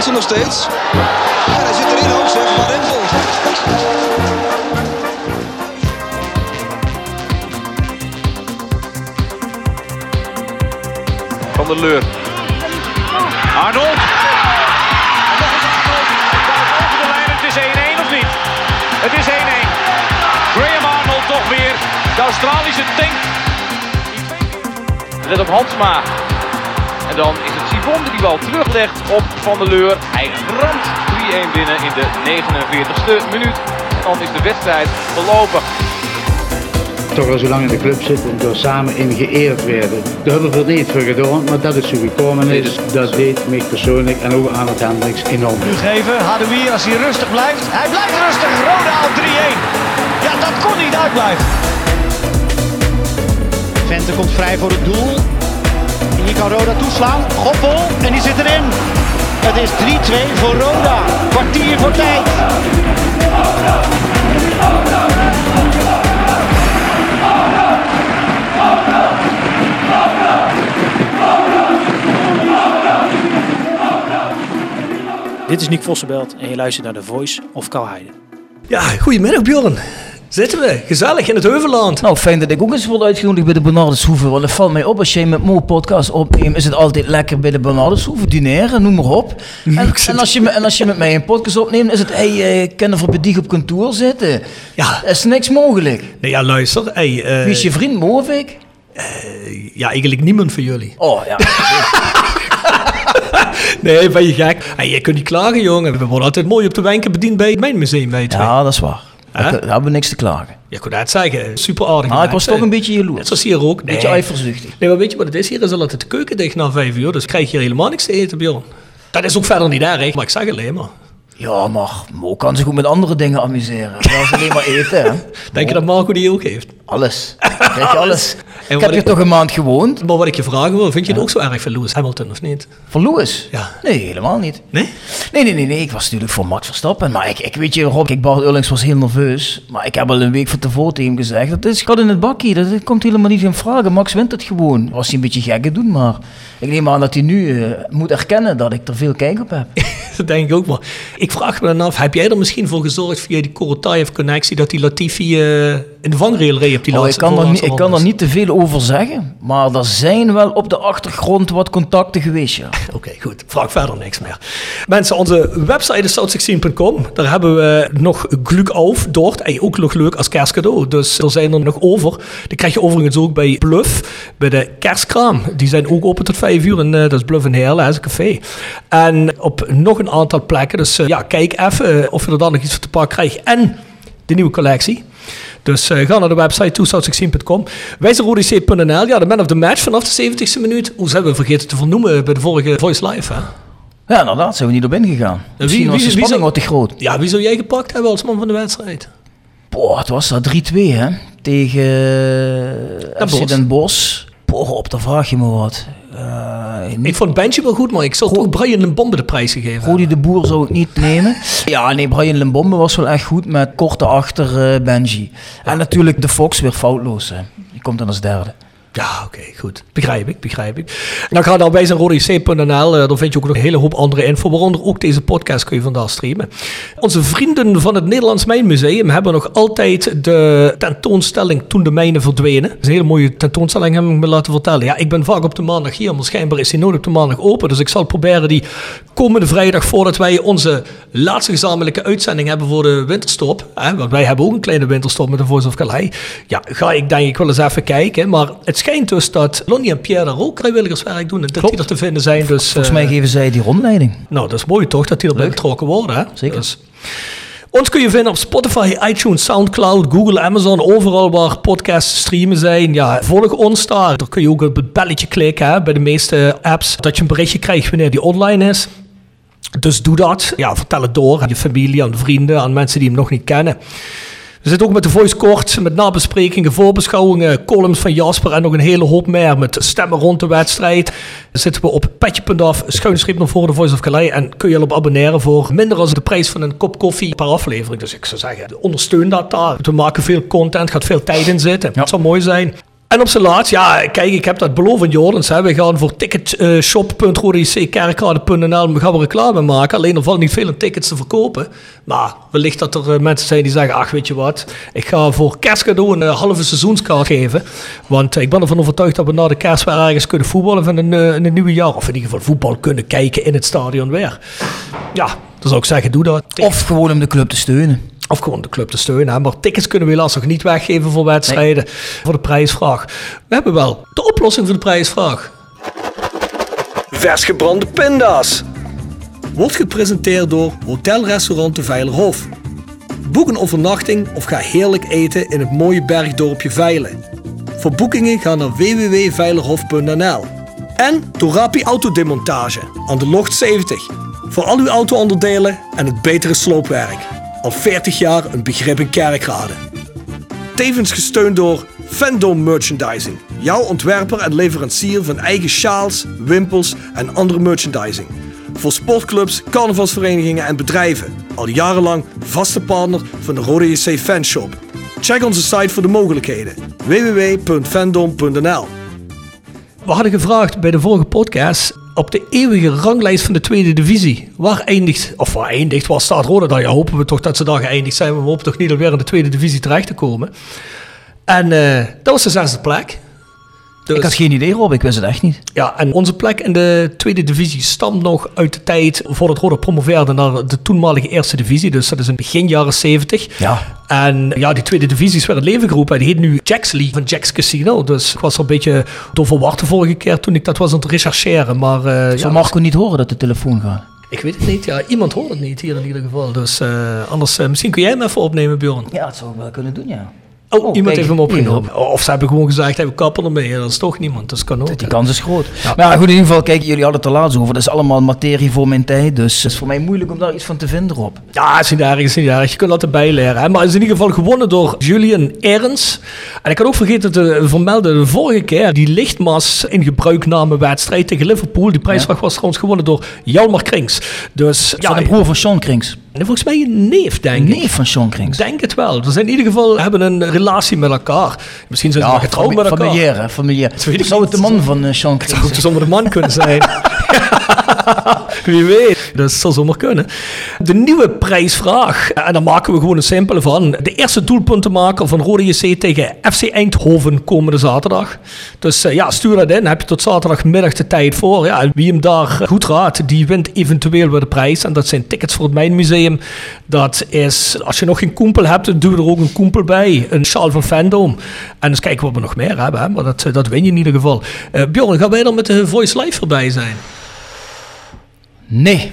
Hansen nog steeds. En hij zit erin ook zeg, Van Rempel. Van der Leur. Arnold. Over de lijn, het is 1-1 of niet? Het is 1-1. Graham Arnold toch weer. De Australische tank. Let op Hansma. En dan Sivon die die bal teruglegt op Van der Leur. Hij ramt 3-1 binnen in de 49ste minuut. En dan is de wedstrijd verlopen. toch al zo lang in de club zitten en door samen in geëerd werden. Daar hebben we er niet voor gedaan, maar dat is zo gekomen is. Dat deed mij persoonlijk en ook aan het Hendricks enorm. Nu geven, Hadoui als hij rustig blijft. Hij blijft rustig, Roda op 3-1. Ja, dat kon niet uitblijven. Vente komt vrij voor het doel. Hier kan Roda toeslaan. Goppel, en die zit erin. Het is 3-2 voor Roda. Kwartier voor tijd. Dit is Nick Vossenbelt en je luistert naar The Voice of Kalheide. Ja, goedemiddag Bjorn. Zitten we, gezellig in het Heuvelland. Nou, fijn dat ik ook eens word uitgenodigd bij de Bernardeshoeve. Want het valt mij op, als jij met Mo podcast opneemt, is het altijd lekker bij de Bernardeshoeve dineren, noem maar op. En, als je, en als je met mij een podcast opneemt, is het, hey, eh, kunnen we voor bedieg op kantoor zitten? Ja. Er is niks mogelijk. Nee, ja, luister. Hey, eh, Wie is je vriend, Mo of ik? ja, eigenlijk niemand van jullie. Oh, ja. Nee, ben je gek? Hey, je kunt niet klagen, jongen. We worden altijd mooi op de wenken bediend bij het Mijnmuseum, weet je. ja, dat is waar. Daar, daar hebben we niks te klagen. Je kon het zeggen. Super aardig. Maar ik was toch een beetje Net jaloers. zoals hier ook. Nee. Beetje eiferzuchtig. Nee, maar weet je wat het is? Hier is al altijd de keuken dicht na vijf uur. Dus krijg je hier helemaal niks te eten, Bjorn. Dat is ook verder niet erg, maar ik zeg alleen maar. Ja, maar Mo kan zich ook met andere dingen amuseren. Dat is alleen maar eten, hè. Denk je dat Marco die ook heeft? Alles. Krijg je alles. En Ik heb hier ik- toch een maand gewoond. Maar wat ik je vragen wil, vind je het ook zo erg van Lewis Hamilton of niet? Van Lewis? Ja. Nee, helemaal niet. Nee? Nee, nee, nee, nee. Ik was natuurlijk voor Max Verstappen. Maar ik, ik weet je, Rob, ik Bart Ullings was heel nerveus. Maar ik heb al een week van tevoren tegen hem gezegd. Dat is gaat in het bakje. Dat komt helemaal niet in vragen. Max wint het gewoon. Was hij een beetje gek doen, maar ik neem aan dat hij nu eh, moet erkennen dat ik er veel kijk op heb. Dat denk ik ook maar. Ik vraag me dan af, heb jij er misschien voor gezorgd via die Korotayev-connectie dat die Latifi eh, in de vangrail op die Oh, ik, laatste kan er, niet, ik kan er niet te veel over zeggen. Maar er zijn wel op de achtergrond wat contacten geweest, ja. Oké, goed. Vraag verder niks meer. Mensen, onze website is south16.com. Daar hebben we nog gluk auf, dort. En ook nog leuk als kerstcadeau. Dus er zijn er nog over. Die krijg je overigens ook bij Bluff, bij de kerstkraam. Die zijn ook open tot vijf uur. En eh, dat is Bluff in Heerlen, dat is een café. En op nog een aantal plekken. Dus eh, ja, kijk even eh, of je er dan nog iets voor te pakken krijgt. En de nieuwe collectie. Dus eh, ga naar de website toesouth16.com. Wijzerodc.nl, ja, de man of the match vanaf de 70ste minuut. Hoe zijn we vergeten te vernoemen bij de vorige Voice Live, hè? Ja, inderdaad, zijn we niet op ingegaan. Misschien wie- was de spanning wat te groot. Ja, wie zou jij gepakt hebben als man van de wedstrijd? Boah, het was dat 3-2, hè? Tegen uh, Bosch. Den Bosch. Boah, op, daar vraag je me wat. Eh, Ik vond Benji wel goed, maar ik zou toch Brian een bombe de prijs gegeven Rodi de Boer zou ik niet nemen. Ja, nee, Brian Limbombe was wel echt goed met korte achter eh, Benji. En natuurlijk de Fox weer foutloos, hè. Die komt dan als derde. Ja, oké, goed. Begrijp ik, begrijp ik. Dan ga dan bij zijn rodec.nl, eh, daar vind je ook nog een hele hoop andere info, waaronder ook deze podcast kun je vandaag streamen. Onze vrienden van het Nederlands Mijnmuseum hebben nog altijd de tentoonstelling Toen de Mijnen verdwenen. Dat is een hele mooie tentoonstelling, heb ik me laten vertellen. Ja, ik ben vaak op de maandag hier, maar schijnbaar is die nooit op de maandag open. Dus ik zal proberen die komende vrijdag, voordat wij onze laatste gezamenlijke uitzending hebben voor de winterstop, hè, want wij hebben ook een kleine winterstop met de Voice of Calais, ja, ga ik denk ik wel eens even kijken. Maar het schijnt dus dat Lonnie en Pierre daar ook vrijwilligerswerk doen en dat die er te vinden zijn. Dus, Volgens eh, mij geven zij die rondleiding. nou, dat is mooi toch, dat die erbij betrokken worden. Hè? Zeker. Dus, ons kun je vinden op Spotify, iTunes, Soundcloud, Google, Amazon, overal waar podcasts streamen zijn. Ja, volg ons daar. Daar kun je ook op het belletje klikken hè, bij de meeste apps, dat je een berichtje krijgt wanneer die online is. Dus doe dat. Ja, vertel het door aan je familie, aan vrienden, aan mensen die hem nog niet kennen. We zitten ook met de voice kort, met nabesprekingen, voorbeschouwingen, columns van Jasper en nog een hele hoop meer met stemmen rond de wedstrijd. Zitten we op petje.af, schuinschriep naar voor de Voice of Calais en kun je je op abonneren voor minder dan de prijs van een kop koffie per aflevering. Dus ik zou zeggen, ondersteun dat daar. We maken veel content, gaat veel tijd in zitten. Het zou mooi zijn. En op zijn laatst, ja, kijk, ik heb dat beloofd. Hè. We gaan voor ticketshop.rodickerkrade.nl gaan we reclame maken. Alleen er valt niet veel tickets te verkopen. Maar wellicht dat er eh, mensen zijn die zeggen, ach, weet je wat. Ik ga voor kerstcadeau een eh, halve seizoenskaart geven. Want eh, ik ben ervan overtuigd dat we na de kerst weer ergens kunnen voetballen van een, in een nieuwe jaar. Of in ieder geval voetbal kunnen kijken in het stadion weer. Ja, dan zou ik zeggen, doe dat. Of gewoon om de club te steunen. Of gewoon de club te steunen. Hè. Maar tickets kunnen we helaas nog niet weggeven voor wedstrijden. Voor de prijsvraag. We hebben wel de oplossing voor de prijsvraag. Vers gebrande pinda's. Wordt gepresenteerd door Hotelrestaurant de Veilerhof. Boek een overnachting of ga heerlijk eten in het mooie bergdorpje Veilen. Voor boekingen ga naar www.veilerhof.nl. En door Rapi Autodemontage aan de Locht 70. Voor al uw auto-onderdelen en het betere sloopwerk. Al 40 jaar een begrip in kerkrade. Tevens gesteund door Fandom Merchandising. Jouw ontwerper en leverancier van eigen sjaals, wimpels en andere merchandising. Voor sportclubs, carnavalsverenigingen en bedrijven. Al jarenlang vaste partner van de Rode JC Fanshop. Check onze site voor de mogelijkheden. www.fandom.nl We hadden gevraagd bij de vorige podcast op de eeuwige ranglijst van de tweede divisie. Waar eindigt, of waar eindigt, waar staat Roda dan? Ja, hopen we toch dat ze daar geëindigd zijn. We hopen toch niet alweer in de tweede divisie terecht te komen. En uh, dat was de zesde plek. Dus, ik had geen idee, Rob. Ik wist het echt niet. Ja, en onze plek in de tweede divisie stamt nog uit de tijd voordat Roda promoveerde naar de toenmalige eerste divisie. Dus dat is in begin jaren 70. Ja. En ja, die tweede divisie is weer het leven geroepen. Die heet nu Jack's League van Jack's Casino. Dus ik was er een beetje door verward de vorige keer toen ik dat was aan het rechercheren. Maar, uh, Zou ja, Marco niet horen dat de telefoon gaat? Ik weet het niet. Ja, iemand hoort het niet hier in ieder geval. Dus uh, anders, uh, misschien kun jij hem even opnemen, Bjorn. Ja, dat zou ik wel kunnen doen, ja. Oh, oh, iemand heeft hem opgenomen. Of ze hebben gewoon gezegd, we kappen ermee. Dat is toch niemand. Dat kan ook. Die kans is groot. Ja. Maar goed, in ieder geval, kijk, jullie hadden het er laatst over. Dat is allemaal materie voor mijn tijd. Dus het is voor mij moeilijk om daar iets van te vinden, Rob. Ja, het is niet erg. is niet erg. Je kunt dat erbij leren. Hè? Maar het is in ieder geval gewonnen door Julian Ernst. En ik had ook vergeten te vermelden, de vorige keer, die lichtmas in gebruikname wedstrijd tegen Liverpool. Die prijsvraag was trouwens gewonnen door Jalmar Krings. Dus, ja, de broer van Sean Krings. En volgens mij een neef, denk ik. Neef van Sean Krings. Denk het wel. Ze zijn in ieder geval hebben een relatie met elkaar. Misschien zijn ze ja, wel getrouwd met elkaar. Familiair, hè? Familiair. Zou het de man van uh, Sean Krings zijn? Zou het de man kunnen zijn. Wie weet, dat zou zomaar kunnen. De nieuwe prijsvraag, en daar maken we gewoon een simpele van. De eerste doelpuntenmaker van Rode JC tegen FC Eindhoven komende zaterdag. Dus uh, ja, stuur dat in. Heb je tot zaterdagmiddag de tijd voor. Ja, wie hem daar goed raadt, die wint eventueel weer de prijs. En dat zijn tickets voor het Mijnmuseum. Dat is, als je nog geen koempel hebt, doe er ook een koempel bij. Een sjaal van Fandom. En eens kijken wat we nog meer hebben. Maar dat, dat win je in ieder geval. Bjorn, gaan wij dan met de Voice Live voorbij zijn? Nee.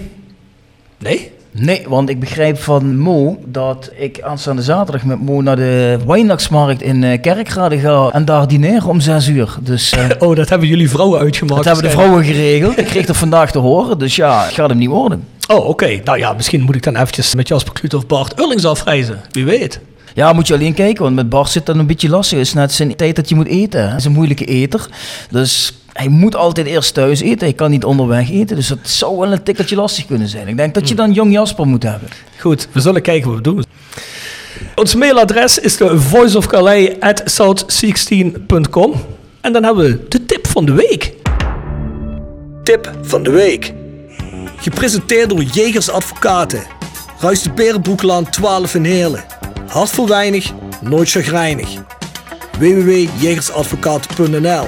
Nee? Nee, want ik begrijp van Mo dat ik aanstaande zaterdag met Mo naar de Wijnachtsmarkt in uh, Kerkrade ga en daar dineren om 6 uur. Dus, uh, oh, dat hebben jullie vrouwen uitgemaakt. Dat hebben de vrouwen geregeld. ik kreeg dat vandaag te horen, dus ja, het gaat hem niet worden. Oh, oké. Okay. Nou ja, misschien moet ik dan eventjes met Jasper Kluut of Bart Urlings afreizen. Wie weet. Ja, moet je alleen kijken, want met Bart zit dat een beetje lastig. Het is net zijn tijd dat je moet eten. Hij is een moeilijke eter. Dus hij moet altijd eerst thuis eten. Hij kan niet onderweg eten. Dus dat zou wel een tikkeltje lastig kunnen zijn. Ik denk dat je dan jong Jasper moet hebben. Goed, we zullen kijken wat we doen. Ons mailadres is de voiceofcalais@south16.com. En dan hebben we de tip van de week. Tip van de week. Gepresenteerd door Jegers Advocaten. Ruist de Berenbroeklaan 12 in Heerlen. Hart voor weinig, nooit chagrijnig. www.jegersadvocaten.nl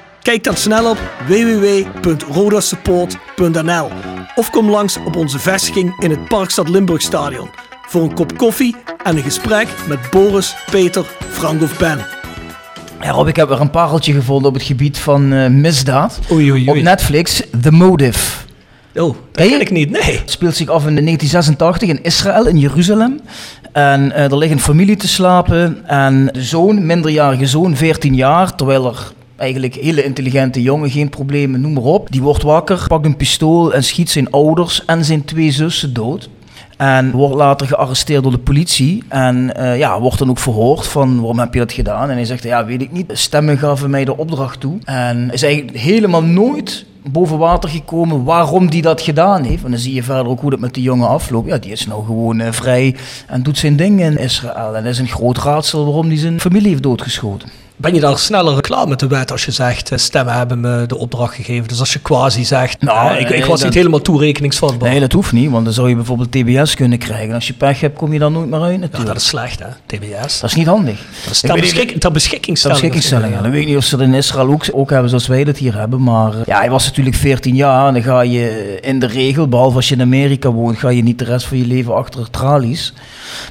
Kijk dan snel op www.rodasupport.nl of kom langs op onze vestiging in het Parkstad Limburg Stadion. voor een kop koffie en een gesprek met Boris, Peter, Frank of Ben. Ja, Rob, ik heb er een pareltje gevonden op het gebied van eh, misdaad. Oei, oei, Op Netflix, The Motive. Oh, dat ken ik niet, nee. Het speelt zich af in 1986 in Israël, in Jeruzalem. En eh, er ligt een familie te slapen. En de zoon, minderjarige zoon, 14 jaar, terwijl er eigenlijk hele intelligente jongen, geen problemen, noem maar op. Die wordt wakker, pakt een pistool en schiet zijn ouders en zijn twee zussen dood. En wordt later gearresteerd door de politie. En eh, ja, wordt dan ook verhoord van waarom heb je dat gedaan? En hij zegt, ja, weet ik niet. Stemmen gaven mij de opdracht toe. En is eigenlijk helemaal nooit boven water gekomen waarom die dat gedaan heeft. En dan zie je verder ook hoe dat met die jongen afloopt. Ja, die is nou gewoon eh, vrij en doet zijn ding in Israël. En dat is een groot raadsel waarom hij zijn familie heeft doodgeschoten. Ben je daar sneller klaar met de wet als je zegt, eh, stemmen hebben me de opdracht gegeven. Dus als je quasi zegt, Nou, nou, ik, ik was dat- niet helemaal toerekeningsvatbaar. Nee, dat hoeft niet, want dan zou je bijvoorbeeld TBS kunnen krijgen. En als je pech hebt, kom je dan nooit meer uit ja, natuurlijk. dat is slecht hè, TBS. Dat is niet handig. Dat is ter, weet niet- beschik, ter Ter beschikkingstelling. Ja. Dan weet ik niet of ze dat in Israël ook, ook hebben zoals wij dat hier hebben. Maar eh, ja, hij was natuurlijk 14 jaar. En dan ga je in de regel, behalve als je in Amerika woont, ga je niet de rest van je leven achter tralies.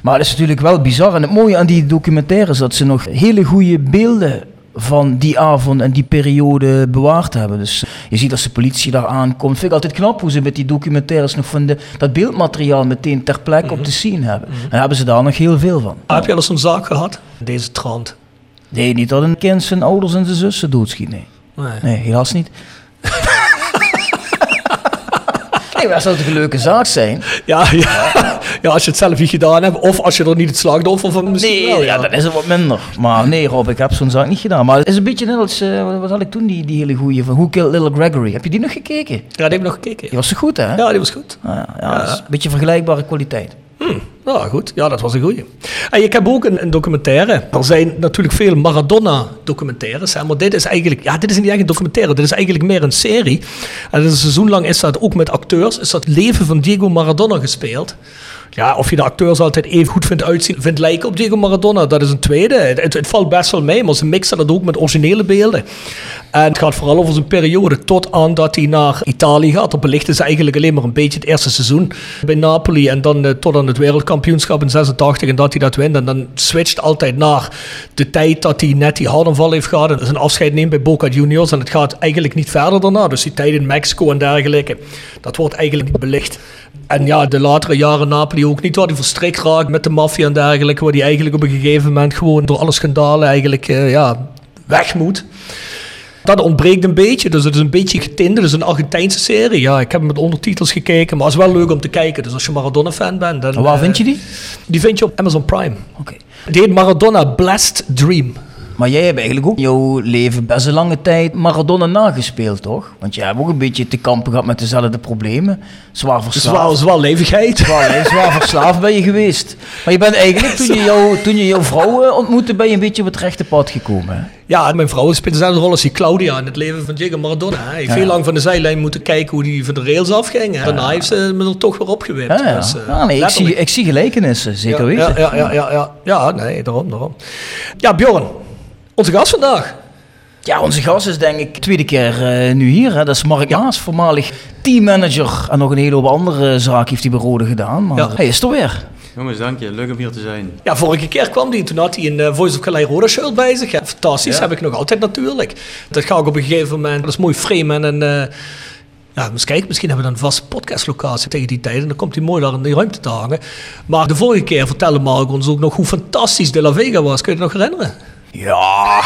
Maar het is natuurlijk wel bizar. En het mooie aan die documentaire is dat ze nog hele goede beelden van die avond en die periode bewaard hebben. Dus je ziet als de politie daar aankomt. Vind ik altijd knap hoe ze met die documentaires nog van de, dat beeldmateriaal meteen ter plekke op de scene hebben. En daar hebben ze daar nog heel veel van. Heb je al eens een zaak gehad? Deze trant. Nee, niet dat een kind zijn ouders en zijn zussen doodschiet, nee. Nee. Nee, helaas niet. nee, maar dat zou toch een leuke zaak zijn? Ja, ja. ja, als je het zelf niet gedaan hebt. Of als je er niet het slachtoffer van misschien Nee, wel, ja, dan is het wat minder. Maar nee, Rob, ik heb zo'n zaak niet gedaan. Maar het is een beetje net als, eh, wat- had ik toen, die, die hele goeie van Who Killed Little Gregory. Heb je die nog gekeken? Ja, die heb ik nog gekeken. Die was zo goed, hè? Ja, die was goed. Ja, ja, is een beetje vergelijkbare kwaliteit. Ja, goed. Ja, dat was een goeie. En ik heb ook een, documentaire. Er zijn natuurlijk veel Maradona-documentaires. Maar dit is eigenlijk... Ja, dit is niet echt een documentaire. Dit is eigenlijk meer een serie. En een seizoen lang is dat ook met acteurs. Is dat leven van Diego Maradona gespeeld. Ja, of je de acteurs altijd even goed vindt uitzien, vindt lijken op Diego Maradona, dat is een tweede. Het, valt best wel mee, maar ze mixen dat ook met originele beelden. En het gaat vooral over zijn periode tot aan dat hij naar Italië gaat. Dan belichten ze eigenlijk alleen maar een beetje het eerste seizoen bij Napoli. En dan eh, tot aan het wereldkampioenschap in 86 en dat hij dat wint. En dan switcht altijd naar de tijd dat hij net die hartaanval heeft gehad. En zijn afscheid neemt bij Boca Juniors. En het gaat eigenlijk niet verder daarna. Dus die tijd in Mexico en dergelijke. Dat wordt eigenlijk niet belicht. En ja, de latere jaren Napoli ook niet, waar hij verstrikt raakt met de maffia en dergelijke, waar hij eigenlijk op een gegeven moment gewoon door alle schandalen eigenlijk eh, ja, weg moet. Dat ontbreekt een beetje, dus het is een beetje getint. Het is een Argentijnse serie. Ja, ik heb hem met ondertitels gekeken, maar het is wel leuk om te kijken. Dus als je Maradona-fan bent... Dan, En waar eh, vind je die? Die vind je op Amazon Prime. Oké. Die heet Maradona Blessed Dream. Maar jij hebt eigenlijk ook jouw leven best een lange tijd Maradona nagespeeld, toch? Want jij hebt ook een beetje te kampen gehad met dezelfde problemen. Zwaar verslaafd. zwaar levigheid. Zwaar, verslaafd ben je geweest. Maar je bent eigenlijk, toen je, jou, toen je jouw vrouw eh, ontmoette, ben je een beetje op het rechte pad gekomen. Hè? Ja, mijn vrouw speelt dezelfde rol als die Claudia in het leven van Diego Maradona. Hij heeft Ja, heel lang van de zijlijn moeten kijken hoe hij van de rails afging. En daarna heeft ze me er toch weer opgewipt. Ja, ja. Dus, eh, Ah, nee, ik, zie, ik zie gelijkenissen, zeker ja, weten. Ja, ja, ja, ja, ja. ja, nee, daarom, daarom. Ja, Bjorn, onze gast vandaag. Ja, onze gast is denk ik tweede keer eh, nu hier. Hè. Dat is Mark Maas, voormalig teammanager. En nog een hele hoop andere zaken heeft hij bij Rode gedaan. Maar Ja. hij is er weer. Jongens, dank je. Leuk om hier te zijn. Ja, vorige keer kwam hij en toen had hij een eh, Voice of Calais Roda shirt bij zich. Ja, fantastisch, Ja. heb ik nog altijd natuurlijk. Dat ga ik op een gegeven moment, dat is mooi framen en... eh ja, eens kijken, misschien hebben we dan een vaste podcastlocatie tegen die tijd. En dan komt hij mooi daar in die ruimte te hangen. Maar de vorige keer vertelde Mark ons ook nog hoe fantastisch De La Vega was. Kun je het nog herinneren? Ja.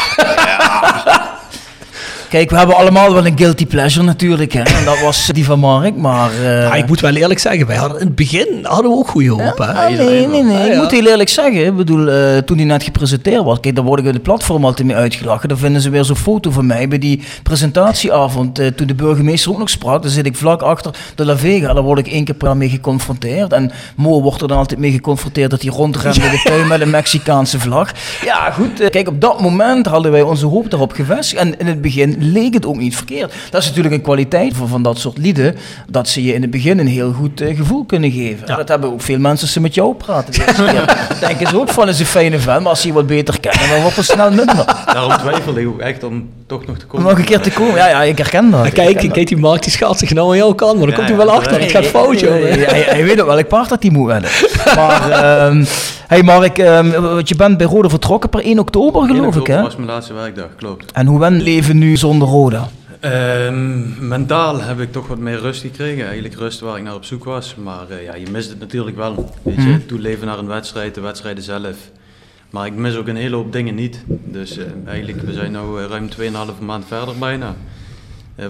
Kijk, we hebben allemaal wel een guilty pleasure natuurlijk. Hè. En dat was die van Mark. Maar, eh, Ja, ik moet wel eerlijk zeggen, wij hadden in het begin hadden we ook goede hoop. hè? Ah, nee, nee, nee. Ah, Ik ja. moet heel eerlijk zeggen, ik bedoel, eh, toen die net gepresenteerd was, kijk, daar word ik op de platform altijd mee uitgelachen. Dan vinden ze weer zo'n foto van mij bij die presentatieavond, eh, toen de burgemeester ook nog sprak. Dan zit ik vlak achter de La Vega, daar word ik één keer per jaar mee geconfronteerd. En Mo wordt er dan altijd mee geconfronteerd dat hij rondrent in de tuin met een Mexicaanse vlag. Ja, goed, kijk, op dat moment hadden wij onze hoop erop gevestigd. En in het begin leek het ook niet verkeerd. Dat is natuurlijk een kwaliteit van, van dat soort lieden, dat ze je in het begin een heel goed eh, gevoel kunnen geven. Dat hebben ook veel mensen als ze met jou praten. denken ze ook van, is een fijne vent, maar als ze je wat beter kennen, dan wordt het snel minder. Daarom twijfelde ik ook echt om toch nog te Om komen. nog een keer te komen. Ja, ja, ik herken dat. Ik kijk, herken dat. kijk, die Mark die schaalt zich nou aan jouw kant, maar dan Ja, komt hij wel achter. Het gaat fout, Hij, joh. hij, hij weet ook welk paard dat hij moet winnen. Maar, ehm hey Mark, ehm, want je bent bij Roda vertrokken per 1 oktober, 1 geloof ik, oktober hè? was mijn laatste werkdag, klopt. En hoe wen leven nu Roda? Ehm, mentaal heb ik toch wat meer rust gekregen. Eigenlijk rust waar ik naar op zoek was. Maar eh, ja, je mist het natuurlijk wel. Weet je, Mhm. toeleven naar een wedstrijd, de wedstrijden zelf. Maar ik mis ook een hele hoop dingen niet. Dus eh, eigenlijk, we zijn nu eh, ruim 2,5 maand verder bijna.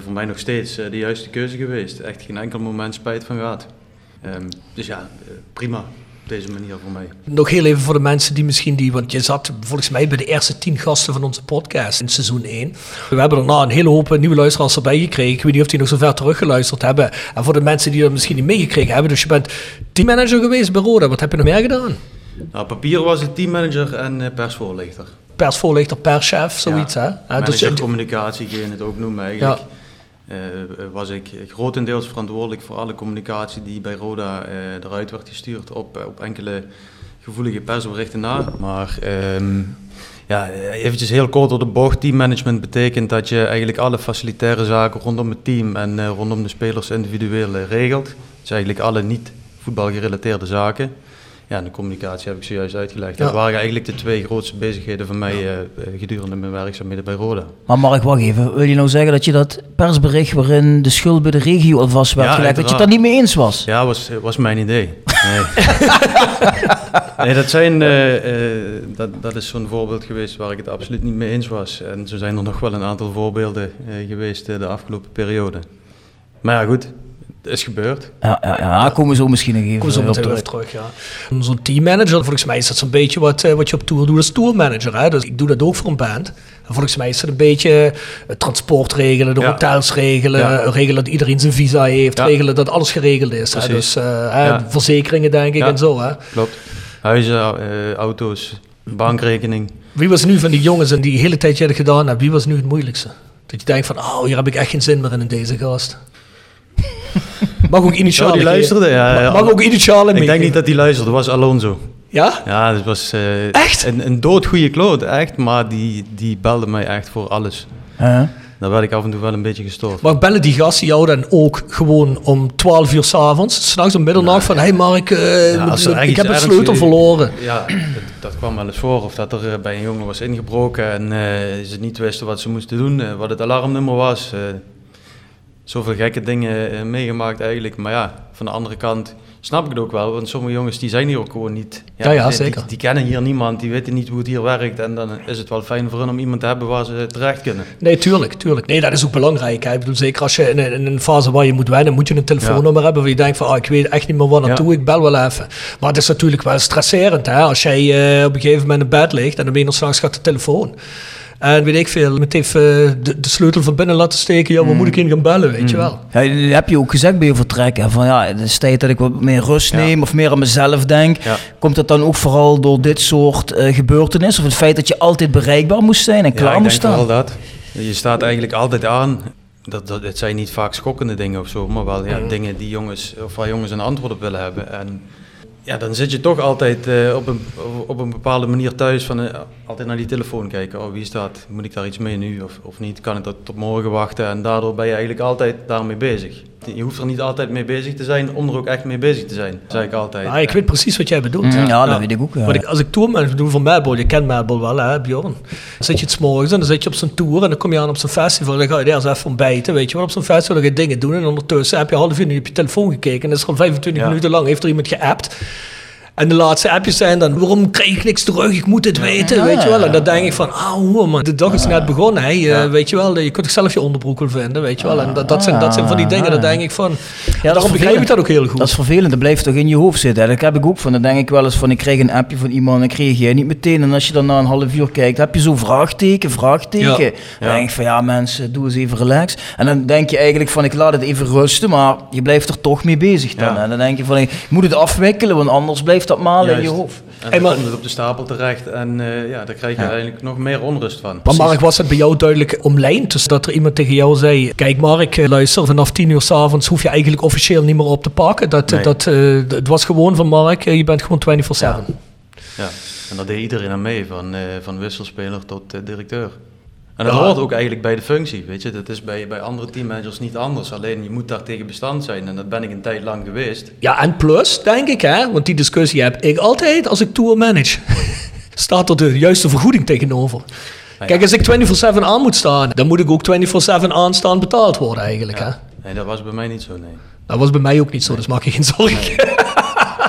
Voor mij nog steeds de juiste keuze geweest. Echt geen enkel moment spijt van gehad. Ehm, dus ja, prima. Op deze manier voor mij. Nog heel even voor de mensen die misschien die, want je zat volgens mij bij de eerste tien gasten van onze podcast in seizoen 1. We hebben daarna een hele hoop nieuwe luisteraars erbij gekregen. Ik weet niet of die nog zo ver teruggeluisterd hebben. En voor de mensen die dat misschien niet meegekregen hebben, dus je bent teammanager geweest bij Roda. Wat heb je nog meer gedaan? Nou, papier was het teammanager en eh, persvoorlichter. Persvoorlichter, perschef, zoiets Ja. hè? Ja, Manager dus, communicatie, kun je het ook noemen eigenlijk. Eh, was ik grotendeels verantwoordelijk voor alle communicatie die bij Roda eh, eruit werd gestuurd op, eh, op enkele gevoelige persberichten na. Maar ehm, ja, eventjes heel kort door de bocht. Teammanagement betekent dat je eigenlijk alle facilitaire zaken rondom het team en eh, rondom de spelers individueel eh, regelt. Dus eigenlijk alle niet voetbalgerelateerde zaken. Ja, en de communicatie heb ik zojuist uitgelegd. Dat Ja. waren eigenlijk de twee grootste bezigheden van mij eh, eh, gedurende mijn werkzaamheden bij Roda. Maar Mark, wacht even. Wil je nou zeggen dat je dat persbericht waarin de schuld bij de regio alvast werd Ja, gelegd, dat je het daar niet mee eens was? Ja, was, was mijn idee. Nee, nee dat, zijn, eh, eh, dat, dat is zo'n voorbeeld geweest waar ik het absoluut niet mee eens was. En zo zijn er nog wel een aantal voorbeelden eh, geweest eh, de afgelopen periode. Maar ja, goed, is gebeurd. Ja, ja, ja, komen we zo misschien nog even Kom zo meteen terug. terug, ja. Zo'n teammanager, volgens mij is dat zo'n beetje wat, eh, wat je op tour doet als tourmanager. Hè? Dus ik doe dat ook voor een band. En volgens mij is het een beetje het transport regelen, de Ja. hotels regelen, Ja. regelen dat iedereen zijn visa heeft, Ja. regelen dat alles geregeld is. Hè? Dus eh, verzekeringen denk ik Ja. en zo. Hè? Klopt. Huizen, eh, auto's, bankrekening. Wie was nu van die jongens en die de hele tijd je gedaan hebt, wie was nu het moeilijkste? Dat je denkt van, oh, hier heb ik echt geen zin meer in in deze gast. Mag ook Zo, initialen die luisterde? Ja, ja. Mag ook initialen Ik denk niet dat die luisterde, was Alonso. Ja? Ja, dat was eh, Echt? een, een doodgoeie kloot, echt. Maar die, die belde mij echt voor alles. Huh? Daar werd ik af en toe wel een beetje gestoord. Maar bellen die gasten jou dan ook gewoon om 12 uur s'avonds, s'nachts om middernacht, van hey Mark, eh, Ja, als er echt ik heb een sleutel verloren. Ja, dat, dat kwam wel eens voor. Of dat er eh, bij een jongen was ingebroken en eh, ze niet wisten wat ze moesten doen, wat het alarmnummer was. Zoveel gekke dingen eh, meegemaakt eigenlijk. Maar ja, van de andere kant snap ik het ook wel. Want sommige jongens die zijn hier ook gewoon niet. Ja, ja, die, zeker. Die, die kennen hier niemand, die weten niet hoe het hier werkt. En dan is het wel fijn voor hen om iemand te hebben waar ze terecht kunnen. Nee, tuurlijk, tuurlijk. Nee, dat is ook belangrijk. Hè. Ik bedoel, zeker als je in een, in een fase waar je moet wennen, moet je een telefoonnummer hebben waar je denkt van, ah, ik weet echt niet meer waar naartoe, ik bel wel even. Maar het is natuurlijk wel stresserend, hè. Als jij eh, op een gegeven moment in bed ligt en dan ben je nog s'nachts gaat de telefoon. En weet ik veel, met heeft eh, de, de sleutel van binnen laten steken, ja, waar moet ik in gaan bellen, weet je wel. Ja, dat heb je ook gezegd bij je vertrek. Hè? Van ja, het is tijd dat ik wat meer rust Ja. neem of meer aan mezelf denk. Ja. Komt dat dan ook vooral door dit soort eh, gebeurtenissen? Of het feit dat je altijd bereikbaar moest zijn en klaar ja, ik moest denk staan? wel dat. Je staat eigenlijk altijd aan. Dat, dat, het zijn niet vaak schokkende dingen of zo, maar wel ja, dingen die jongens, of waar jongens een antwoord op willen hebben. En ja, dan zit je toch altijd eh, op, een, op een bepaalde manier thuis van eh, altijd naar die telefoon kijken. Oh, wie dat? Moet ik daar iets mee nu of, of niet? Kan ik dat tot morgen wachten? En daardoor ben je eigenlijk altijd daarmee bezig. Je hoeft er niet altijd mee bezig te zijn om er ook echt mee bezig te zijn, zeg ik altijd. Ah, ik weet precies wat jij bedoelt. Mm, ja, Ja. dat weet ik ook. Ja. Want ik, als ik tourmanager doe voor Madball, je kent Madball wel hè, Bjorn. Dan zit je het morgens en dan zit je op zo'n tour en dan kom je aan op zo'n festival. En dan ga je daar eens even ontbijten, weet je wel. Op zo'n festival ga je dingen doen en ondertussen heb je een half uur op je telefoon gekeken. En dat is al 25 Ja. minuten lang, heeft er iemand geappt. En de laatste appjes zijn dan, waarom krijg ik niks terug? Ik moet het weten, weet je wel. En dan denk ik van, ah man, de dag is net begonnen. Hè. Je, Weet je wel, je kunt toch zelf je onderbroek wel vinden, weet je wel. En dat, dat, zijn, dat zijn van die dingen, dan denk ik van, dat is daarom begrijp ik dat ook heel goed. Dat is vervelend, dat blijft toch in je hoofd zitten. hè. Dat heb ik ook van. Dan denk ik wel eens van, ik krijg een appje van iemand en ik reageer niet meteen. En als je dan na een half uur kijkt, heb je zo'n vraagteken, vraagteken. Ja. Dan denk ik van, ja mensen, doe eens even relax. En dan denk je eigenlijk van, ik laat het even rusten, maar je blijft er toch mee bezig dan. Ja. En dan denk je van, ik moet het afwikkelen, want anders blijft blijft dat malen in je hoofd. En dan maar- komt het op de stapel terecht en eh, ja, daar krijg je Ja. eigenlijk nog meer onrust van. Maar Mark, was het bij jou duidelijk omlijnd? Dus dat er iemand tegen jou zei: Kijk, Mark, eh, luister, vanaf tien uur s'avonds hoef je eigenlijk officieel niet meer op te pakken. Dat, Nee. dat, eh, het was gewoon van Mark, je bent gewoon 24-7. Ja, en daar deed iedereen aan mee, van, eh, van wisselspeler tot directeur. En dat Ja. hoort ook eigenlijk bij de functie, weet je. Dat is bij, bij andere teammanagers niet anders. Alleen je moet daar tegen bestand zijn en dat ben ik een tijd lang geweest. Ja, en plus, denk ik, hè, want die discussie heb ik altijd als ik tour manage. Staat er de juiste vergoeding tegenover. ja. Kijk, als ik 24-7 aan moet staan, dan moet ik ook 24-7 aanstaan betaald worden eigenlijk. Hè? Nee, dat was bij mij niet zo, nee. Dat was bij mij ook niet zo, dus maak je geen zorgen.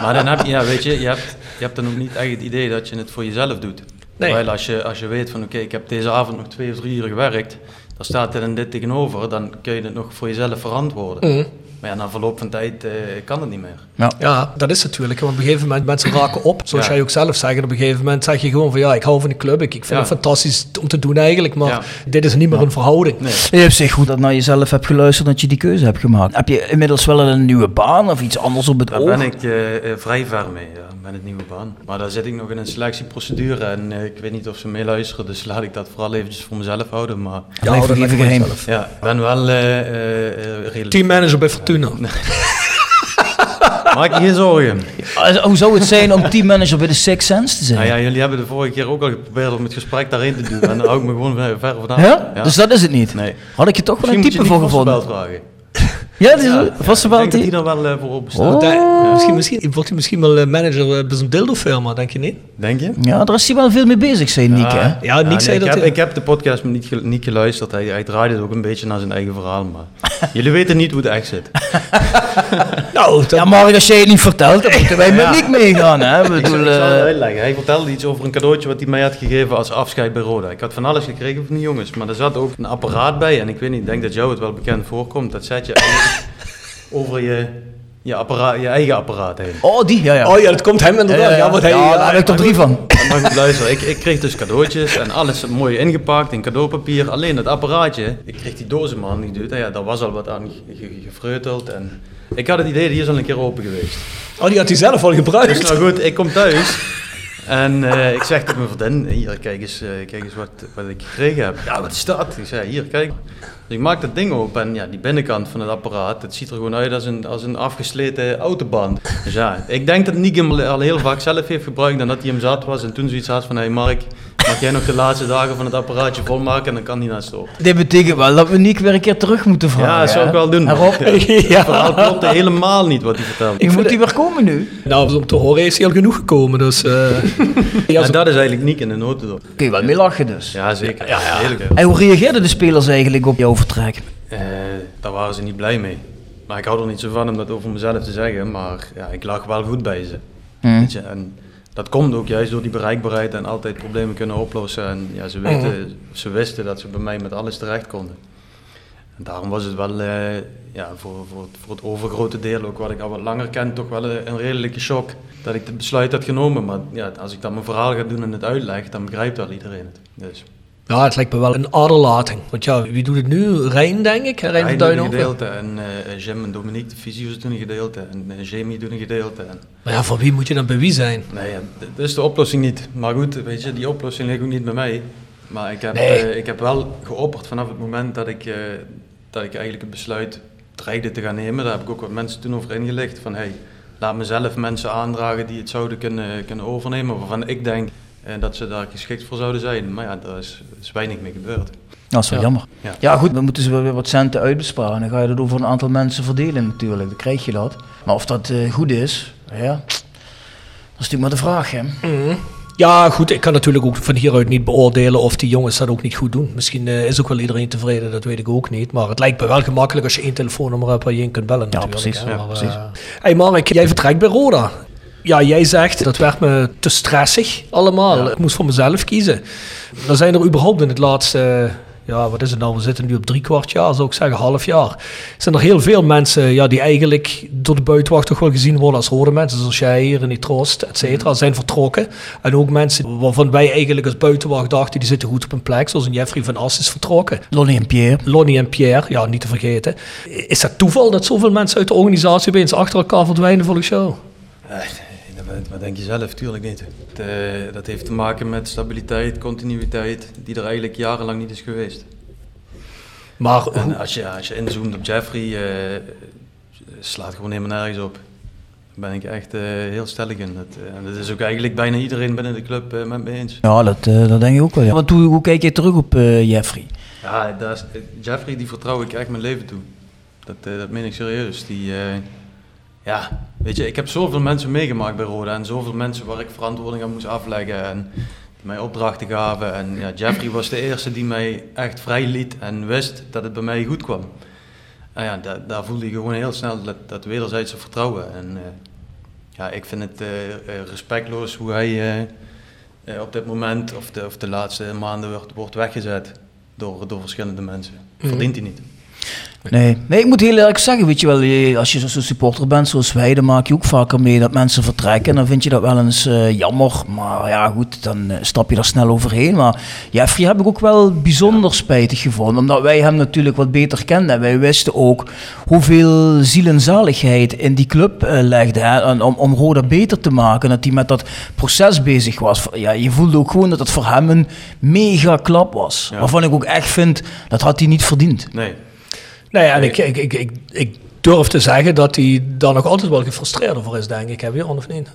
Maar dan heb je, ja, weet je, je hebt, je hebt dan ook niet echt het idee dat je het voor jezelf doet. Nee. Terwijl als je, als je weet van oké, ik heb deze avond nog twee of drie uur gewerkt, dan staat er en dit tegenover, dan kun je het nog voor jezelf verantwoorden. Mhm. Maar ja, na verloop van tijd eh, kan het niet meer. Ja. Ja, dat is natuurlijk. Want op een gegeven moment mensen raken op. Zoals Ja. jij ook zelf zegt. Op een gegeven moment zeg je gewoon van ja, ik hou van de club. Ik, ik vind Ja. het fantastisch om te doen eigenlijk. Maar Ja. dit is niet meer een verhouding. Nee. Je hebt zich goed dat naar jezelf hebt geluisterd dat je die keuze hebt gemaakt. Heb je inmiddels wel een nieuwe baan of iets anders op het Daar oog? ben ik eh, eh, vrij ver mee, ja, met het nieuwe baan. Maar daar zit ik nog in een selectieprocedure en ik weet niet of ze meeluisteren, dus laat ik dat vooral eventjes voor mezelf houden. Maar Ja, dat even geheim. ja, ik ben wel eh, eh, eh, redelijk... Teammanager bij Maak je geen zorgen. Hoe zou het zijn om teammanager bij de Six Sense te zijn? Nou ja, jullie hebben de vorige keer ook al geprobeerd om het gesprek daarin te doen. En daar hou ik me gewoon ver vanaf. Ja? Dus dat is het niet? Nee. Had ik je toch wel een Misschien moet type je voor gevonden? Ja, het is Ja, vast ja, wel ik denk dat die er wel eh, voor open staat. Oh. Misschien, misschien, wordt hij misschien wel eh, manager eh, bij zo'n dildo-firma, denk je niet? Denk je? Ja, daar is hij wel veel mee bezig, zei Niek, hè? Ja, Nick nee, zei ik dat Heb, hij- ik heb de podcast niet, gel- niet geluisterd. Hij, hij draaide het ook een beetje naar zijn eigen verhaal. Maar jullie weten niet hoe het echt zit. Nou, dat, Ja, maar als jij het niet vertelt, dan moeten wij met Ja. Niek meegaan, hè? Ik Ik zal, bedoel, ik zal het eh, uitleggen. Hij vertelde iets over een cadeautje wat hij mij had gegeven als afscheid bij Roda. Ik had van alles gekregen van die jongens, maar er zat ook een apparaat bij. En ik weet niet, ik denk dat jou het wel bekend voorkomt. Dat zet je over je, je, apparaat, je eigen apparaat heen. Oh, die, ja, ja. oh ja, dat komt hem inderdaad. Ja, Ja, ja, ja. want hij, Ja, daar heb ik er drie van. Maar goed, luister, ik, ik kreeg dus cadeautjes en alles mooi ingepakt in cadeaupapier. Alleen het apparaatje, ik kreeg die dozen maar niet ja, daar was al wat aan ge- ge- gefreuteld. En ik had het idee, die is al een keer open geweest. Oh, die had hij zelf al gebruikt. Dus nou goed, ik kom thuis en eh, ik zeg tegen mijn vriendin, hier, kijk eens, eh, kijk eens wat, wat ik gekregen heb. Ja, wat is dat? Ik zei, hier, kijk. Dus ik maak dat ding open en ja, die binnenkant van het apparaat, het ziet er gewoon uit als een, als een afgesleten autoband. Dus ja, ik denk dat Nick hem al heel vaak zelf heeft gebruikt en dat hij hem zat was. En toen zoiets had van, hé hey Mark, mag jij nog de laatste dagen van het apparaatje volmaken en dan kan hij naar stop. Dit betekent wel dat we Niek weer een keer terug moeten vragen. Ja, dat zou ik wel doen. En Rob, Ja. Het verhaal klopte helemaal niet wat hij vertelde. ik moet die weer komen nu. Nou, om te horen is hij al genoeg gekomen. Dus, eh, ja, En zo- dat is eigenlijk Nick in de notendop. Kun je wel mee lachen dus. Ja, zeker. Ja, hè. En hoe reageerden de spelers eigenlijk op jouw vertrek? Eh, daar waren ze niet blij mee. Maar ik hou er niet zo van om dat over mezelf te zeggen, maar ja, ik lag wel goed bij ze. Hm. Weet je, en dat komt ook juist door die bereikbaarheid en altijd problemen kunnen oplossen. En ja, ze, weten, ze wisten dat ze bij mij met alles terecht konden. En daarom was het wel eh, ja, voor, voor, voor het overgrote deel, ook wat ik al wat langer ken, toch wel een, een redelijke shock dat ik het besluit had genomen. Maar ja, als ik dan mijn verhaal ga doen en het uitleg, dan begrijpt wel iedereen het. Dus. Ja, het lijkt me wel een aderlating. Want ja, wie doet het nu? Rijn, denk ik. Rijn Hij doet een gedeelte en eh, Jim en Dominique, de fysio's, doen een gedeelte en eh, Jamie doen een gedeelte. En, Maar ja, voor wie moet je dan bij wie zijn? nee, ja, dat is de oplossing niet. Maar goed, weet je, die oplossing ligt ook niet bij mij. Maar ik heb, Nee. eh, ik heb wel geopperd vanaf het moment dat ik, dat ik eigenlijk het besluit dreigde te gaan nemen. Daar heb ik ook wat mensen toen over ingelicht. Van hey, laat mezelf mensen aandragen die het zouden kunnen, kunnen overnemen. Waarvan ik denk eh, dat ze daar geschikt voor zouden zijn. Maar ja, daar is, is weinig mee gebeurd. Dat is wel Ja. jammer. Ja. Ja. goed, dan moeten ze wel weer wat centen uitbesparen. Dan ga je dat over een aantal mensen verdelen natuurlijk. Dan krijg je dat. Maar of dat eh, goed is, ja, dat is natuurlijk maar de vraag, hè. Ja, goed, ik kan natuurlijk ook van hieruit niet beoordelen of die jongens dat ook niet goed doen. Misschien eh, is ook wel iedereen tevreden, dat weet ik ook niet. Maar het lijkt me wel gemakkelijk als je één telefoonnummer hebt waar je in kunt bellen. Ja, natuurlijk, precies, hè. ja, Maar, precies. eh, hey Mark, jij vertrekt bij Roda. Ja, jij zegt dat werd me te stressig allemaal. Ik moest voor mezelf kiezen. Dan zijn er überhaupt in het laatste, ja, wat is het nou? We zitten nu op drie kwart jaar, zou ik zeggen, half jaar. Zijn er heel veel mensen ja, die eigenlijk door de buitenwacht toch wel gezien worden als rode mensen, zoals jij hier in die troost, et cetera, zijn vertrokken. En ook mensen waarvan wij eigenlijk als buitenwacht dachten, die zitten goed op een plek, zoals een Jeffrey van As is vertrokken. Lonnie en Pierre. Lonnie en Pierre, ja, niet te vergeten. Is dat toeval dat zoveel mensen uit de organisatie opeens achter elkaar verdwijnen volgens jou? Dat wat denk je zelf? Tuurlijk niet. Het, uh, dat heeft te maken met stabiliteit, continuïteit, die er eigenlijk jarenlang niet is geweest. Maar en als je, als je inzoomt op Jeffrey, uh, slaat gewoon helemaal nergens op. Daar ben ik echt uh, heel stellig in. Dat, dat is ook eigenlijk bijna iedereen binnen de club met me eens. Ja, dat, dat denk ik ook wel. Ja. Want hoe, hoe kijk je terug op Jeffrey? Ja, Jeffrey die vertrouw ik echt mijn leven toe. Dat, dat meen ik serieus. Die, ja, weet je, ik heb zoveel mensen meegemaakt bij Roda en zoveel mensen waar ik verantwoording aan moest afleggen en die mij opdrachten gaven. En ja, Jeffrey was de eerste die mij echt vrij liet en wist dat het bij mij goed kwam. En ja, daar, daar voelde je gewoon heel snel dat, dat wederzijdse vertrouwen. En uh, ja, ik vind het uh, respectloos hoe hij uh, op dit moment of de, of de laatste maanden wordt, wordt weggezet door, door verschillende mensen. Mhm. Verdient hij niet. Nee. nee, ik moet heel eerlijk zeggen, weet je wel, als je zo'n supporter bent zoals wij, dan maak je ook vaker mee dat mensen vertrekken. En dan vind je dat wel eens uh, jammer, maar ja goed, dan uh, stap je daar snel overheen. Maar Jeffrey heb ik ook wel bijzonder spijtig gevonden, omdat wij hem natuurlijk wat beter kenden. En wij wisten ook hoeveel ziel en zaligheid in die club uh, legde, hè, om, om Roda beter te maken. Dat hij met dat proces bezig was. Ja, je voelde ook gewoon dat het voor hem een mega klap was. Ja. Waarvan ik ook echt vind, dat had hij niet verdiend. Nee. Nee, en ik, ik, ik, ik, ik durf te zeggen dat hij daar nog altijd wel gefrustreerd over is, denk ik. Heb je of niet?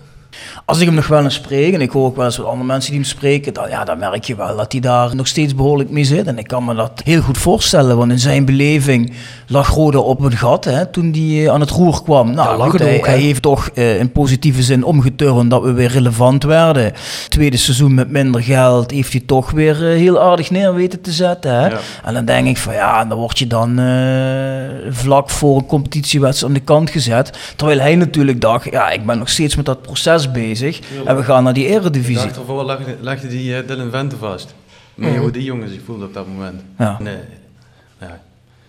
Als ik hem nog wel eens spreek, en ik hoor ook wel eens wat andere mensen die hem spreken, dan, ja, dan merk je wel dat hij daar nog steeds behoorlijk mee zit. En ik kan me dat heel goed voorstellen, want in zijn beleving lag Rode op een gat hè, toen hij aan het roer kwam. Nou, lag goed, het hij, ook, hij heeft toch eh, in positieve zin omgeturnd dat we weer relevant werden. Tweede seizoen met minder geld heeft hij toch weer eh, heel aardig neer weten te zetten. Hè? Ja. En dan denk ik van ja, dan word je dan eh, vlak voor een competitiewedstrijd aan de kant gezet. Terwijl hij natuurlijk dacht, ja, ik ben nog steeds met dat proces bezig. En we gaan naar die eredivisie. Dacht ervoor legde, legde die uh, Dylan Vente vast. Maar hoe die jongen zich voelde op dat moment. Ja. Nee. Ja.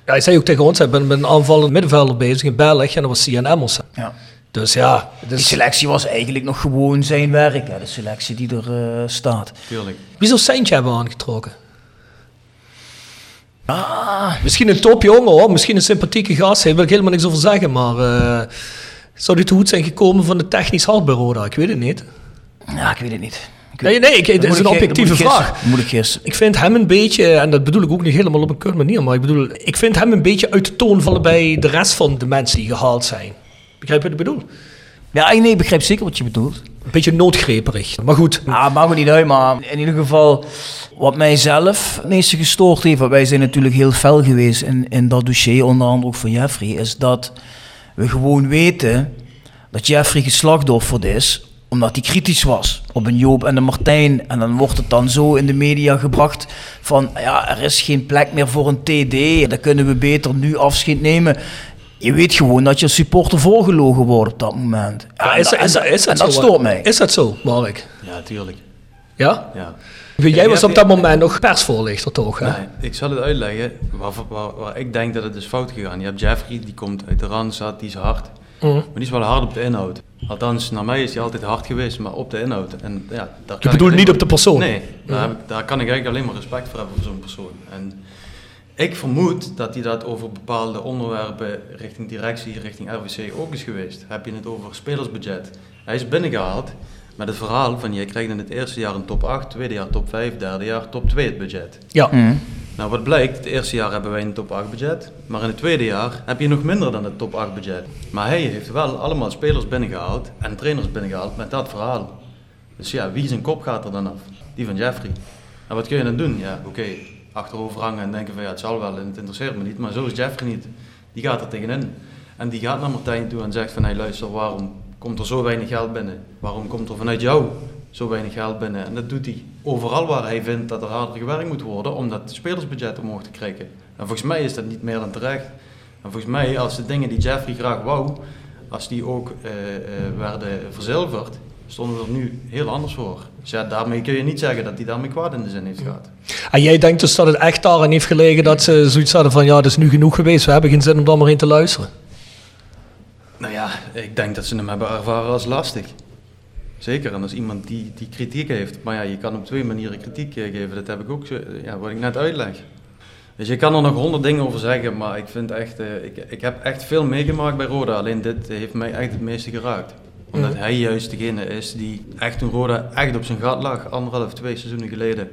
Ja, hij zei ook tegen ons, hij bent met een aanvallend middenvelder bezig in België en dat was Cian Emerson. Ja. Dus ja, Die is, selectie was eigenlijk nog gewoon zijn werk, hè, de selectie die er eh, staat. Tuurlijk. wie zou Seintje hebben aangetrokken? Ah, Misschien een topjongen hoor, misschien een sympathieke gast, daar wil ik helemaal niks over zeggen, maar eh, zou die te goed zijn gekomen van de technisch bij Roda? Ik weet het niet. ja, ik weet het niet. Ik Nee, weet- nee, ik, het Dan is een objectieve vraag. Moet ik gissen. Ik vind hem een beetje, en dat bedoel ik ook niet helemaal op een kut manier, maar ik bedoel, ik vind hem een beetje uit de toon vallen bij de rest van de mensen die gehaald zijn. Begrijp je wat ik bedoel? Ja, nee, ik begrijp zeker wat je bedoelt. Een beetje noodgreperig. Maar goed, Ah, maakt me niet uit, maar in ieder geval, wat mij zelf het meeste gestoord heeft, want wij zijn natuurlijk heel fel geweest in, in dat dossier, onder andere ook van Jeffrey, is dat we gewoon weten dat Jeffrey geslachtofferd is omdat hij kritisch was op een Joop en een Martijn. En dan wordt het dan zo in de media gebracht van, ja, er is geen plek meer voor een TD, dan kunnen we beter nu afscheid nemen. Je weet gewoon dat je supporter voorgelogen wordt op dat moment. Ja, en is, dat- is, is, is en dat dat zo? stoort mij. Is dat zo, Mark? Ja, tuurlijk. Ja? Ja. Jij was op dat moment nog persvoorlichter toch? Hè? Nee, ik zal het uitleggen waar, waar, waar ik denk dat het is fout gegaan. Je hebt Jeffrey, die komt uit de Randstad, die is hard. Mhm. Maar die is wel hard op de inhoud. Althans, naar mij is hij altijd hard geweest, maar op de inhoud. En, ja, daar Je bedoelt niet op de persoon? Nee, daar, ik- daar kan ik eigenlijk alleen maar respect voor hebben voor zo'n persoon. En ik vermoed dat hij dat over bepaalde onderwerpen richting directie, richting RWC ook is geweest. Heb je het over spelersbudget? Hij is binnengehaald met het verhaal van je krijgt in het eerste jaar een top 8, tweede jaar top 5, derde jaar top 2 het budget. Ja. Mhm. Nou, wat blijkt, het eerste jaar hebben wij een top 8 budget, maar in het tweede jaar heb je nog minder dan het top 8 budget. Maar hij heeft wel allemaal spelers binnengehaald en trainers binnengehaald met dat verhaal. Dus ja, wie zijn kop gaat er dan af? Die van Jeffrey. En wat kun je dan doen? Ja, oké, achterover hangen en denken van ja, het zal wel en het interesseert me niet. Maar zo is Jeffrey niet. Die gaat er tegenin. En die gaat naar Martijn toe en zegt van hey luister, waarom komt er zo weinig geld binnen? Waarom komt er vanuit jou zo weinig geld binnen? En dat doet hij overal waar hij vindt dat er harder gewerkt moet worden om dat spelersbudget omhoog te krijgen. En volgens mij is dat niet meer dan terecht. En volgens mij, als de dingen die Jeffrey graag wou, als die ook eh, eh, werden verzilverd, stonden we er nu heel anders voor. Dus ja, daarmee kun je niet zeggen dat hij daarmee kwaad in de zin heeft gehad. En jij denkt dus dat het echt daarin heeft gelegen dat ze zoiets hadden van ja, het is nu genoeg geweest, we hebben geen zin om daar maar in te luisteren. Nou ja, ik denk dat ze hem hebben ervaren als lastig. Zeker, en als iemand die, die kritiek heeft. Maar ja, je kan op twee manieren kritiek eh, geven. Dat heb ik ook, zo, ja, wat ik net uitleg. Dus je kan er nog honderd dingen over zeggen, maar ik vind echt, eh, ik, ik heb echt veel meegemaakt bij Roda. Alleen dit heeft mij echt het meeste geraakt. Omdat hij juist degene is die echt toen Roda echt op zijn gat lag, anderhalf, twee seizoenen geleden.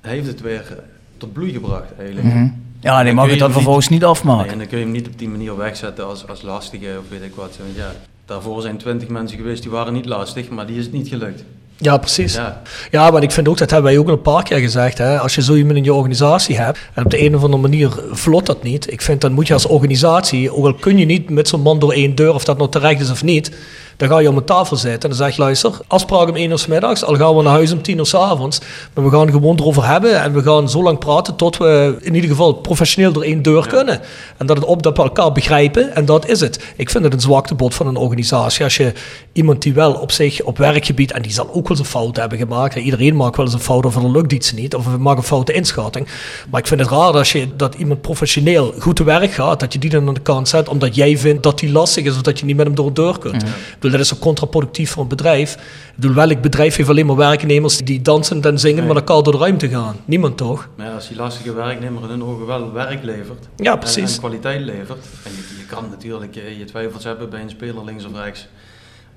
Hij heeft het weer tot bloei gebracht eigenlijk. Mhm. Ja, nee, mag je dat vervolgens niet afmaken. Nee, en dan kun je hem niet op die manier wegzetten als, als lastige of weet ik wat. Want ja, daarvoor zijn twintig mensen geweest die waren niet lastig, maar die is het niet gelukt. Ja, precies. Ja. Ja, maar ik vind ook, dat hebben wij ook al een paar keer gezegd, hè, als je zo iemand in je organisatie hebt en op de een of andere manier vlot dat niet, ik vind dan moet je als organisatie, ook al kun je niet met zo'n man door één deur, of dat nou terecht is of niet, dan ga je om een tafel zitten en dan zeg je, luister, afspraak om één uur 's middags, al gaan we naar huis om tien uur 's avonds, maar we gaan gewoon erover hebben en we gaan zo lang praten tot we in ieder geval professioneel door één deur kunnen. En dat het op dat we elkaar begrijpen en dat is het. Ik vind het een zwaktebod van een organisatie. Als je iemand die wel op zich op werkgebied, en die zal ook wel eens een fout hebben gemaakt, iedereen maakt wel eens een fout of er lukt iets niet, of we maken een foute inschatting. Maar ik vind het raar als je dat iemand professioneel goed te werk gaat, dat je die dan aan de kant zet omdat jij vindt dat die lastig is of dat je niet met hem door de deur kunt. Ik bedoel, dat is ook contraproductief voor een bedrijf. Ik bedoel, welk bedrijf heeft alleen maar werknemers die dansen en zingen Nee. met elkaar door de ruimte gaan? Niemand toch? Maar als die lastige werknemer in hun ogen wel werk levert Ja, en, precies. en kwaliteit levert, en je, je kan natuurlijk eh, je twijfels hebben bij een speler links of rechts.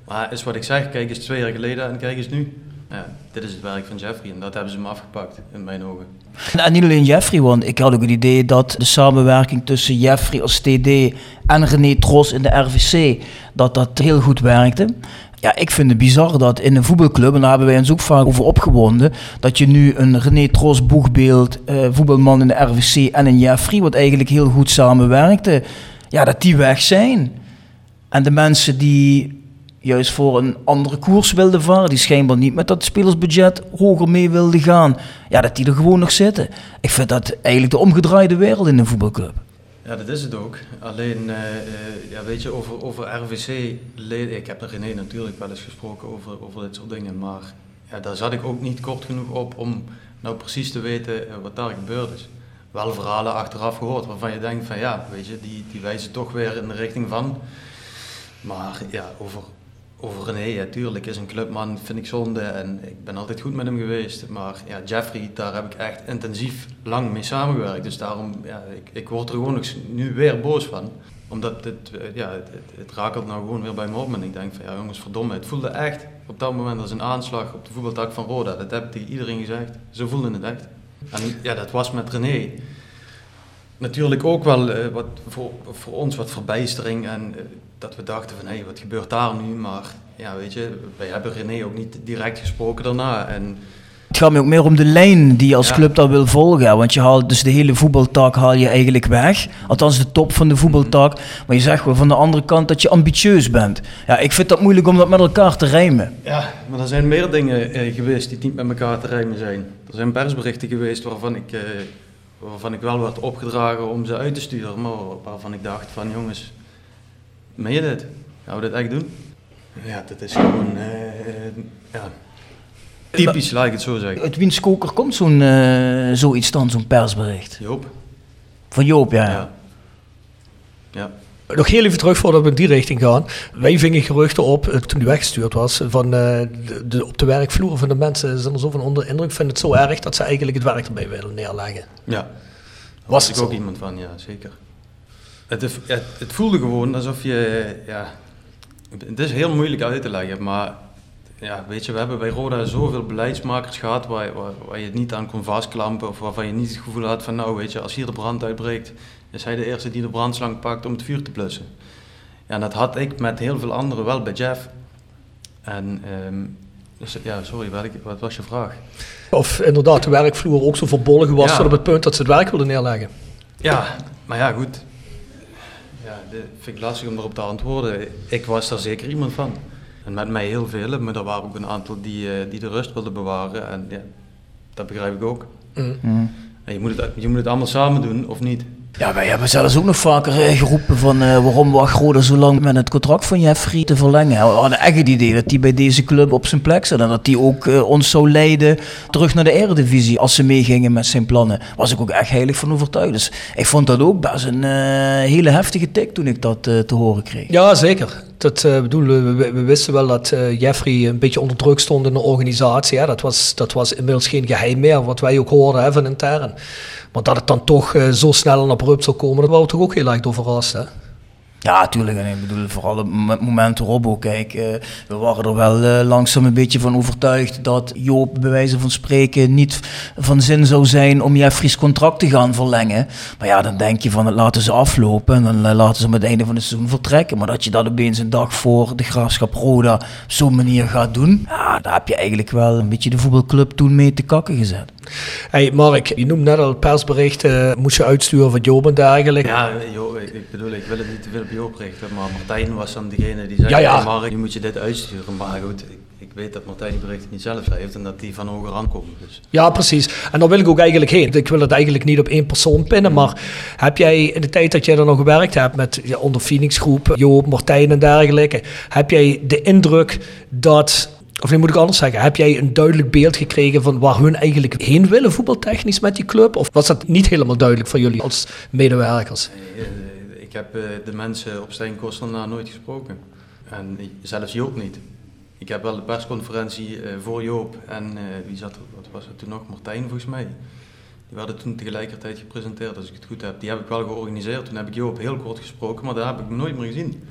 Maar is wat ik zeg, kijk eens twee jaar geleden en kijk eens nu. Ja, dit is het werk van Jeffrey en dat hebben ze hem afgepakt, in mijn ogen. En niet alleen Jeffrey, want ik had ook het idee dat de samenwerking tussen Jeffrey als TD en René Tros in de RVC, dat dat heel goed werkte. Ja, ik vind het bizar dat in een voetbalclub, en daar hebben wij ons ook vaak over opgewonden, dat je nu een René Tros boegbeeld, eh, voetbalman in de RVC en een Jeffrey, wat eigenlijk heel goed samenwerkte, ja, dat die weg zijn. En de mensen die juist voor een andere koers wilden varen, die schijnbaar niet met dat spelersbudget hoger mee wilden gaan, ja, dat die er gewoon nog zitten. Ik vind dat eigenlijk de omgedraaide wereld in een voetbalclub. Ja, dat is het ook. Alleen, eh, eh, ja, weet je, over, over RVC-leden, ik heb er René natuurlijk wel eens gesproken over, over dit soort dingen, maar ja, daar zat ik ook niet kort genoeg op om nou precies te weten eh, wat daar gebeurd is. Wel verhalen achteraf gehoord waarvan je denkt van ja, weet je, die, die wijzen toch weer in de richting van. Maar ja, over, over René, ja, tuurlijk is een clubman, vind ik zonde en ik ben altijd goed met hem geweest. Maar ja, Jeffrey, daar heb ik echt intensief lang mee samengewerkt. Dus daarom, ja, ik, ik word er gewoon nu weer boos van. Omdat het, eh, ja, het, het, rakelt nou gewoon weer bij me op en ik denk van ja jongens, verdomme, het voelde echt op dat moment als een aanslag op de voetbaltak van Roda. Dat heb ik tegen iedereen gezegd. Zo voelde het echt. En ja, dat was met René natuurlijk ook wel eh, wat voor, voor ons wat verbijstering en eh, dat we dachten van hé, wat gebeurt daar nu? Maar ja, weet je, wij hebben René ook niet direct gesproken daarna. En Het gaat me ook meer om de lijn die je als Ja. club dan wil volgen. Want je haalt dus de hele voetbaltak haal je eigenlijk weg. Althans de top van de voetbaltak. Maar je zegt wel van de andere kant dat je ambitieus bent. Ja, ik vind dat moeilijk om dat met elkaar te rijmen. ja, maar er zijn meer dingen eh, geweest die niet met elkaar te rijmen zijn. Er zijn persberichten geweest waarvan ik, eh, waarvan ik wel werd opgedragen om ze uit te sturen, maar waarvan ik dacht van jongens, meen je dit? Gaan we dit echt doen? Ja, dat is gewoon, eh, ja, typisch, laat ik het zo zeggen. Uit wiens koker komt zo'n, eh, zoiets dan, zo'n persbericht? Joop. Van Joop, ja. Ja. Ja. Nog heel even terug voordat we in die richting gaan. Wij vingen geruchten op, eh, toen hij weggestuurd was, van eh, de, de- op de werkvloer van de mensen zijn er zo van onder de indruk, vinden het zo erg dat ze eigenlijk het werk erbij willen neerleggen. Ja. Daar Was ik ook zo? iemand van, ja, zeker. Het, is- het, het voelde gewoon alsof je, ja, het is heel moeilijk uit te leggen, maar ja, weet je, we hebben bij Roda zoveel beleidsmakers gehad waar, waar, waar je het niet aan kon vastklampen of waarvan je niet het gevoel had van, nou weet je, als hier de brand uitbreekt, is hij de eerste die de brandslang pakt om het vuur te blussen. Ja, en dat had ik met heel veel anderen wel bij Jeff. En, ehm, dus, ja, sorry, wat, was je vraag? Of inderdaad de werkvloer ook zo verbolgen was Ja. tot op het punt dat ze het werk wilden neerleggen. Ja, maar ja, goed. Ja, dat vind ik lastig om erop te antwoorden. Ik was daar zeker iemand van. En met mij heel veel, maar er waren ook een aantal die, eh, die de rust wilden bewaren. En ja, dat begrijp ik ook. Mm. En je, moet het, je moet het allemaal samen doen, of niet? Ja, wij hebben zelfs ook nog vaker eh, geroepen van eh, waarom wacht Roda zo lang met het contract van Jeffrey te verlengen. We hadden echt het idee dat hij bij deze club op zijn plek zat en dat hij ook eh, ons zou leiden terug naar de Eredivisie als ze meegingen met zijn plannen. Was ik ook echt heilig van overtuigd. Dus ik vond dat ook best een hele heftige tik toen ik dat te horen kreeg. Ja, zeker. Dat eh, bedoel, we, wisten wel dat eh, Jeffrey een beetje onder druk stond in de organisatie. Hè. Dat, was, dat was inmiddels geen geheim meer, wat wij ook hoorden hè, van intern. Maar dat het dan toch eh, zo snel en abrupt zou komen, dat waren we toch ook heel erg door. Hè? Ja, tuurlijk. En ik bedoel, vooral op het moment erop ook. Kijk, uh, we waren er wel uh, langzaam een beetje van overtuigd dat Joop, bij wijze van spreken, niet van zin zou zijn om Jeffries contract te gaan verlengen. Maar ja, dan denk je van het laten ze aflopen en dan laten ze hem het einde van het seizoen vertrekken. Maar dat je dat opeens een dag voor de graafschap Roda op zo'n manier gaat doen, ja, daar heb je eigenlijk wel een beetje de voetbalclub toen mee te kakken gezet. Hey Mark, je noemt net al persberichten, moest je uitsturen van Joop en dergelijke. Ja, joh, ik bedoel, ik wil het niet te veel op Joop richten, maar Martijn was dan degene die zei, ja, ja. Mark, nu moet je dit uitsturen. Maar goed, ik, ik weet dat Martijn die berichten niet zelf heeft en dat die van hoger aankomen. Dus. Ja, precies. En daar wil ik ook eigenlijk heen. Ik wil het eigenlijk niet op één persoon pinnen, maar heb jij in de tijd dat jij er nog gewerkt hebt met ja, onder Phoenix Groep, Joop, Martijn en dergelijke, heb jij de indruk dat of nu moet ik anders zeggen, heb jij een duidelijk beeld gekregen van waar hun eigenlijk heen willen voetbaltechnisch met die club? Of was dat niet helemaal duidelijk voor jullie als medewerkers? Nee, eh, ik heb eh, de mensen op Stijn na nooit gesproken. En zelfs Joop niet. Ik heb wel de persconferentie eh, voor Joop en wie zat er, wat was het toen nog, Martijn volgens mij. Die werden toen tegelijkertijd gepresenteerd, als ik het goed heb. Die heb ik wel georganiseerd. Toen heb ik Joop heel kort gesproken, maar daar heb ik hem nooit meer gezien.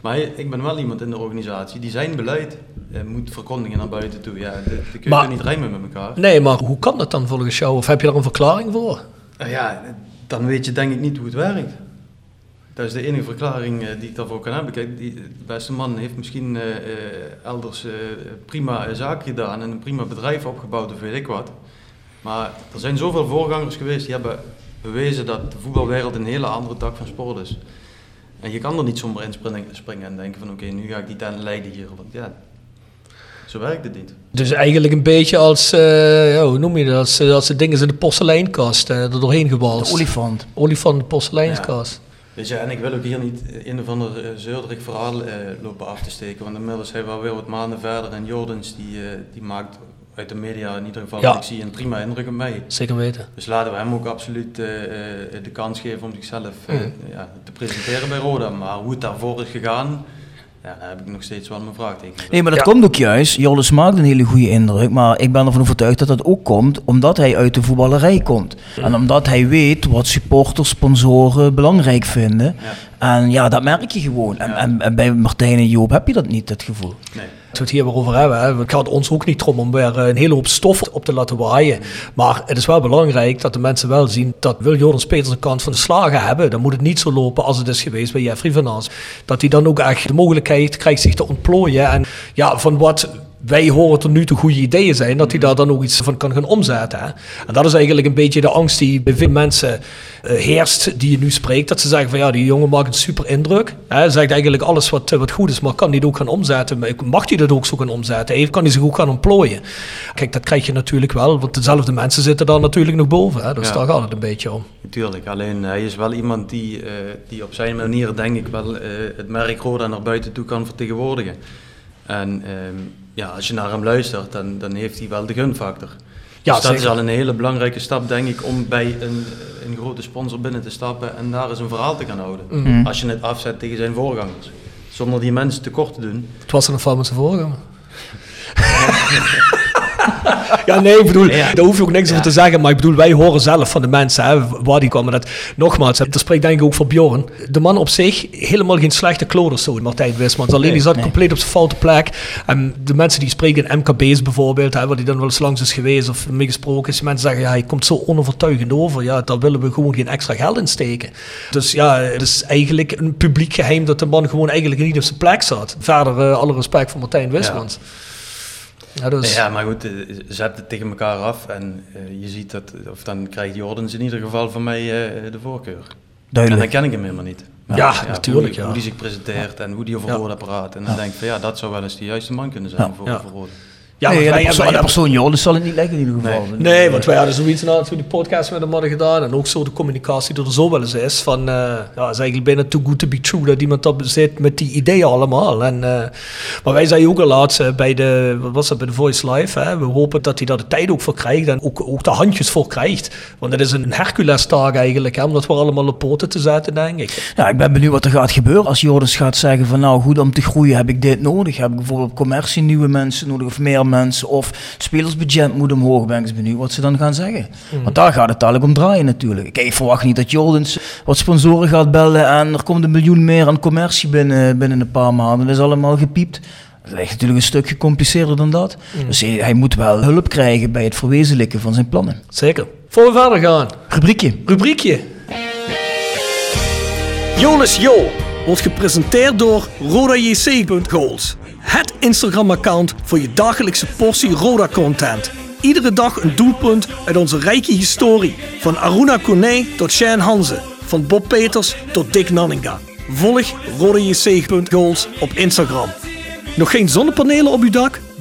Maar ik ben wel iemand in de organisatie die zijn beleid moet verkondigen naar buiten toe. Ja, dat, kun je niet rijmen met elkaar. Nee, maar hoe kan dat dan volgens jou? Of heb je daar een verklaring voor? Ja, dan weet je denk ik niet hoe het werkt. Dat is de enige verklaring uh, die ik daarvoor kan hebben. Kijk, die, de beste man heeft misschien elders prima zaken gedaan en een prima bedrijf opgebouwd of weet ik wat. Maar er zijn zoveel voorgangers geweest die hebben bewezen dat de voetbalwereld een hele andere tak van sport is. En je kan er niet zomaar in springen en denken van oké, nu ga ik die tent leiden hier. Want ja, zo werkt het niet. Dus eigenlijk een beetje als, uh, ja, hoe noem je dat, als, als de dingen in de porseleinkast uh, er doorheen gewalst. De olifant. Olifant in de porseleinkast. Weet je, en ik wil ook hier niet een of ander uh, zeurderig verhaal lopen af te steken, want inmiddels zijn we alweer wat maanden verder en Jordens die, die maakt uit de media in ieder geval, ja. ik zie een prima indruk op mij. Zeker weten. Dus laten we hem ook absoluut de kans geven om zichzelf uh, ja, te presenteren bij Roda. Maar hoe het daarvoor is gegaan, ja, daar heb ik nog steeds wel mijn vraagteken. Nee, maar dat komt ook juist. Jolis maakt een hele goede indruk. Maar ik ben ervan overtuigd dat dat ook komt omdat hij uit de voetballerij komt. En omdat hij weet wat supporters, sponsoren belangrijk vinden. En ja, dat merk je gewoon. En, en, en, bij Martijn en Joop heb je dat niet, dat gevoel. Nee we het hier weer over hebben. Het gaat ons ook niet om om weer eh, een hele hoop stof op te laten waaien. Maar het is wel belangrijk dat de mensen wel zien dat wil Jordan Peters een kant van de slagen hebben, dan moet het niet zo lopen als het is geweest bij Jeffrey van. Dat hij dan ook echt de mogelijkheid krijgt zich te ontplooien. En ja, van wat wij horen tot nu toe goede ideeën zijn, dat hij daar dan ook iets van kan gaan omzetten. Hè? En dat is eigenlijk een beetje de angst die bij veel mensen uh, heerst, die je nu spreekt. Dat ze zeggen van ja, die jongen maakt een super indruk. Hij zegt eigenlijk alles wat, wat goed is, maar kan hij het ook gaan omzetten? Mag hij dat ook zo gaan omzetten? Kan hij zich ook gaan ontplooien? Kijk, dat krijg je natuurlijk wel, want dezelfde mensen zitten daar natuurlijk nog boven. Hè? Dus daar gaat het een beetje om. Tuurlijk, alleen hij is wel iemand die, uh, die op zijn manier, denk ik wel, uh, het merk Roda naar buiten toe kan vertegenwoordigen. En ehm, ja, als je naar hem luistert, dan, dan heeft hij wel de gunfactor. Ja, dus dat is al een hele belangrijke stap, denk ik, om bij een, een grote sponsor binnen te stappen en daar eens een verhaal te gaan houden. Mhm. Als je het afzet tegen zijn voorgangers. Zonder die mensen tekort te doen. Het was er een met zijn voorganger. Ja, nee, ik bedoel, daar hoef je ook niks over te zeggen. Maar ik bedoel, wij horen zelf van de mensen hè, waar die komen. Dat, nogmaals, dat spreekt denk ik ook voor Bjorn. De man op zich, helemaal geen slechte kloder zo, Martijn Wismans. Alleen die zat compleet op zijn foute plek. En de mensen die spreken in MKB's bijvoorbeeld, hè, waar die dan wel eens langs is geweest of meegesproken is. Mensen zeggen, ja, hij komt zo onovertuigend over. Ja, daar willen we gewoon geen extra geld in steken. Dus ja, het is eigenlijk een publiek geheim dat de man gewoon eigenlijk niet op zijn plek zat. Verder, uh, alle respect voor Martijn Wismans. Ja, dus... ja, maar goed, eh, zet het tegen elkaar af en uh, je ziet dat, of dan krijgt Jordans in ieder geval van mij uh, de voorkeur. Duidelijk. En dan ken ik hem helemaal niet. Maar, ja, ja, natuurlijk. Hoe, ja. hoe die zich presenteert en hoe die over woorden praat. En dan denk ik van ja, dat zou wel eens de juiste man kunnen zijn voor, voor. Ja, nee, wij, persoon, wij, persoon Jolis zal het niet leggen in ieder geval. Nee, nee want wij hadden zoiets nadat we die podcast met hem hadden gedaan. En ook zo de communicatie die er zo wel eens is. Van, uh, ja, is eigenlijk bijna too good to be true dat iemand dat zit met die ideeën allemaal. En, uh, maar wij zeiden ook al laatst uh, bij de, wat was dat, bij de Voice Live. Hè, we hopen dat hij daar de tijd ook voor krijgt en ook, ook de handjes voor krijgt. Want het is een Hercules-taak eigenlijk, hè, om dat voor allemaal op poten te zetten, denk ik. Ja, ik ben benieuwd wat er gaat gebeuren als Joris gaat zeggen van nou goed, om te groeien heb ik dit nodig. Heb ik bijvoorbeeld commercie nieuwe mensen nodig of meer mensen of spelersbudget moet omhoog. Ben ik benieuwd wat ze dan gaan zeggen. Want daar gaat het dadelijk om draaien natuurlijk. Kijk, ik verwacht niet dat Jordens wat sponsoren gaat bellen en er komt een miljoen meer aan commercie binnen, binnen een paar maanden. Dat is allemaal gepiept. Dat ligt natuurlijk een stuk gecompliceerder dan dat. Dus hij, hij moet wel hulp krijgen bij het verwezenlijken van zijn plannen. Zeker. Voor we verder gaan. Rubriekje. Rubriekje. Jonas Jo wordt gepresenteerd door RodaJC.goals. Het Instagram-account voor je dagelijkse portie Roda-content. Iedere dag een doelpunt uit onze rijke historie. Van Aruna Kone tot Shane Hanze. Van Bob Peters tot Dick Nanninga. Volg RodaJC.goals op Instagram. Nog geen zonnepanelen op uw dak?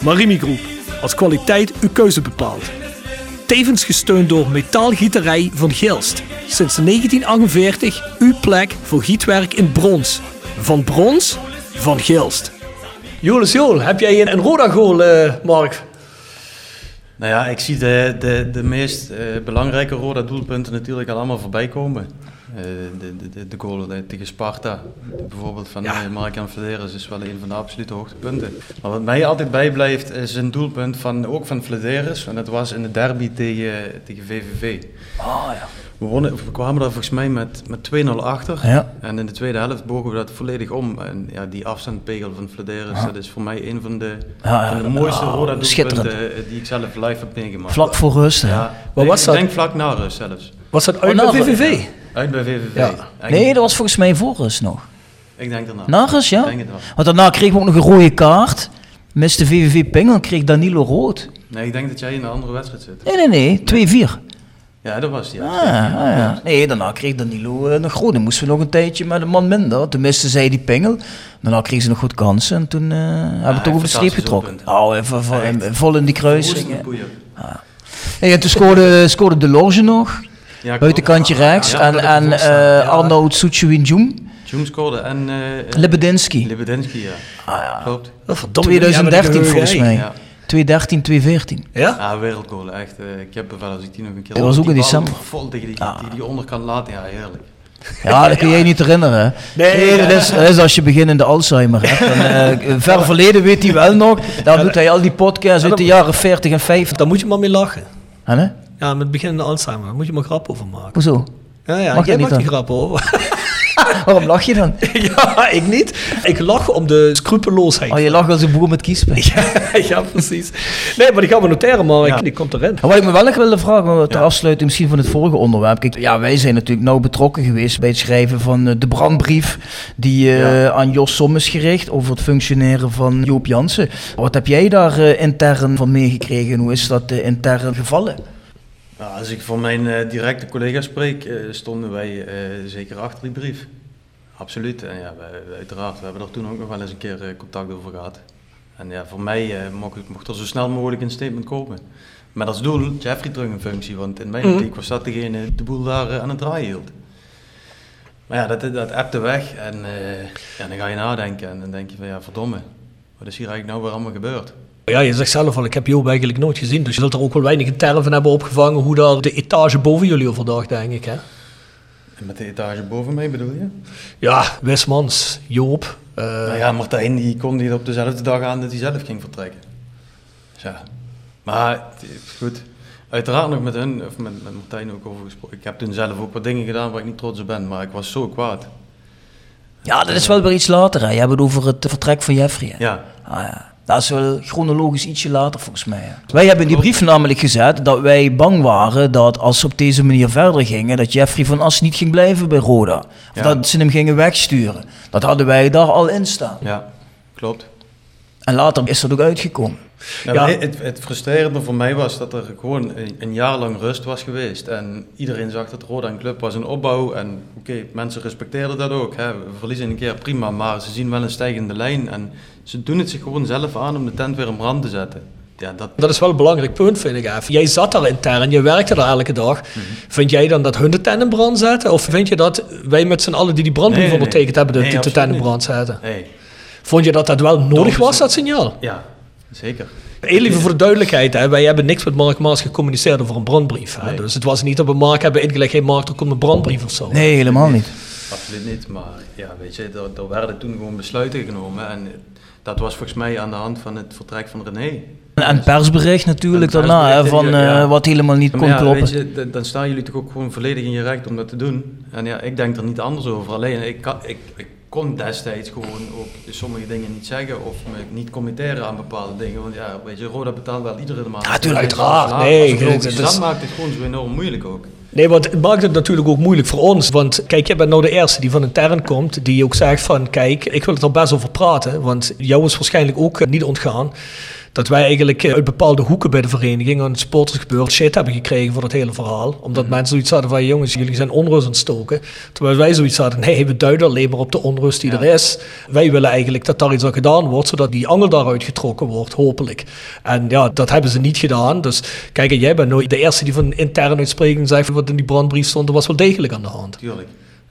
Marimi Groep, als kwaliteit uw keuze bepaalt. Tevens gesteund door Metaalgieterij van Gilst. Sinds 1948 uw plek voor gietwerk in brons. Van brons, van Gilst. Jolis Joel, heb jij een, een Roda goal, eh, Mark? Nou ja, ik zie de, de, de meest eh, belangrijke rode doelpunten natuurlijk al allemaal voorbij komen. Eh, de, de, de, de goal eh, tegen Sparta, bijvoorbeeld van Ja. ja. Mark-Jan Flederis, is wel een van de absolute hoogtepunten. Maar wat mij altijd bijblijft is een doelpunt van, ook van Flederis. En dat was in de derby tegen, tegen VVV. Ah ja. We, wonnen, we kwamen daar volgens mij met, met 2-0 achter. Ja. En in de tweede helft bogen we dat volledig om. En ja, die afstandpegel van Flederis, dat is voor mij een van de, Ja, ja. van de mooiste Ah, doelpunten eh, die ik zelf live heb meegemaakt. Vlak voor rust. hè? Ja, Wat ik was dat? denk vlak na rust zelfs. Was dat uit Oh, VVV? Uit bij VVV. Ja. Nee, dat was volgens mij voor rust nog. Ik denk daarna. Na rust, ja? Ik denk het wel. Want daarna kregen we ook nog een rode kaart. Miste VVV Pingel, kreeg Danilo rood. Nee, ik denk dat jij in een andere wedstrijd zit. Nee, nee, nee. 2-4. Ja, dat was die. Ah, ah, ja. Nee, daarna kreeg Danilo eh, nog groot. Dan moesten we nog een tijdje met een man minder. Toen miste zij die pingel. Daarna kreeg ze nog goed kansen. En toen eh, hebben we toch over de streep getrokken. Oh, even, vol, in die kruising. Hey, en toen scoorde, scoorde De Loge nog. Ja, Buitenkantje rechts. Ja, en dat en eh. Ja. Arnoud Soetjewin-Jum. Jung scoorde en... eh Lebedinski. Lebedinski, ja. Ah, ja. Klopt. Oh, verdomme, jullie hebben 2013 een volgens mij. Ja. 2013, 2014. hè? Ja? Ja, wereldgoal, echt. eh, ik heb er wel als ik die nog een keer... Dat was ook die in december. Vol tegen die, Ah. die, die onderkant laten, ja, heerlijk. Ja, dat kun jij niet herinneren. hè? Nee, dat, is, dat is als je beginnende Alzheimer hebt. En, eh, ver verleden weet hij wel nog. Daar doet hij al die podcasts uit de jaren 40 en 50. Daar moet je maar mee lachen. Hè? Ja, met beginnende Alzheimer. Daar moet je maar grap over maken. Hoezo? Ja, ja, Mag jij maakt die grap over. Waarom lach je dan? ja, ik niet. Ik lach om de scrupeloosheid. Oh, je lacht als een boer met kiespijn. ja, precies. Nee, maar die gaan we noteren, maar Ja. die komt erin. Wat ik me wel nog wilde vragen, ter Ja. afsluiting misschien van het vorige onderwerp. Kijk, ja, wij zijn natuurlijk nauw betrokken geweest bij het schrijven van eh, de brandbrief die eh, aan Jos Som is gericht over het functioneren van Joop Jansen. Wat heb jij daar eh, intern van meegekregen en hoe is dat intern gevallen? Nou, als ik voor mijn eh, directe collega's spreek, eh, stonden wij eh, zeker achter die brief. Absoluut. En ja, wij, uiteraard, we hebben er toen ook nog wel eens een keer contact over gehad. En ja, voor mij mocht, mocht er zo snel mogelijk een statement komen. Met als doel Jeffrey terug in functie, want in mijn optiek was dat degene die de boel daar aan het draaien hield. Maar ja, dat, dat appte weg en ja, dan ga je nadenken en dan denk je van ja, verdomme, wat is hier eigenlijk nou weer allemaal gebeurd? Ja, je zegt zelf al, ik heb Joop eigenlijk nooit gezien. Dus je zult er ook wel weinig een term van hebben opgevangen hoe daar de etage boven jullie overdag, denk ik. Hè? En met de etage boven mij bedoel je? Ja, Wismans, Joop. eh, Nou ja, Martijn die kon die op dezelfde dag aan dat hij zelf ging vertrekken. Dus ja. Maar het is goed. Uiteraard nog met hun, of met, met Martijn ook over gesproken. Ik heb toen zelf ook wat dingen gedaan waar ik niet trots op ben, maar ik was zo kwaad. Ja, dat is wel weer iets later. Hè. Je hebt het over het vertrek van Jeffrey. Hè. Ja, Ah, ja. Dat is wel chronologisch ietsje later volgens mij. Wij hebben in die brief namelijk gezet dat wij bang waren dat als ze op deze manier verder gingen, dat Jeffrey van As niet ging blijven bij Roda. Of Ja. dat ze hem gingen wegsturen. Dat hadden wij daar al in staan. ja, klopt. En later is dat ook uitgekomen. Ja. Het, het frustrerende voor mij was dat er gewoon een, een jaar lang rust was geweest. En iedereen zag dat Roda een club was in opbouw. En oké, mensen respecteerden dat ook. Hè. We verliezen een keer prima, maar ze zien wel een stijgende lijn. En ze doen het zich gewoon zelf aan om de tent weer in brand te zetten. ja, dat... dat is wel een belangrijk punt, vind ik even. Jij zat daar intern, je werkte daar elke dag. Mhm. Vind jij dan dat hun de tent in brand zetten? Of vind je dat wij met z'n allen die die brandbrief Nee, nee, ondertekend hebben, de, nee, de, tent in brand zetten? Vond je dat dat wel nodig was, dat signaal? ja, zeker. Heel even voor de duidelijkheid, hè. wij hebben niks met Mark Maas gecommuniceerd over een brandbrief. Hè. Nee. Dus het was niet dat we Mark hebben ingelegd, hey Mark, er komt een brandbrief of zo. Nee, helemaal niet. Absoluut niet, maar ja, weet je, er, er werden toen gewoon besluiten genomen en dat was volgens mij aan de hand van het vertrek van René. En het persbericht natuurlijk daarna, persbericht, van ja. eh, wat helemaal niet Maar kon ja, kloppen. je, dan staan jullie toch ook gewoon volledig in je recht om dat te doen. En ja, ik denk er niet anders over. Alleen, ik, kan, ik, ik kon destijds gewoon ook sommige dingen niet zeggen of me niet committeren aan bepaalde dingen. Want ja, weet je, Roda betaalt wel iedere maand. Ja, tuurlijk, Mensen uiteraard. Nee, is, dat maakt het gewoon zo enorm moeilijk ook. Nee, want het maakt het natuurlijk ook moeilijk voor ons. Want kijk, jij bent nou de eerste die van intern komt, die ook zegt van, kijk, ik wil het er best over praten. Want jou is waarschijnlijk ook niet ontgaan dat wij eigenlijk eh, uit bepaalde hoeken bij de vereniging aan het supportersgebeuren shit hebben gekregen voor het hele verhaal. Omdat mensen zoiets hadden van, jongens, jullie zijn onrust aan het stoken. Terwijl wij zoiets hadden, nee, we duiden alleen maar op de onrust die Ja. er is. Wij willen eigenlijk dat daar iets aan gedaan wordt, zodat die angel daaruit getrokken wordt, hopelijk. En ja, dat hebben ze niet gedaan. Dus kijk, en jij bent nooit de eerste die van intern uitspreking zegt wat in die brandbrief stond, er was wel degelijk aan de hand. Tuurlijk.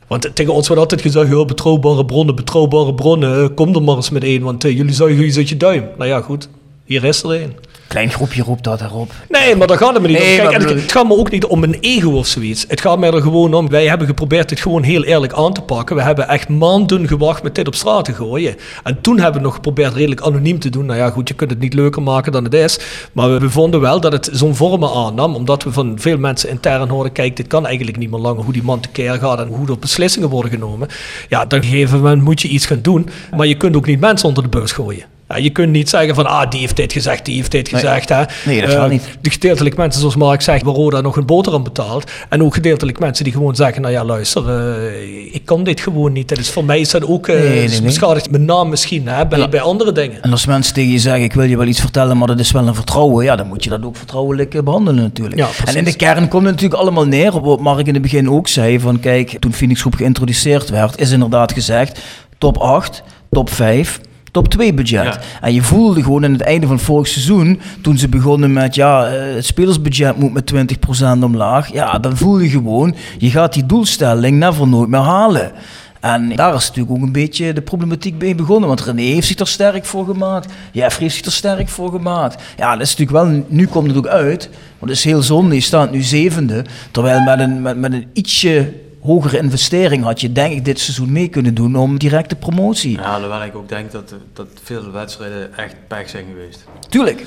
Want tegen ons wordt altijd gezegd, betrouwbare bronnen, betrouwbare bronnen, eh, kom er maar eens met één, want eh, jullie zuigen iets uit je duim. Nou ja, goed, hier is er één. Klein groepje roept dat erop. Nee, maar daar gaat het me niet Nee, om. Kijk, het, het gaat me ook niet om een ego of zoiets. Het gaat mij er gewoon om, wij hebben geprobeerd dit gewoon heel eerlijk aan te pakken. We hebben echt maanden gewacht met dit op straat te gooien. En toen hebben we nog geprobeerd redelijk anoniem te doen. Nou ja, goed, je kunt het niet leuker maken dan het is. Maar we, we vonden wel dat het zo'n vormen aannam, omdat we van veel mensen intern hoorden, kijk, dit kan eigenlijk niet meer langer, hoe die man tekeer gaat en hoe er beslissingen worden genomen. Ja, dan gegeven moment moet je iets gaan doen. Maar je kunt ook niet mensen onder de bus gooien. Ja, je kunt niet zeggen van, ah, die heeft dit gezegd, die heeft dit Nee. gezegd. Hè. Nee, dat gaat niet. de gedeeltelijk mensen, zoals Mark zegt, waar Roda nog een boterham betaalt. En ook gedeeltelijk mensen die gewoon zeggen, nou ja, luister, eh, ik kan dit gewoon niet. Dat is, voor mij is dat ook eh, Nee, nee, nee. beschadigt mijn naam misschien, hè, bij, Ja. bij andere dingen. En als mensen tegen je zeggen, ik wil je wel iets vertellen, maar dat is wel een vertrouwen, ja, dan moet je dat ook vertrouwelijk eh, behandelen natuurlijk. Ja, en in de kern komt het natuurlijk allemaal neer op wat Mark in het begin ook zei, van kijk, toen Phoenix Groep geïntroduceerd werd, is inderdaad gezegd, top 8, top 5, top 2 budget. Ja. En je voelde gewoon in het einde van vorig seizoen, toen ze begonnen met, ja, eh, het spelersbudget moet met 20% omlaag, ja, dan voel je gewoon, je gaat die doelstelling never nooit meer halen. En daar is natuurlijk ook een beetje de problematiek bij begonnen. Want René heeft zich er sterk voor gemaakt. Jeffrey heeft zich er sterk voor gemaakt. Ja, dat is natuurlijk wel... Nu komt het ook uit. Want het is heel zonde. Je staat nu zevende. Terwijl met een, met, met een ietsje hogere investering had je denk ik dit seizoen mee kunnen doen om directe promotie. Ja, alhoewel ik ook denk dat, dat veel wedstrijden echt pech zijn geweest. Tuurlijk.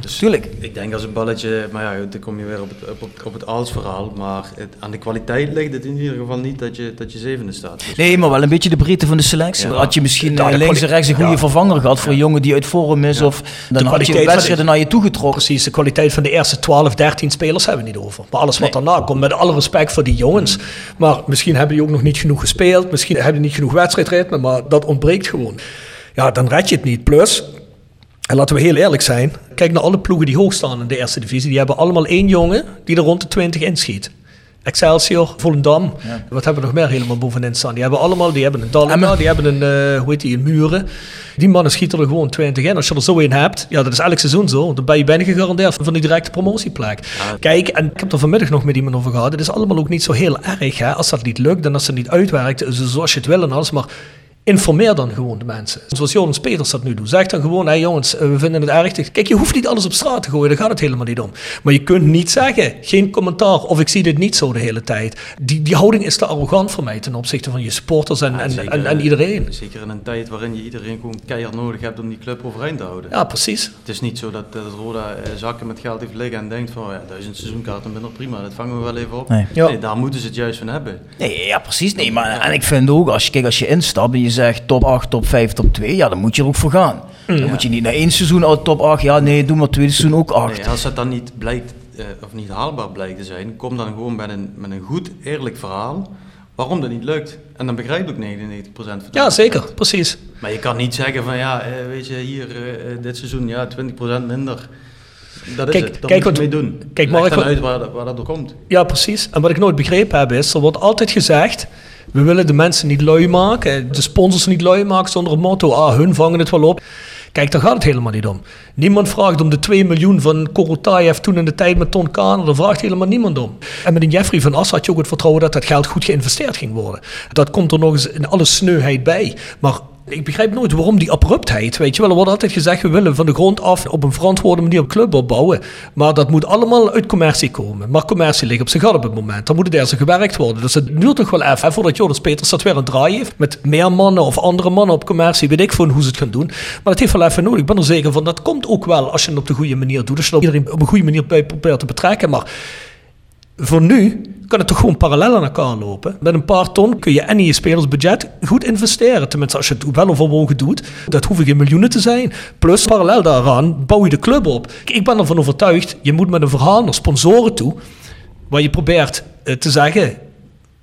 Dus Tuurlijk. Ik denk als een balletje, maar ja, dan kom je weer op het, op, op, het als-verhaal. Maar het, aan de kwaliteit ligt het in ieder geval niet dat je, dat je zevende staat. Dus Nee, maar wel een beetje de breedte van de selectie. Ja. had je misschien Ja, eh, links en rechts een goede ja. vervanger gehad voor een jongen die uit vorm is. Of dan had je wedstrijden naar je toe getrokken. Precies, de kwaliteit van de eerste 12, 13 spelers hebben we niet over. Maar alles wat Nee. daarna komt, met alle respect voor die jongens. Maar misschien hebben die ook nog niet genoeg gespeeld. Misschien hebben die niet genoeg wedstrijdritme, maar dat ontbreekt gewoon. Ja, dan red je het niet. Plus, en laten we heel eerlijk zijn. Kijk naar alle ploegen die hoog staan in de eerste divisie. Die hebben allemaal één jongen die er rond de 20 inschiet. Excelsior, Volendam. Wat hebben we nog meer helemaal bovenin staan? Die hebben allemaal, die hebben een Dalma, die hebben een, eh, hoe heet die, een Muren. Die mannen schieten er gewoon 20 in. Als je er zo een hebt, ja, dat is elk seizoen zo. Dan ben je bijna gegarandeerd van die directe promotieplek. Kijk, en ik heb er vanmiddag nog met iemand over gehad. Het is allemaal ook niet zo heel erg, hè. Als dat niet lukt en als het niet uitwerkt, zo- zoals je het wil en alles, maar... Informeer dan gewoon de mensen. Zoals Jonas Peters dat nu doet. Zeg dan gewoon, hé jongens, eh, we vinden het erg. Kijk, je hoeft niet alles op straat te gooien, daar gaat het helemaal niet om. Maar je kunt niet zeggen, geen commentaar, of ik zie dit niet zo de hele tijd. Die, die houding is te arrogant voor mij ten opzichte van je supporters en, Ja, en, zeker, en, en eh, iedereen. Zeker in een tijd waarin je iedereen gewoon keihard nodig hebt om die club overeind te houden. Ja, precies. Het is niet zo dat, dat Roda eh, zakken met geld heeft liggen en denkt van ja, duizend seizoenkaarten minder prima, dat vangen we wel even op. Nee. Ja. Nee, daar moeten ze het juist van hebben. Nee, ja, precies. Nee, maar en ik vind ook, als je, kijk, als je instapt en je zegt top 8, top 5, top 2, ja, dan moet je er ook voor gaan. Dan moet je niet na één seizoen al top 8, ja, nee, doe maar tweede seizoen ook 8. Nee, als dat dan niet blijkt, eh, of niet haalbaar blijkt te zijn, kom dan gewoon met een, met een goed, eerlijk verhaal waarom dat niet lukt. En dan begrijpt ook 99% van de Ja, zeker, precies. Maar je kan niet zeggen van ja, eh, weet je, hier eh, dit seizoen ja, 20% minder. Dat is Kijk, het, daar kijk moet je wat- mee doen. kijk, Leg Mark, dan wat- uit waar, dat- waar dat door komt. Ja, precies. En wat ik nooit begrepen heb is, er wordt altijd gezegd, we willen de mensen niet lui maken, de sponsors niet lui maken zonder het motto, ah, hun vangen het wel op. Kijk, daar gaat het helemaal niet om. Niemand vraagt om de 2 miljoen van Korotayev toen in de tijd met Ton Kaner. Daar vraagt helemaal niemand om. En met een Jeffrey van Ass had je ook het vertrouwen dat dat geld goed geïnvesteerd ging worden. Dat komt er nog eens in alle sneuheid bij. Maar ik begrijp nooit waarom die abruptheid. Weet je wel, er wordt altijd gezegd: we willen van de grond af op een verantwoorde manier een club opbouwen. Maar dat moet allemaal uit commercie komen. Maar commercie ligt op zijn gat op het moment. Dan moet het eerst gewerkt worden. Dus het duurt toch wel even voordat Joris Peters dat weer een draai heeft. Met meer mannen of andere mannen op commercie. Weet ik van hoe ze het gaan doen. Maar dat heeft wel even nodig. Ik ben er zeker van. Dat komt ook wel als je het op de goede manier doet. Als je iedereen op een goede manier probeert te betrekken. Maar voor nu kan het toch gewoon parallel aan elkaar lopen. Met een paar ton kun je en in je spelersbudget goed investeren. Tenminste, als je het wel overwogen doet. Dat hoeven geen miljoenen te zijn. Plus, parallel daaraan bouw je de club op. Ik ben ervan overtuigd, je moet met een verhaal naar sponsoren toe. Waar je probeert eh, te zeggen,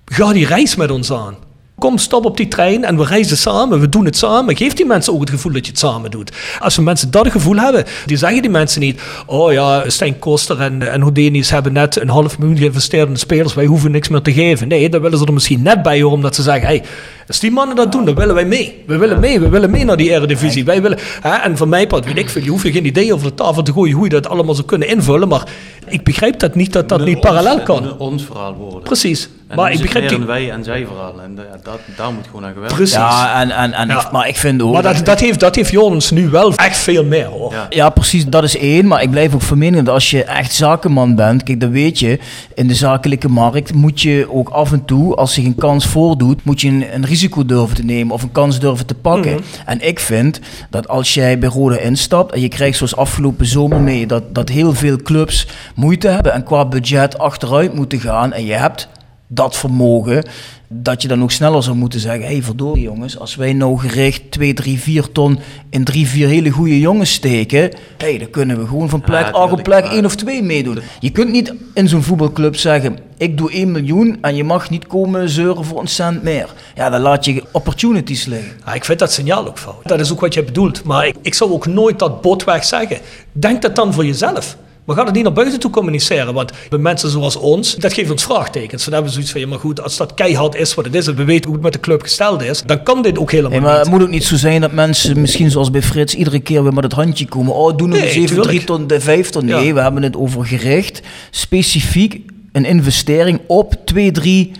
ga die reis met ons aan. Kom, stop op die trein en we reizen samen. We doen het samen. Geef die mensen ook het gevoel dat je het samen doet. Als we mensen dat gevoel hebben, die zeggen die mensen niet: Oh ja, Stijn Koster en, en Houdini's hebben net een half miljoen geïnvesteerd in de spelers. Wij hoeven niks meer te geven. Nee, dan willen ze er misschien net bij horen omdat ze zeggen: Hey, als die mannen dat doen, dan willen wij mee. We willen mee. We willen mee naar die Eredivisie. Wij willen, hè, en van mij part weet ik veel. Je hoeft geen idee over de tafel te gooien hoe je dat allemaal zou kunnen invullen. Maar ik begrijp dat niet dat dat niet parallel kan. Ons verhaal worden. Precies. En maar ik begrijp die... wij en zij verhaal. En dat, daar moet gewoon aan gewerkt Precies. Ja, en, en, en ja. maar ik vind ook... Maar dat, dat, heeft, dat heeft Jonens nu wel echt veel meer, hoor. Ja. ja. precies. Dat is één. Maar ik blijf ook van mening dat als je echt zakenman bent... Kijk, dat weet je. In de zakelijke markt moet je ook af en toe... Als zich een kans voordoet, moet je een, een risico durven te nemen... of een kans durven te pakken. Mm -hmm. En ik vind dat als jij bij Roda instapt... en je krijgt zoals afgelopen zomer mee... dat, dat heel veel clubs moeite hebben... en qua budget achteruit moeten gaan... en je hebt dat vermogen, dat je dan ook sneller zou moeten zeggen: hé, hey, verdorie jongens, als wij nou gericht 2, 3, 4 ton in 3, 4 hele goede jongens steken, hey, dan kunnen we gewoon van plek ja, op plek 1 of 2 meedoen. Je kunt niet in zo'n voetbalclub zeggen: ik doe 1 miljoen en je mag niet komen zeuren voor een cent meer. Ja, dan laat je opportunities liggen. Ja, ik vind dat signaal ook fout. Dat is ook wat je bedoelt. Maar ik, ik zou ook nooit dat botweg zeggen. Denk dat dan voor jezelf. We gaan het niet naar buiten toe communiceren. Want bij mensen zoals ons, dat geeft ons vraagtekens. Dan hebben we zoiets van, ja maar goed, als dat keihard is wat het is... en we weten hoe het met de club gesteld is... dan kan dit ook helemaal nee, maar niet. Het moet ook niet zo zijn dat mensen, misschien zoals bij Frits... iedere keer weer met het handje komen. Oh, doen we nee, 7, 3 ton, de 5 ton. Nee, ja. we hebben het over gericht. Specifiek een investering op 2, 3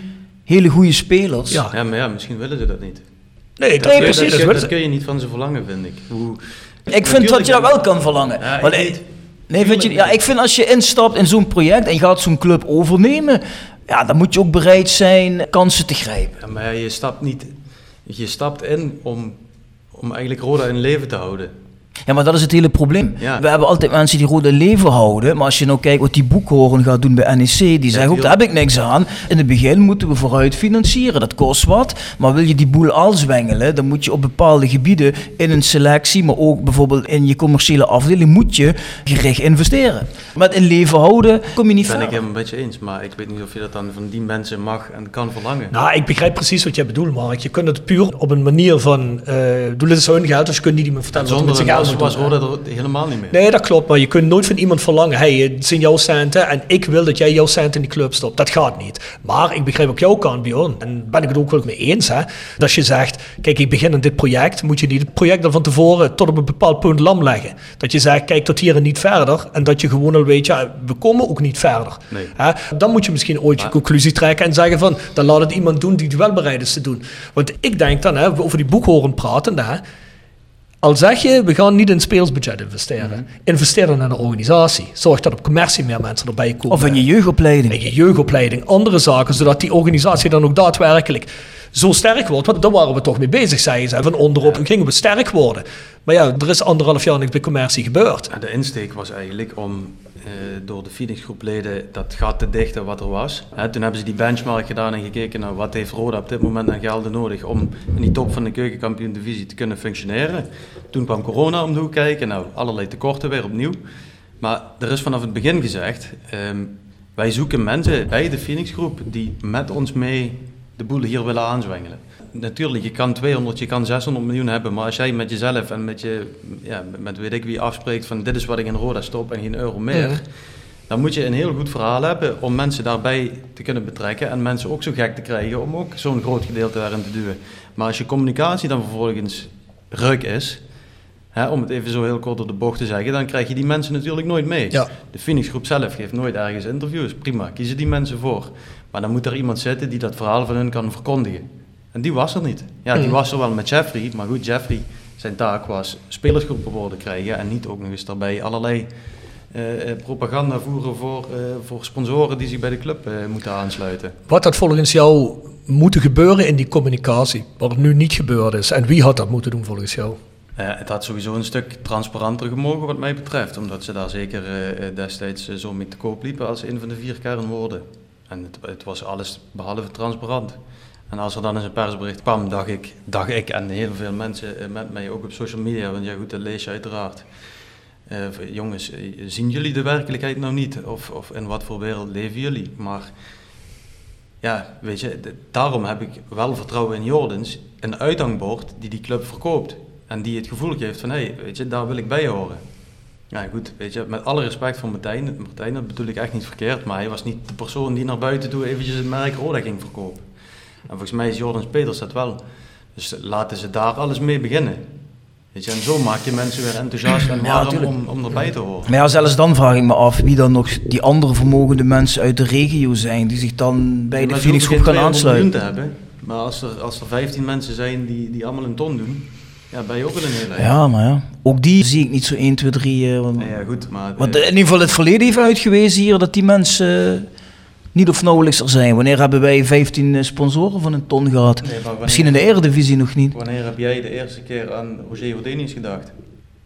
hele goede spelers. Ja. ja, maar ja, misschien willen ze dat niet. Nee, dat, nee dat, precies. Dat, dat, kun je niet van ze verlangen, vind ik. Hoe, ik vind dat je dat wel kan verlangen. Ja, Want, ik. Nee, vind je, ja, ik vind als je instapt in zo'n project en je gaat zo'n club overnemen, ja, dan moet je ook bereid zijn kansen te grijpen. Ja, maar je stapt niet, je stapt in om, om eigenlijk Roda in leven te houden. Ja, maar dat is het hele probleem. Ja. We hebben altijd mensen die Roda in leven houden. Maar als je nou kijkt wat die boekhoren gaat doen bij NEC, die zeggen ook, daar heb ik niks aan. In het begin moeten we vooruit financieren. Dat kost wat. Maar wil je die boel al zwengelen, dan moet je op bepaalde gebieden in een selectie, maar ook bijvoorbeeld in je commerciële afdeling, moet je gericht investeren. Met in leven houden kom je niet ben verder. ik helemaal een beetje eens, maar ik weet niet of je dat dan van die mensen mag en kan verlangen. Nou, ik begrijp precies wat jij bedoelt, Mark. Je kunt het puur op een manier van, uh, doe het is hun geld, dus je kunt niet iemand vertellen wat er met zijn geld was. Roda er helemaal niet meer. Nee, dat klopt, maar je kunt nooit van iemand verlangen, hey, het zijn jouw centen en ik wil dat jij jouw centen in die club stopt. Dat gaat niet. Maar ik begrijp ook jouw kant, Bjorn, en ben ik het ook wel mee eens, hè. Dat je zegt, kijk, ik begin aan dit project, moet je niet het project er van tevoren tot op een bepaald punt lam leggen. Dat je zegt, kijk tot hier en niet verder. En dat je gewoon al weet, ja, we komen ook niet verder. Nee. Hè? Dan moet je misschien ooit je conclusie trekken en zeggen van, dan laat het iemand doen die het wel bereid is te doen. Want ik denk dan, hè, over die boekhoren praten, hè, al zeg je, we gaan niet in het speelsbudget investeren. Mhm. Investeer dan in een organisatie. Zorg dat op commercie meer mensen erbij komen. Of in je jeugdopleiding. In je jeugdopleiding. Andere zaken, zodat die organisatie dan ook daadwerkelijk zo sterk wordt. Want daar waren we toch mee bezig, zei ze. Van onderop gingen we sterk worden. Maar ja, er is anderhalf jaar niks bij commercie gebeurd. En de insteek was eigenlijk om door de Phoenix groepleden dat gat te dichten wat er was. Hè, toen hebben ze die benchmark gedaan en gekeken naar wat heeft Roda op dit moment aan gelden nodig om in die top van de keukenkampioen divisie te kunnen functioneren. Toen kwam corona om de kijken, nou allerlei tekorten weer opnieuw. Maar er is vanaf het begin gezegd, um, wij zoeken mensen bij de Phoenix groep die met ons mee de boel hier willen aanzwengelen. Natuurlijk, je kan 200, je kan 600 miljoen hebben, maar als jij met jezelf en met, je, ja, met weet ik wie afspreekt van dit is wat ik in Roda stop en geen euro meer, ja. dan moet je een heel goed verhaal hebben om mensen daarbij te kunnen betrekken en mensen ook zo gek te krijgen om ook zo'n groot gedeelte daarin te duwen. Maar als je communicatie dan vervolgens ruk is, Hè, om het even zo heel kort door de bocht te zeggen, dan krijg je die mensen natuurlijk nooit mee. Ja. De Phoenix Groep zelf geeft nooit ergens interviews. Prima, kiezen die mensen voor. Maar dan moet er iemand zitten die dat verhaal van hun kan verkondigen. En die was er niet. Ja, die Mm. was er wel met Jeffrey, maar goed, Jeffrey, zijn taak was spelersgroepen worden krijgen en niet ook nog eens daarbij allerlei eh, eh, propaganda voeren voor, eh, voor sponsoren die zich bij de club moeten aansluiten. Wat had volgens jou moeten gebeuren in die communicatie, wat nu niet gebeurd is? En wie had dat moeten doen volgens jou? Het had sowieso een stuk transparanter gemogen wat mij betreft, omdat ze daar zeker destijds zo mee te koop liepen als een van de vier kernwoorden. En het, het was alles behalve transparant. En als er dan eens een persbericht kwam, dacht ik, ik en heel veel mensen eh, met mij ook op social media, want ja goed, dat lees je uiteraard. Eh, jongens, eh, zien jullie de werkelijkheid nou niet? Of, of in wat voor wereld leven jullie? Maar ja, weet je, daarom heb ik wel vertrouwen in Jordens, een uithangbord die die club verkoopt. En die het gevoel geeft van, hé, hey, weet je, daar wil ik bij horen. Ja, goed, weet je, met alle respect voor Martijn, Martijn, dat bedoel ik echt niet verkeerd, maar hij was niet de persoon die naar buiten toe eventjes het merk Roda ging verkopen. En volgens mij is Jordans Peters dat wel. Dus laten ze daar alles mee beginnen. Weet je, en zo maak je mensen weer enthousiast en warm tuurlijk. om, om erbij te horen. Maar ja, zelfs dan vraag ik me af wie dan nog die andere vermogende mensen uit de regio zijn die zich dan bij de Phoenix Groep gaan geen 200 miljoen aansluiten. te hebben. Maar als er, als er 15 mensen zijn die, die allemaal een ton doen, ja, ben je ook wel een hele Ja, maar ja, ook die zie ik niet zo 1, 2, 3. eh, want- Nee, ja, goed, maar... Want in ieder geval het verleden heeft uitgewezen hier dat die mensen niet of nauwelijks er zijn. Wanneer hebben wij 15 eh, sponsoren van een ton gehad? nee, maar wanneer- Misschien in de Eredivisie nog niet. Wanneer heb jij de eerste keer aan Roger Houdinius gedacht?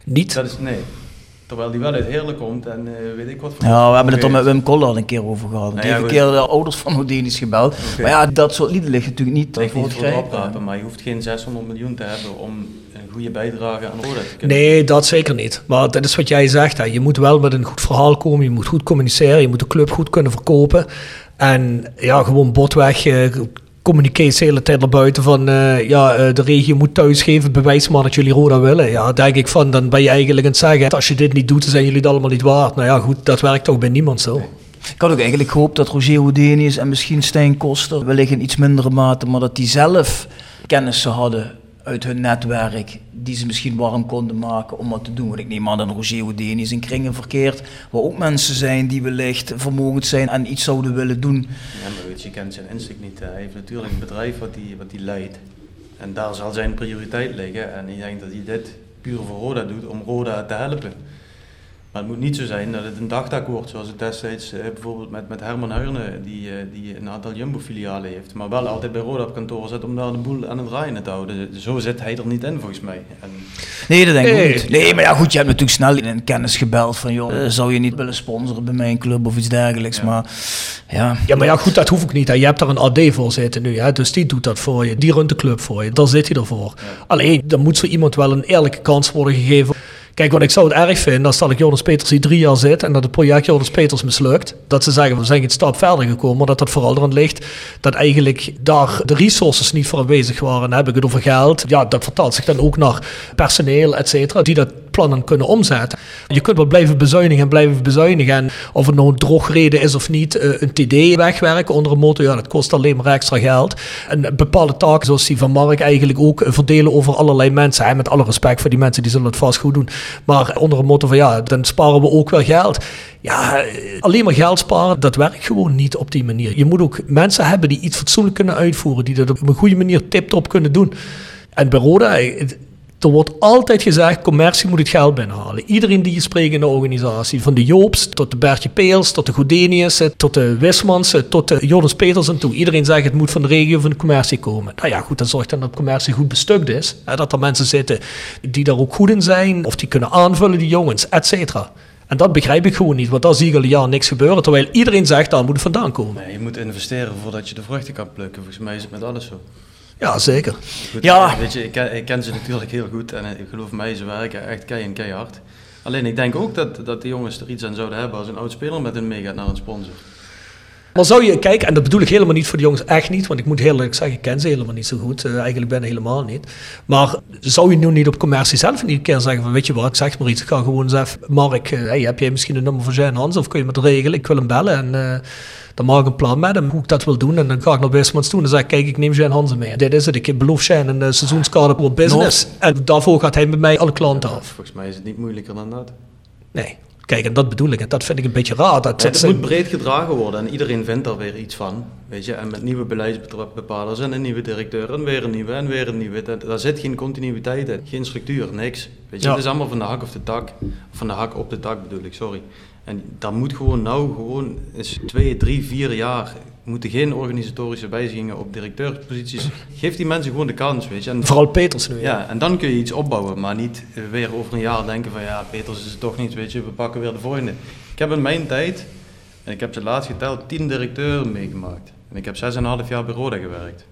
Niet? Dat is, nee. Terwijl die wel uit Heerlijk komt en eh, weet ik wat voor... Ja, we hebben het er met. Wim Koller al een keer over gehad. Die Nou ja, heeft een goed. keer de ouders van Houdini's gebeld. Maar ja, dat soort lieden liggen natuurlijk niet Ik voor niet het voor grijpen. oprapen, maar je hoeft geen 600 miljoen te hebben om goede bijdrage aan Roda te kunnen. Nee, dat zeker niet. Maar dat is wat jij zegt. Hè. Je moet wel met een goed verhaal komen. Je moet goed communiceren. Je moet de club goed kunnen verkopen. En ja, gewoon botweg. eh communiceert de hele tijd naar buiten van... eh, ja, eh, de regio moet thuisgeven. Bewijs maar dat jullie Roda willen. Ja, denk ik van, dan ben je eigenlijk aan het zeggen... als je dit niet doet, dan zijn jullie het allemaal niet waard. Nou ja, goed, dat werkt toch bij niemand zo. Ik had ook eigenlijk gehoopt dat Roger Houdinius en misschien Stijn Koster, wellicht in iets mindere mate, maar dat die zelf kennissen hadden uit hun netwerk, die ze misschien warm konden maken om wat te doen. Want ik neem aan dat Roger Houdinius in kringen verkeert, waar ook mensen zijn die wellicht vermogend zijn en iets zouden willen doen. Ja, maar je, kent zijn instinct niet. Hij heeft natuurlijk een bedrijf wat hij wat die leidt. En daar zal zijn prioriteit liggen. En ik denk dat hij dit puur voor Roda doet om Roda te helpen. Maar het moet niet zo zijn dat het een dagtaak wordt, zoals het destijds eh, bijvoorbeeld met, met Herman Heurne, die, eh, die een aantal Jumbo-filialen heeft. Maar wel altijd bij Roda op kantoor zit om daar de boel aan het draaien te houden. Zo zit hij er niet in, volgens mij. En, Nee, dat denk ik Nee. niet. Nee, maar ja, goed, je hebt natuurlijk snel in kennis gebeld van, joh, zou je niet willen sponsoren bij mijn club of iets dergelijks. Maar ja, Ja, maar ja, goed, dat hoef ik niet. Hè. Je hebt daar een AD voor zitten nu, hè. dus die doet dat voor je. Die runt de club voor je. Daar zit hij ervoor. Alleen, dan moet zo iemand wel een eerlijke kans worden gegeven. Kijk, wat ik zou het erg vinden, als dat ik Jonas Peters hier drie jaar zit en dat het project Jonas Peters mislukt, dat ze zeggen, we zijn een stap verder gekomen, maar dat dat vooral erin ligt dat eigenlijk daar de resources niet voor aanwezig waren. Dan heb ik het over geld. Ja, dat vertaalt zich dan ook naar personeel, et cetera, die dat kunnen omzetten. Je kunt wel blijven bezuinigen en blijven bezuinigen. En of het nou een drogreden is of niet, eh, een TD wegwerken onder een motto, ja, dat kost alleen maar extra geld. En bepaalde taken, zoals die van Mark, eigenlijk ook eh, verdelen over allerlei mensen. En met alle respect voor die mensen, die zullen het vast goed doen. Maar onder een motto van, ja, dan sparen we ook wel geld. Ja, eh, alleen maar geld sparen, dat werkt gewoon niet op die manier. Je moet ook mensen hebben die iets fatsoenlijk kunnen uitvoeren, die dat op een goede manier tip-top kunnen doen. En bij Roda, er wordt altijd gezegd, commercie moet het geld binnenhalen. Iedereen die je spreekt in de organisatie, van de Joops tot de Bertje Peels, tot de Goedenius, eh, tot de Wismans, eh, tot de Jonas Peters en toe. Iedereen zegt het moet van de regio van de commercie komen. Nou ja, goed, dan zorgt dan dat commercie goed bestukt is. Hè, dat er mensen zitten die daar ook goed in zijn, of die kunnen aanvullen, die jongens, et cetera. En dat begrijp ik gewoon niet, want daar zie ik al niks gebeuren. Terwijl iedereen zegt, daar moet het vandaan komen. je moet investeren voordat je de vruchten kan plukken. Volgens mij is het met alles zo. Ja, zeker. Goed, Ja. eh, Weet je, ik, ken, ik ken ze natuurlijk heel goed en eh, ik geloof mij, ze werken echt kei en keihard. Alleen ik denk ook dat, dat de jongens er iets aan zouden hebben als een oud speler met hen meegaat naar een sponsor. Maar zou je kijken, en dat bedoel ik helemaal niet voor de jongens, echt niet, want ik moet heel eerlijk zeggen, ik ken ze helemaal niet zo goed. eh, eigenlijk ben ik helemaal niet. Maar zou je nu niet op commercie zelf niet een keer zeggen van, weet je wat, zeg maar iets, ik ga gewoon even, Mark, hey, heb jij misschien een nummer van Jean Hans of kun je me het regelen? Ik wil hem bellen en eh, dan maak ik een plan met hem hoe ik dat wil doen. En dan ga ik naar Wismans toe en dan zeg ik, kijk, ik neem Jan Hansen mee. Dit is het, ik beloof Jan een uh, seizoenskader voor business. En daarvoor gaat hij met mij alle klanten af. Volgens mij is het niet moeilijker dan dat. Nee. Kijk, en dat bedoel ik. En dat vind ik een beetje raar. Dat, het moet breed gedragen worden en iedereen vindt er weer iets van. Weet je, en met nieuwe beleidsbepalers en een nieuwe directeur en weer een nieuwe en weer een nieuwe. Dat, daar zit geen continuïteit in, geen structuur, niks. Weet je, het is allemaal van de hak op de tak. Van de hak op de tak bedoel ik, sorry. En dat moet gewoon nou gewoon eens twee, drie, vier jaar moeten geen organisatorische wijzigingen op directeursposities. Geef die mensen gewoon de kans, weet je. En, Vooral Peters nu. Ja. en dan kun je iets opbouwen, maar niet weer over een jaar denken van ja, Peters is het toch niet, weet je, we pakken weer de volgende. Ik heb in mijn tijd, en ik heb ze laatst geteld, tien directeuren meegemaakt. En ik heb zes en een half jaar bij Roda gewerkt.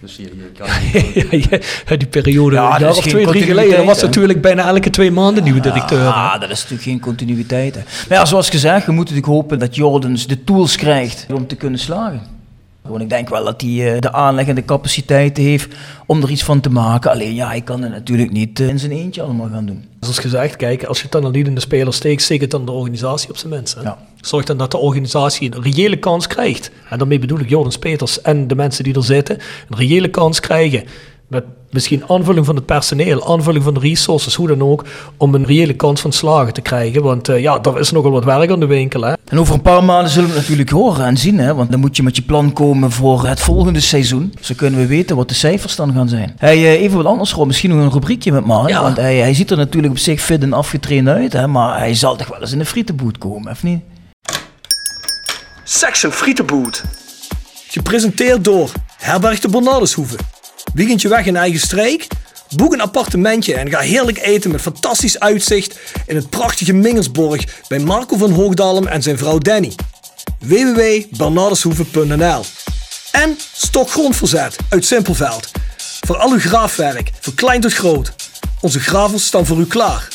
Dus je, je kan ja, die periode, ja, een jaar of twee, drie geleden, dat was natuurlijk bijna elke twee maanden nieuwe directeur. Ja, dat is natuurlijk geen continuïteit. Hè. Maar ja, zoals gezegd, we moeten natuurlijk hopen dat Jordans de tools krijgt om te kunnen slagen. Want ik denk wel dat hij uh, de aanleg en de capaciteiten heeft om er iets van te maken. Alleen ja, hij kan het natuurlijk niet uh, in zijn eentje allemaal gaan doen. Zoals gezegd, kijk, als je het dan al niet in de speler steekt, steek het dan de organisatie op zijn mensen. Ja. Zorg dan dat de organisatie een reële kans krijgt. En daarmee bedoel ik Jordans Peters en de mensen die er zitten, een reële kans krijgen met misschien aanvulling van het personeel, aanvulling van de resources, hoe dan ook, om een reële kans van slagen te krijgen. Want uh, ja, er is nogal wat werk aan de winkel. Hè. En over een paar maanden zullen we het natuurlijk horen en zien, hè, want dan moet je met je plan komen voor het volgende seizoen. Zo kunnen we weten wat de cijfers dan gaan zijn. Hey, uh, even wat anders, gewoon misschien nog een rubriekje met Mark, ja. want hij, hij, ziet er natuurlijk op zich fit en afgetraind uit, hè, maar hij zal toch wel eens in de frietenboot komen, of niet? Section Frietenboot. Gepresenteerd door Herberg de Bernardeshoeve. Weekendje weg in eigen streek? Boek een appartementje en ga heerlijk eten met fantastisch uitzicht in het prachtige Mingersborg bij Marco van Hoogdalem en zijn vrouw Danny. www.bernardeshoeve.nl En Stokgrondverzet uit Simpelveld. Voor al uw graafwerk, van klein tot groot. Onze gravels staan voor u klaar.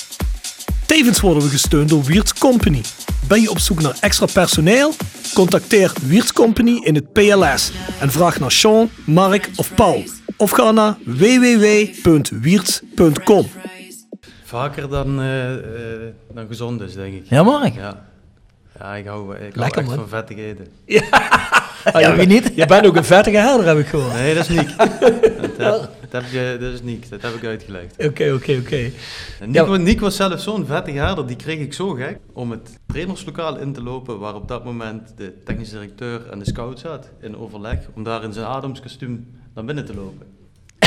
Tevens worden we gesteund door Wiert's Company. Ben je op zoek naar extra personeel? Contacteer Wiert's Company in het PLS en vraag naar Sean, Mark of Paul. Of ga naar www.wiert.com. Vaker dan, uh, uh, dan gezond is, denk ik. Ja, Mark? Ja. Ja, ik hou, ik hou echt van vettig eten. Ja, ja wie niet? Je bent ook een vettige herder, heb ik gehoord. Nee, dat is niet. dat, dat, heb je, dat is niet. Dat heb ik uitgelegd. Oké, oké, oké. Nico, Nico was zelf zo'n vettige herder, die kreeg ik zo gek om het trainerslokaal in te lopen waar op dat moment de technische directeur en de scout zat in overleg, om daar in zijn Adamskostuum naar binnen te lopen.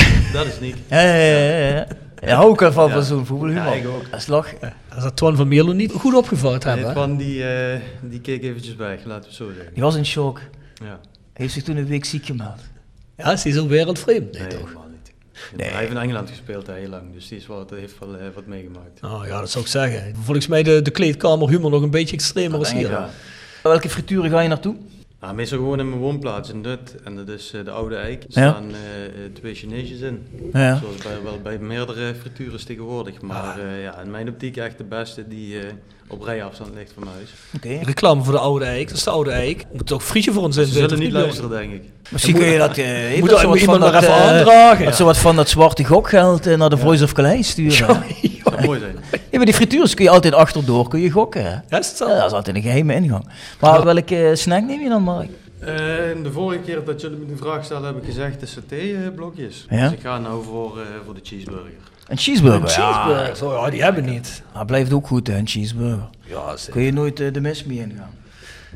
Dat is niet. Ja, ja, ja. ja. Ja, hou ik ervan van zo'n voetbalhumor. Ja, ik ook. Dat is lach. Als dat Twan van Mierlo niet goed opgevat hebben. Nee, Twan die, uh, die keek eventjes weg, laten we het zo zeggen. Die was in shock. Ja. Hij heeft zich toen een week ziek gemaakt. Ja, is hij zo wereldvreemd? Nee, nee toch? niet. Nee. Hij heeft in Engeland gespeeld heel lang, dus die is wat, heeft wel uh, wat meegemaakt. Oh ja, dat zou ik zeggen. Volgens mij de, de kleedkamer humor nog een beetje extremer als hier. Ja. Welke frituren ga je naartoe? Nou, meestal gewoon in mijn woonplaats in Dut. En dat is uh, de Oude Eik. Er staan uh, twee Chineesjes in. Ja. Zoals bij, wel bij meerdere frituren tegenwoordig. Maar uh, ja, in mijn optiek echt de beste die op rijafstand ligt van huis. Oké. Okay. Reclame voor de Oude Eik. Dat is de Oude Eik. Moet toch frietje voor ons in Ze zullen niet luisteren, denk ik. Misschien kun je dat... Uh, moet er iemand nog even aandragen. Dat zo wat van dat zwarte gokgeld naar de Voice of Calais sturen. Ja, zou mooi zijn. Ja, maar die frituurs kun je altijd achterdoor kun je gokken. Hè? Ja, is ja, dat is altijd een geheime ingang. Maar welke snack neem je dan, Mark? Uh, de vorige keer dat jullie me de vraag stelden, heb ik gezegd de saté-blokjes. Ja? Dus ik ga nou voor, uh, voor de cheeseburger. Een cheeseburger? Een cheeseburger, ja. Zo, ja, die hebben we niet. Dat blijft ook goed, hè, een cheeseburger. Ja, zeker. Kun je nooit uh, de mis mee ingaan.